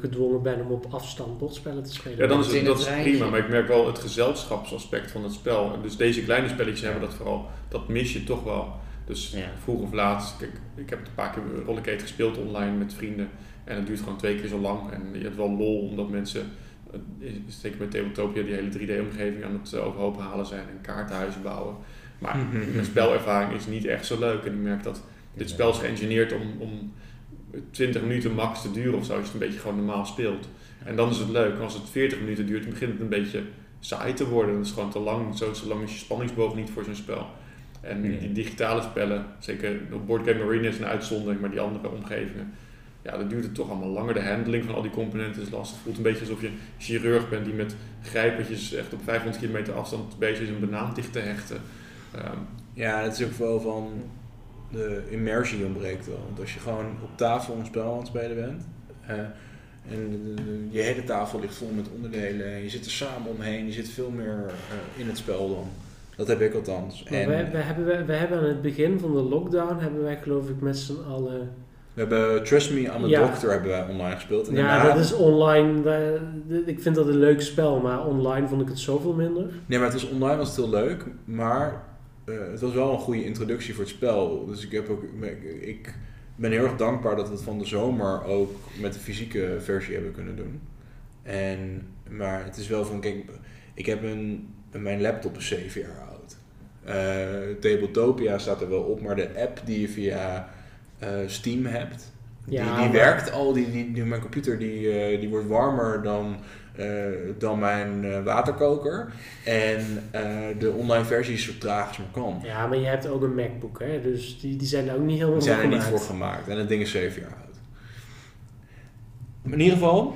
gedwongen ben om op afstand bordspellen te spelen. Ja, dan is Het dat is prima, maar ik merk wel het gezelschapsaspect van het spel. Dus deze kleine spelletjes hebben dat vooral, dat mis je toch wel. Dus Ja. vroeg of laat, kijk, ik heb een paar keer Rollercade gespeeld online met vrienden. En het duurt gewoon twee keer zo lang. En je hebt wel lol, omdat mensen, zeker met Tabletopia, die hele 3D-omgeving aan het eh, overhoop halen zijn en kaartenhuizen bouwen. Maar mijn spelervaring is niet echt zo leuk. En ik merk dat dit spel is geëngineerd om, om 20 minuten max te duren of zo, als je het een beetje gewoon normaal speelt. En dan is het leuk. En als het 40 minuten duurt, dan begint het een beetje saai te worden. Dan is gewoon te lang. Zo, lang is je spanningsboog niet voor zo'n spel. En die digitale spellen, zeker op Board Game Arena is een uitzondering, maar die andere omgevingen, ja, dat duurt het toch allemaal langer. De handling van al die componenten is lastig. Het voelt een beetje alsof je een chirurg bent die met grijpertjes echt op 500 kilometer afstand bezig is een banaan dicht te hechten. Ehm, Ja, het is ook wel van de immersie ontbreekt wel. Want als je gewoon op tafel een spel aan het spelen bent eh, en de- de- je hele tafel ligt vol met onderdelen en je zit er samen omheen, je zit veel meer eh, in het spel dan. Dat heb ik althans. En wij, wij, hebben, wij, wij hebben aan het begin van de lockdown, hebben wij geloof ik met z'n allen... we hebben Trust Me, I'm a Ja. Doctor hebben wij online gespeeld. En Ja, dat is online. ik vind dat een leuk spel, maar online vond ik het zoveel minder. Nee, maar het was online was het heel leuk, maar eh, het was wel een goede introductie voor het spel. Dus ik, heb ook, ik ben heel erg dankbaar dat we het van de zomer ook met de fysieke versie hebben kunnen doen. En, maar het is wel van, kijk, ik heb een, mijn laptop is 7 jaar oud. Eh, Tabletopia staat er wel op, maar de app die je via eh, Steam hebt, Ja, die, die werkt al. Die, die, die- mijn computer die, eh, die wordt warmer dan, eh, dan mijn eh, waterkoker. En eh, de online versie is zo traag als maar kan. Ja, maar je hebt ook een MacBook, hè? dus die, die zijn er ook niet helemaal Die zijn er niet gemaakt. voor gemaakt. En het ding is 7 jaar oud. Maar in ieder geval,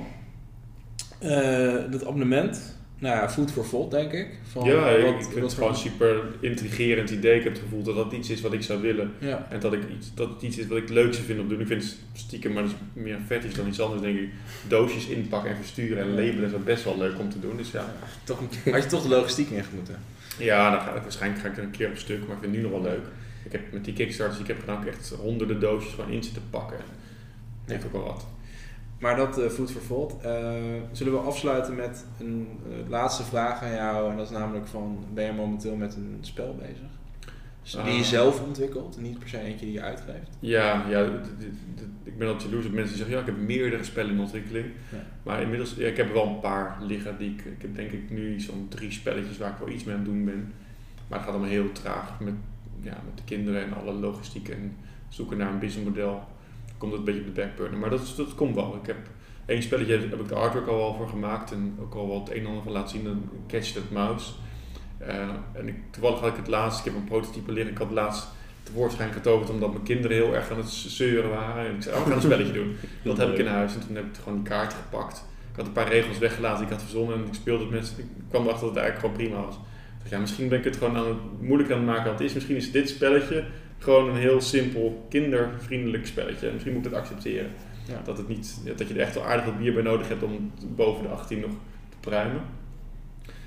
eh, dat abonnement, nou ja, food for thought denk ik. Van, ja, ik- wat- ik vind het gewoon een super intrigerend idee. Ik heb het gevoel dat dat iets is wat ik zou willen. Ja. En dat, ik iets, dat het iets is wat ik leuk zou vinden om te doen. Ik vind het stiekem, maar dat is meer fetish dan iets anders, denk ik. Doosjes inpakken en versturen en labelen is dat best wel leuk om te doen. Dus ja, Toch, had je toch de logistiek in moeten. ja dan ga, waarschijnlijk ga ik er een keer op stuk, maar ik vind het nu nog wel leuk. Ik heb met die kickstarters die ik heb gedaan ook echt honderden doosjes gewoon in zitten pakken. Dat heeft ook wel wat. Maar dat eh food for thought. eh, zullen we afsluiten met een eh, laatste vraag aan jou. En dat is namelijk van, ben je momenteel met een spel bezig? Dus die je Ah. zelf ontwikkelt niet per se eentje die je uitgeeft. Ja, ja ik ben altijd jaloers op mensen die zeggen, ja, ik heb meerdere spellen in ontwikkeling. Ja. Maar inmiddels, ja, ik heb er wel een paar liggen die ik, ik heb denk ik nu zo'n drie spelletjes waar ik wel iets mee aan het doen ben. Maar het gaat allemaal heel traag met, ja, met de kinderen en alle logistiek en zoeken naar een businessmodel. Komt dat een beetje op de backburner, maar dat, is- dat komt wel. Ik heb één spelletje, heb ik de artwork al wel voor gemaakt en ook al wat een en ander van laten zien, een Catch That Mouse. Eh, en ik, toevallig had ik het laatst, ik heb een prototype liggen, ik had het laatst tevoorschijn getoverd omdat mijn kinderen heel erg aan het zeuren waren. En ik zei, oh, we gaan een spelletje doen. Dat heb ik in huis en toen heb ik gewoon die kaart gepakt. Ik had een paar regels weggelaten die ik had verzonnen en ik speelde het met Ik kwam erachter dat het eigenlijk gewoon prima was. Ja, misschien ben ik het gewoon aan het, moeilijk aan het maken dan het is. Misschien is dit spelletje gewoon een heel simpel, kindervriendelijk spelletje. En misschien moet ik het accepteren. Ja. Dat, het niet, dat je er echt wel aardig wat bier bij nodig hebt om boven de 18 nog te pruimen.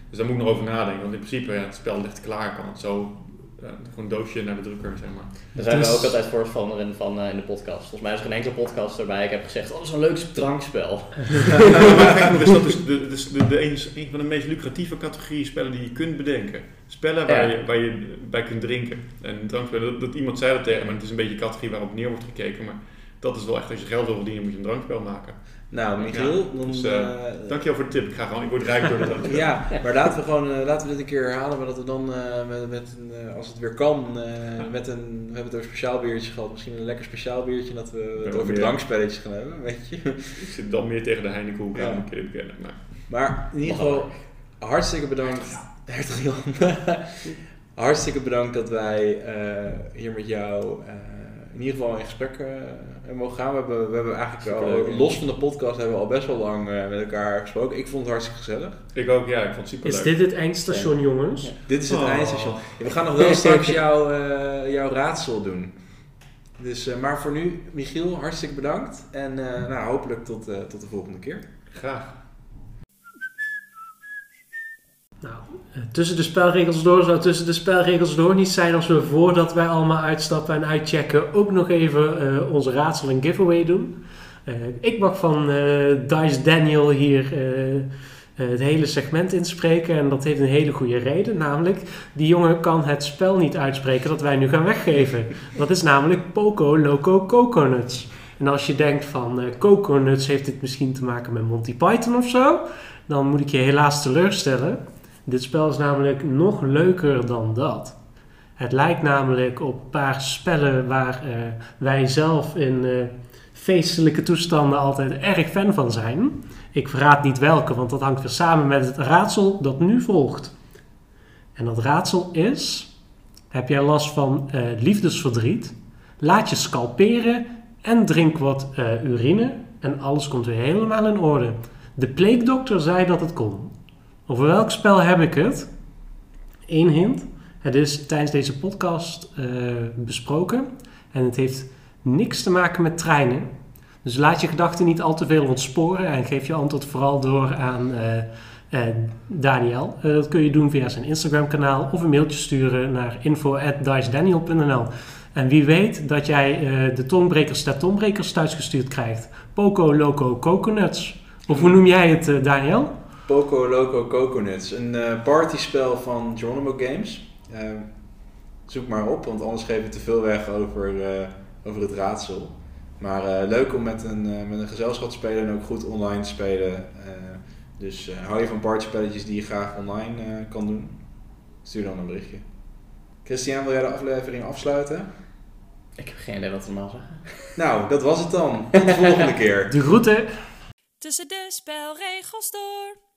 Dus daar moet ik nog over nadenken. Want in principe, ja, het spel ligt klaar. Kan het zo ja, gewoon een doosje naar de drukker, zeg maar. Daar zijn Dus- we ook altijd voorstander in van eh, in de podcast. Volgens mij is er geen enkele podcast waarbij ik heb gezegd, oh, dat is een leuk drankspel. maar gek genoeg is dat dus de, dus de, de, een, een van de meest lucratieve categorieën spellen die je kunt bedenken. Spellen waar, Ja. je, waar je bij kunt drinken. En drankspellen, dat, dat iemand zei dat tegen me, en het is een beetje een categorie waarop neer wordt gekeken. Maar dat is wel echt, als je geld wil verdienen, moet je een drankspel maken. Nou, Michiel, dan... dus, eh, eh, Dankjewel voor de tip. Ik ga gewoon, ik word rijk door de. Ja, maar laten we gewoon eh, laten we dit een keer herhalen, maar dat we dan eh, met, met een, eh, als het weer kan, eh, met een, we hebben het over speciaal biertje gehad, misschien een lekker speciaal biertje, dat we het Ja, over drankspelletjes gaan hebben, weet je. Ik zit dan meer tegen de Heinekenhoek Ja. eerlijk bekennen. Maar Maar in ieder geval, hartstikke bedankt. Hertog Jan. hartstikke bedankt dat wij eh, hier met jou eh, in ieder geval in gesprek hebben mogen gaan. We hebben, we hebben eigenlijk al, los van de podcast, hebben we al best wel lang eh, met elkaar gesproken. Ik vond het hartstikke gezellig. ik ook, ja, ik vond het super Is dit het eindstation, jongens? Dit is het Oh. eindstation. Ja, we gaan nog wel straks jouw, eh, jouw raadsel doen. Dus, eh, maar voor nu, Michiel, hartstikke bedankt. En eh, nou, hopelijk tot, eh, tot de volgende keer. Graag. Nou, eh, tussen de spelregels door zou tussen de spelregels door niet zijn als we voordat wij allemaal uitstappen en uitchecken ook nog even eh, onze raadsel en giveaway doen. Eh, ik mag van Dice Daniel hier het hele segment inspreken en dat heeft een hele goede reden, namelijk die jongen kan het spel niet uitspreken dat wij nu gaan weggeven. Dat is namelijk Poco Loco Coconuts. En als je denkt van Coconuts heeft dit misschien te maken met Monty Python of zo, dan moet ik je helaas teleurstellen. Dit spel is namelijk nog leuker dan dat. Het lijkt namelijk op een paar spellen waar eh, wij zelf in eh, feestelijke toestanden altijd erg fan van zijn. Ik verraad niet welke, want dat hangt weer samen met het raadsel dat nu volgt. En dat raadsel is: heb jij last van eh, liefdesverdriet? Laat je scalperen en drink wat urine en alles komt weer helemaal in orde. De pleegdokter zei dat het kon. Over welk spel heb ik het? Eén hint. Het is tijdens deze podcast eh, besproken. En het heeft niks te maken met treinen. Dus laat je gedachten niet al te veel ontsporen. En geef je antwoord vooral door aan eh, eh, Daniel. Dat kun je doen via zijn Instagram kanaal. Of een mailtje sturen naar info.dicedaniel.nl En wie weet dat jij de tongbrekers ter tongbrekers thuisgestuurd krijgt. Poco Loco Coconuts. Of hoe noem jij het, Daniel? Poco Loco Coconuts, een eh, partyspel van Geronimo Games. Eh, zoek maar op, want anders geef ik te veel weg over, eh, over het raadsel. Maar eh, leuk om met een, eh, met een gezelschap te spelen en ook goed online te spelen. Eh, dus eh, hou je van partyspelletjes die je graag online eh, kan doen? Stuur dan een berichtje. Christian, wil jij de aflevering afsluiten? Ik heb geen idee wat we normaal zeggen. Nou, dat was het dan. Tot de volgende keer. De groeten. Tussen de spelregels door.